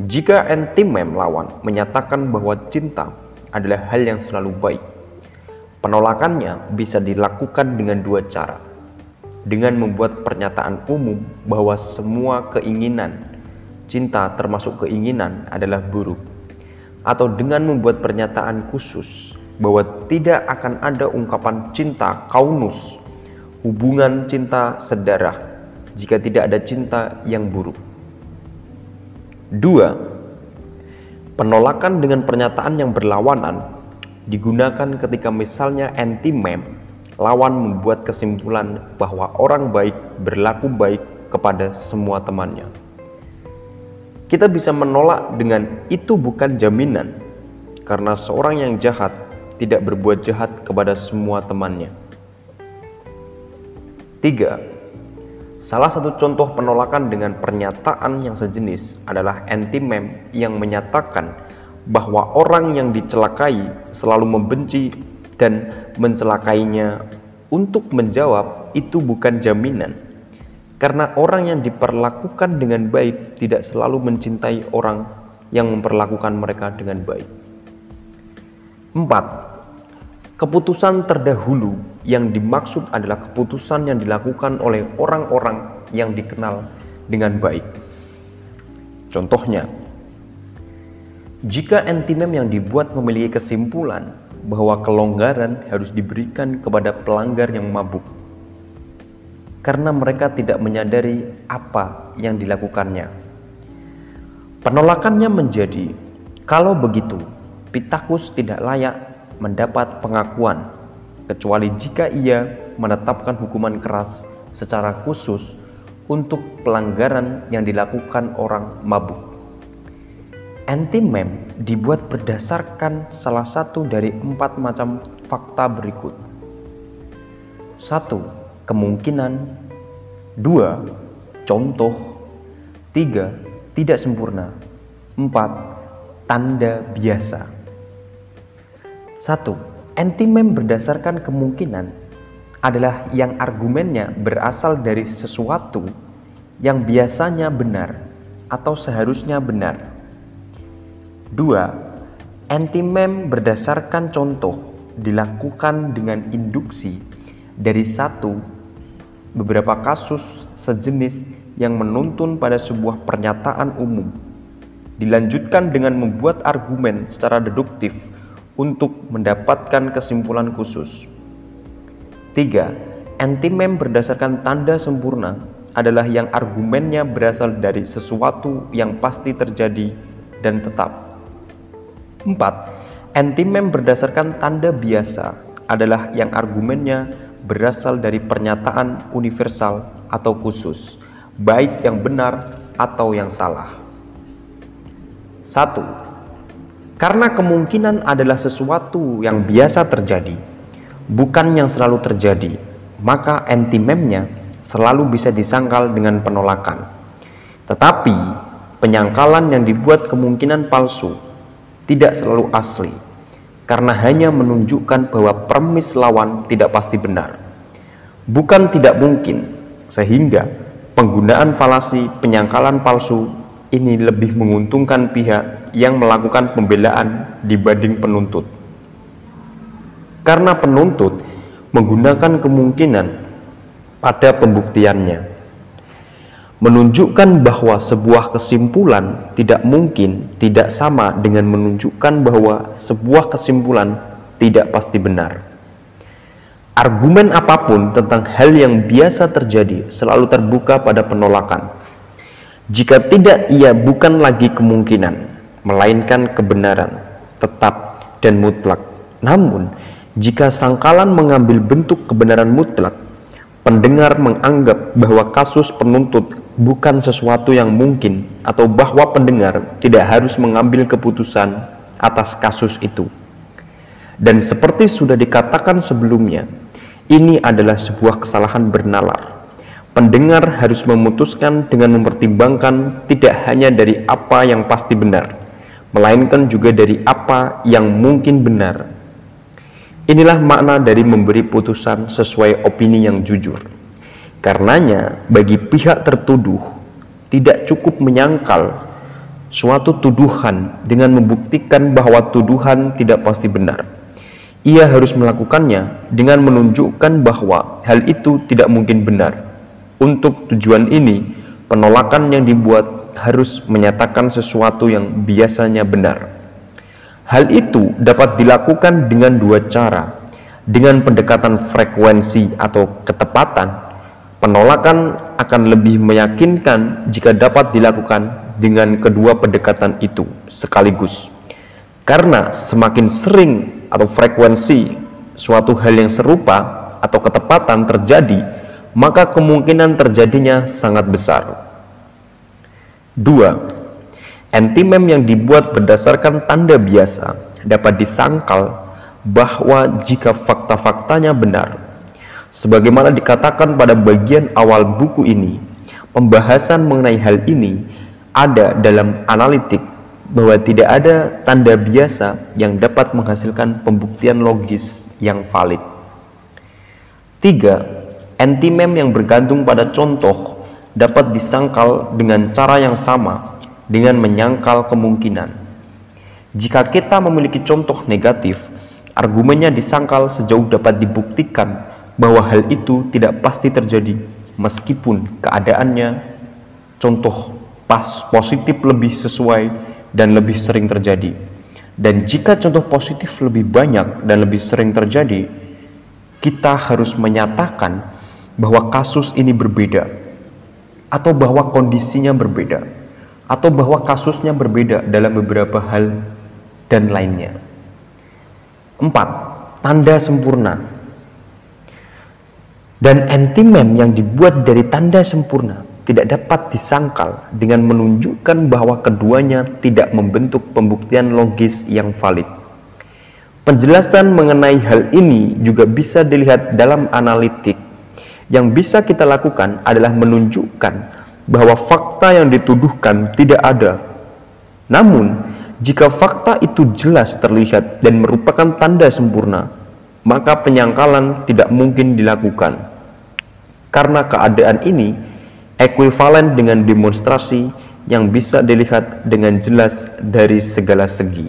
Jika anti-mem lawan menyatakan bahwa cinta adalah hal yang selalu baik, penolakannya bisa dilakukan dengan dua cara. Dengan membuat pernyataan umum bahwa semua keinginan cinta termasuk keinginan adalah buruk, atau dengan membuat pernyataan khusus bahwa tidak akan ada ungkapan cinta kaunus hubungan cinta sedarah jika tidak ada cinta yang buruk. Dua, penolakan dengan pernyataan yang berlawanan digunakan ketika misalnya anti-mem lawan membuat kesimpulan bahwa orang baik berlaku baik kepada semua temannya. Kita bisa menolak dengan itu bukan jaminan karena seorang yang jahat tidak berbuat jahat kepada semua temannya. Tiga, salah satu contoh penolakan dengan pernyataan yang sejenis adalah anti-mem yang menyatakan bahwa orang yang dicelakai selalu membenci dan mencelakainya untuk menjawab itu bukan jaminan karena orang yang diperlakukan dengan baik tidak selalu mencintai orang yang memperlakukan mereka dengan baik. Empat, Keputusan terdahulu yang dimaksud adalah keputusan yang dilakukan oleh orang-orang yang dikenal dengan baik. Contohnya, jika antimem yang dibuat memiliki kesimpulan bahwa kelonggaran harus diberikan kepada pelanggar yang mabuk, karena mereka tidak menyadari apa yang dilakukannya. Penolakannya menjadi, kalau begitu, Pitakus tidak layak mendapat pengakuan, kecuali jika ia menetapkan hukuman keras secara khusus untuk pelanggaran yang dilakukan orang mabuk. Anti-mem dibuat berdasarkan salah satu dari empat macam fakta berikut. Satu, kemungkinan. Dua, contoh. Tiga, tidak sempurna. Empat, tanda biasa. Satu, anti-mem berdasarkan kemungkinan adalah yang argumennya berasal dari sesuatu yang biasanya benar atau seharusnya benar. Dua, anti-mem berdasarkan contoh dilakukan dengan induksi dari satu beberapa kasus sejenis yang menuntun pada sebuah pernyataan umum dilanjutkan dengan membuat argumen secara deduktif untuk mendapatkan kesimpulan khusus. 3. Antimem berdasarkan tanda sempurna adalah yang argumennya berasal dari sesuatu yang pasti terjadi dan tetap. 4. Antimem berdasarkan tanda biasa adalah yang argumennya berasal dari pernyataan universal atau khusus, baik yang benar atau yang salah. 1 karena kemungkinan adalah sesuatu yang biasa terjadi, bukan yang selalu terjadi, maka antimemnya selalu bisa disangkal dengan penolakan. Tetapi penyangkalan yang dibuat kemungkinan palsu tidak selalu asli, karena hanya menunjukkan bahwa premis lawan tidak pasti benar. Bukan tidak mungkin, sehingga penggunaan falasi penyangkalan palsu ini lebih menguntungkan pihak yang melakukan pembelaan dibanding penuntut. Karena penuntut menggunakan kemungkinan pada pembuktiannya menunjukkan bahwa sebuah kesimpulan tidak mungkin tidak sama dengan menunjukkan bahwa sebuah kesimpulan tidak pasti benar. Argumen apa pun tentang hal yang biasa terjadi selalu terbuka pada penolakan. Jika tidak, ia bukan lagi kemungkinan, melainkan kebenaran, tetap dan mutlak. Namun, jika sangkalan mengambil bentuk kebenaran mutlak, pendengar menganggap bahwa kasus penuntut bukan sesuatu yang mungkin atau bahwa pendengar tidak harus mengambil keputusan atas kasus itu. Dan seperti sudah dikatakan sebelumnya, ini adalah sebuah kesalahan bernalar. Pendengar harus memutuskan dengan mempertimbangkan tidak hanya dari apa yang pasti benar, melainkan juga dari apa yang mungkin benar. Inilah makna dari memberi putusan sesuai opini yang jujur. Karenanya, bagi pihak tertuduh tidak cukup menyangkal suatu tuduhan dengan membuktikan bahwa tuduhan tidak pasti benar. Ia harus melakukannya dengan menunjukkan bahwa hal itu tidak mungkin benar. Untuk tujuan ini, penolakan yang dibuat harus menyatakan sesuatu yang biasanya benar. Hal itu dapat dilakukan dengan dua cara, dengan pendekatan frekuensi atau ketepatan Penolakan akan lebih meyakinkan jika dapat dilakukan dengan kedua pendekatan itu sekaligus. Karena semakin sering atau frekuensi suatu hal yang serupa atau ketepatan terjadi, maka kemungkinan terjadinya sangat besar. 2. Antimem yang dibuat berdasarkan tanda biasa dapat disangkal bahwa jika fakta-faktanya benar, Sebagaimana dikatakan pada bagian awal buku ini, pembahasan mengenai hal ini ada dalam analitik bahwa tidak ada tanda biasa yang dapat menghasilkan pembuktian logis yang valid. 3. Antimem yang bergantung pada contoh dapat disangkal dengan cara yang sama dengan menyangkal kemungkinan. Jika kita memiliki contoh negatif, argumennya disangkal sejauh dapat dibuktikan bahwa hal itu tidak pasti terjadi meskipun keadaannya contoh pas positif lebih sesuai dan lebih sering terjadi. Dan jika contoh positif lebih banyak dan lebih sering terjadi, kita harus menyatakan bahwa kasus ini berbeda atau bahwa kondisinya berbeda atau bahwa kasusnya berbeda dalam beberapa hal dan lainnya. 4. Tanda sempurna dan antimem yang dibuat dari tanda sempurna tidak dapat disangkal dengan menunjukkan bahwa keduanya tidak membentuk pembuktian logis yang valid. Penjelasan mengenai hal ini juga bisa dilihat dalam analitik. Yang bisa kita lakukan adalah menunjukkan bahwa fakta yang dituduhkan tidak ada. Namun, jika fakta itu jelas terlihat dan merupakan tanda sempurna, maka penyangkalan tidak mungkin dilakukan. Karena keadaan ini ekuivalen dengan demonstrasi yang bisa dilihat dengan jelas dari segala segi.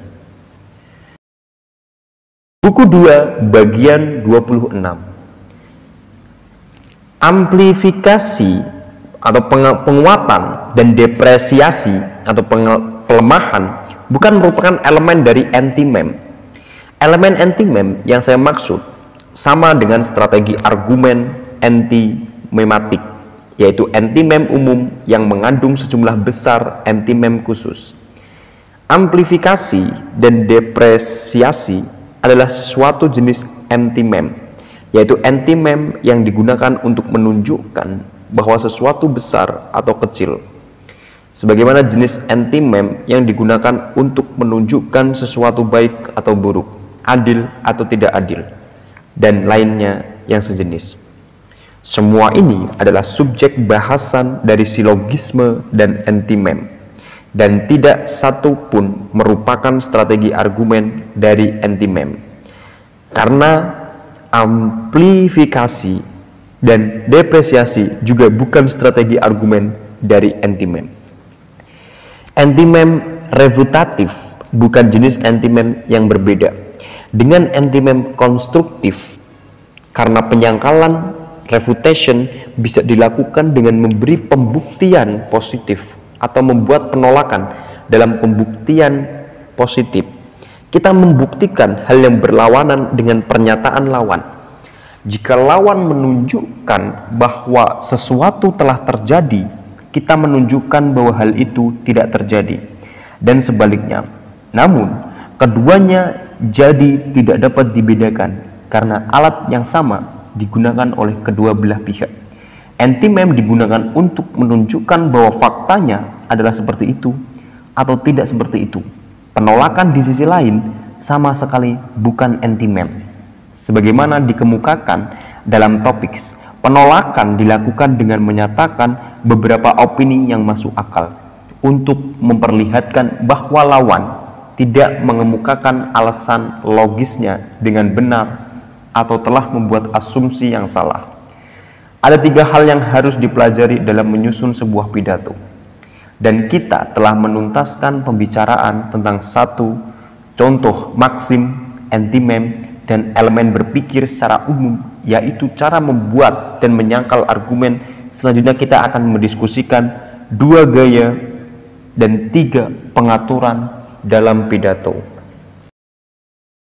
Buku 2 bagian 26 Amplifikasi atau penguatan dan depresiasi atau pelemahan bukan merupakan elemen dari anti-mem. Elemen anti-mem yang saya maksud sama dengan strategi argumen anti mematik, yaitu antimem umum yang mengandung sejumlah besar antimem khusus. Amplifikasi dan depresiasi adalah suatu jenis antimem, yaitu antimem yang digunakan untuk menunjukkan bahwa sesuatu besar atau kecil. Sebagaimana jenis antimem yang digunakan untuk menunjukkan sesuatu baik atau buruk, adil atau tidak adil, dan lainnya yang sejenis. Semua ini adalah subjek bahasan dari silogisme dan antimem, dan tidak satu pun merupakan strategi argumen dari antimem. Karena amplifikasi dan depresiasi juga bukan strategi argumen dari antimem. Antimem refutatif bukan jenis anti-mem yang berbeda dengan anti-mem konstruktif karena penyangkalan refutation bisa dilakukan dengan memberi pembuktian positif atau membuat penolakan dalam pembuktian positif kita membuktikan hal yang berlawanan dengan pernyataan lawan. Jika lawan menunjukkan bahwa sesuatu telah terjadi, kita menunjukkan bahwa hal itu tidak terjadi, dan sebaliknya. Namun, keduanya jadi tidak dapat dibedakan karena alat yang sama digunakan oleh kedua belah pihak. Anti-mem digunakan untuk menunjukkan bahwa faktanya adalah seperti itu atau tidak seperti itu. Penolakan di sisi lain sama sekali bukan anti-mem. Sebagaimana dikemukakan dalam topik, penolakan dilakukan dengan menyatakan beberapa opini yang masuk akal untuk memperlihatkan bahwa lawan tidak mengemukakan alasan logisnya dengan benar atau telah membuat asumsi yang salah. Ada tiga hal yang harus dipelajari dalam menyusun sebuah pidato dan kita telah menuntaskan pembicaraan tentang satu contoh maksim, antimem, dan elemen berpikir secara umum yaitu cara membuat dan menyangkal argumen. Selanjutnya kita akan mendiskusikan dua gaya dan tiga pengaturan dalam pidato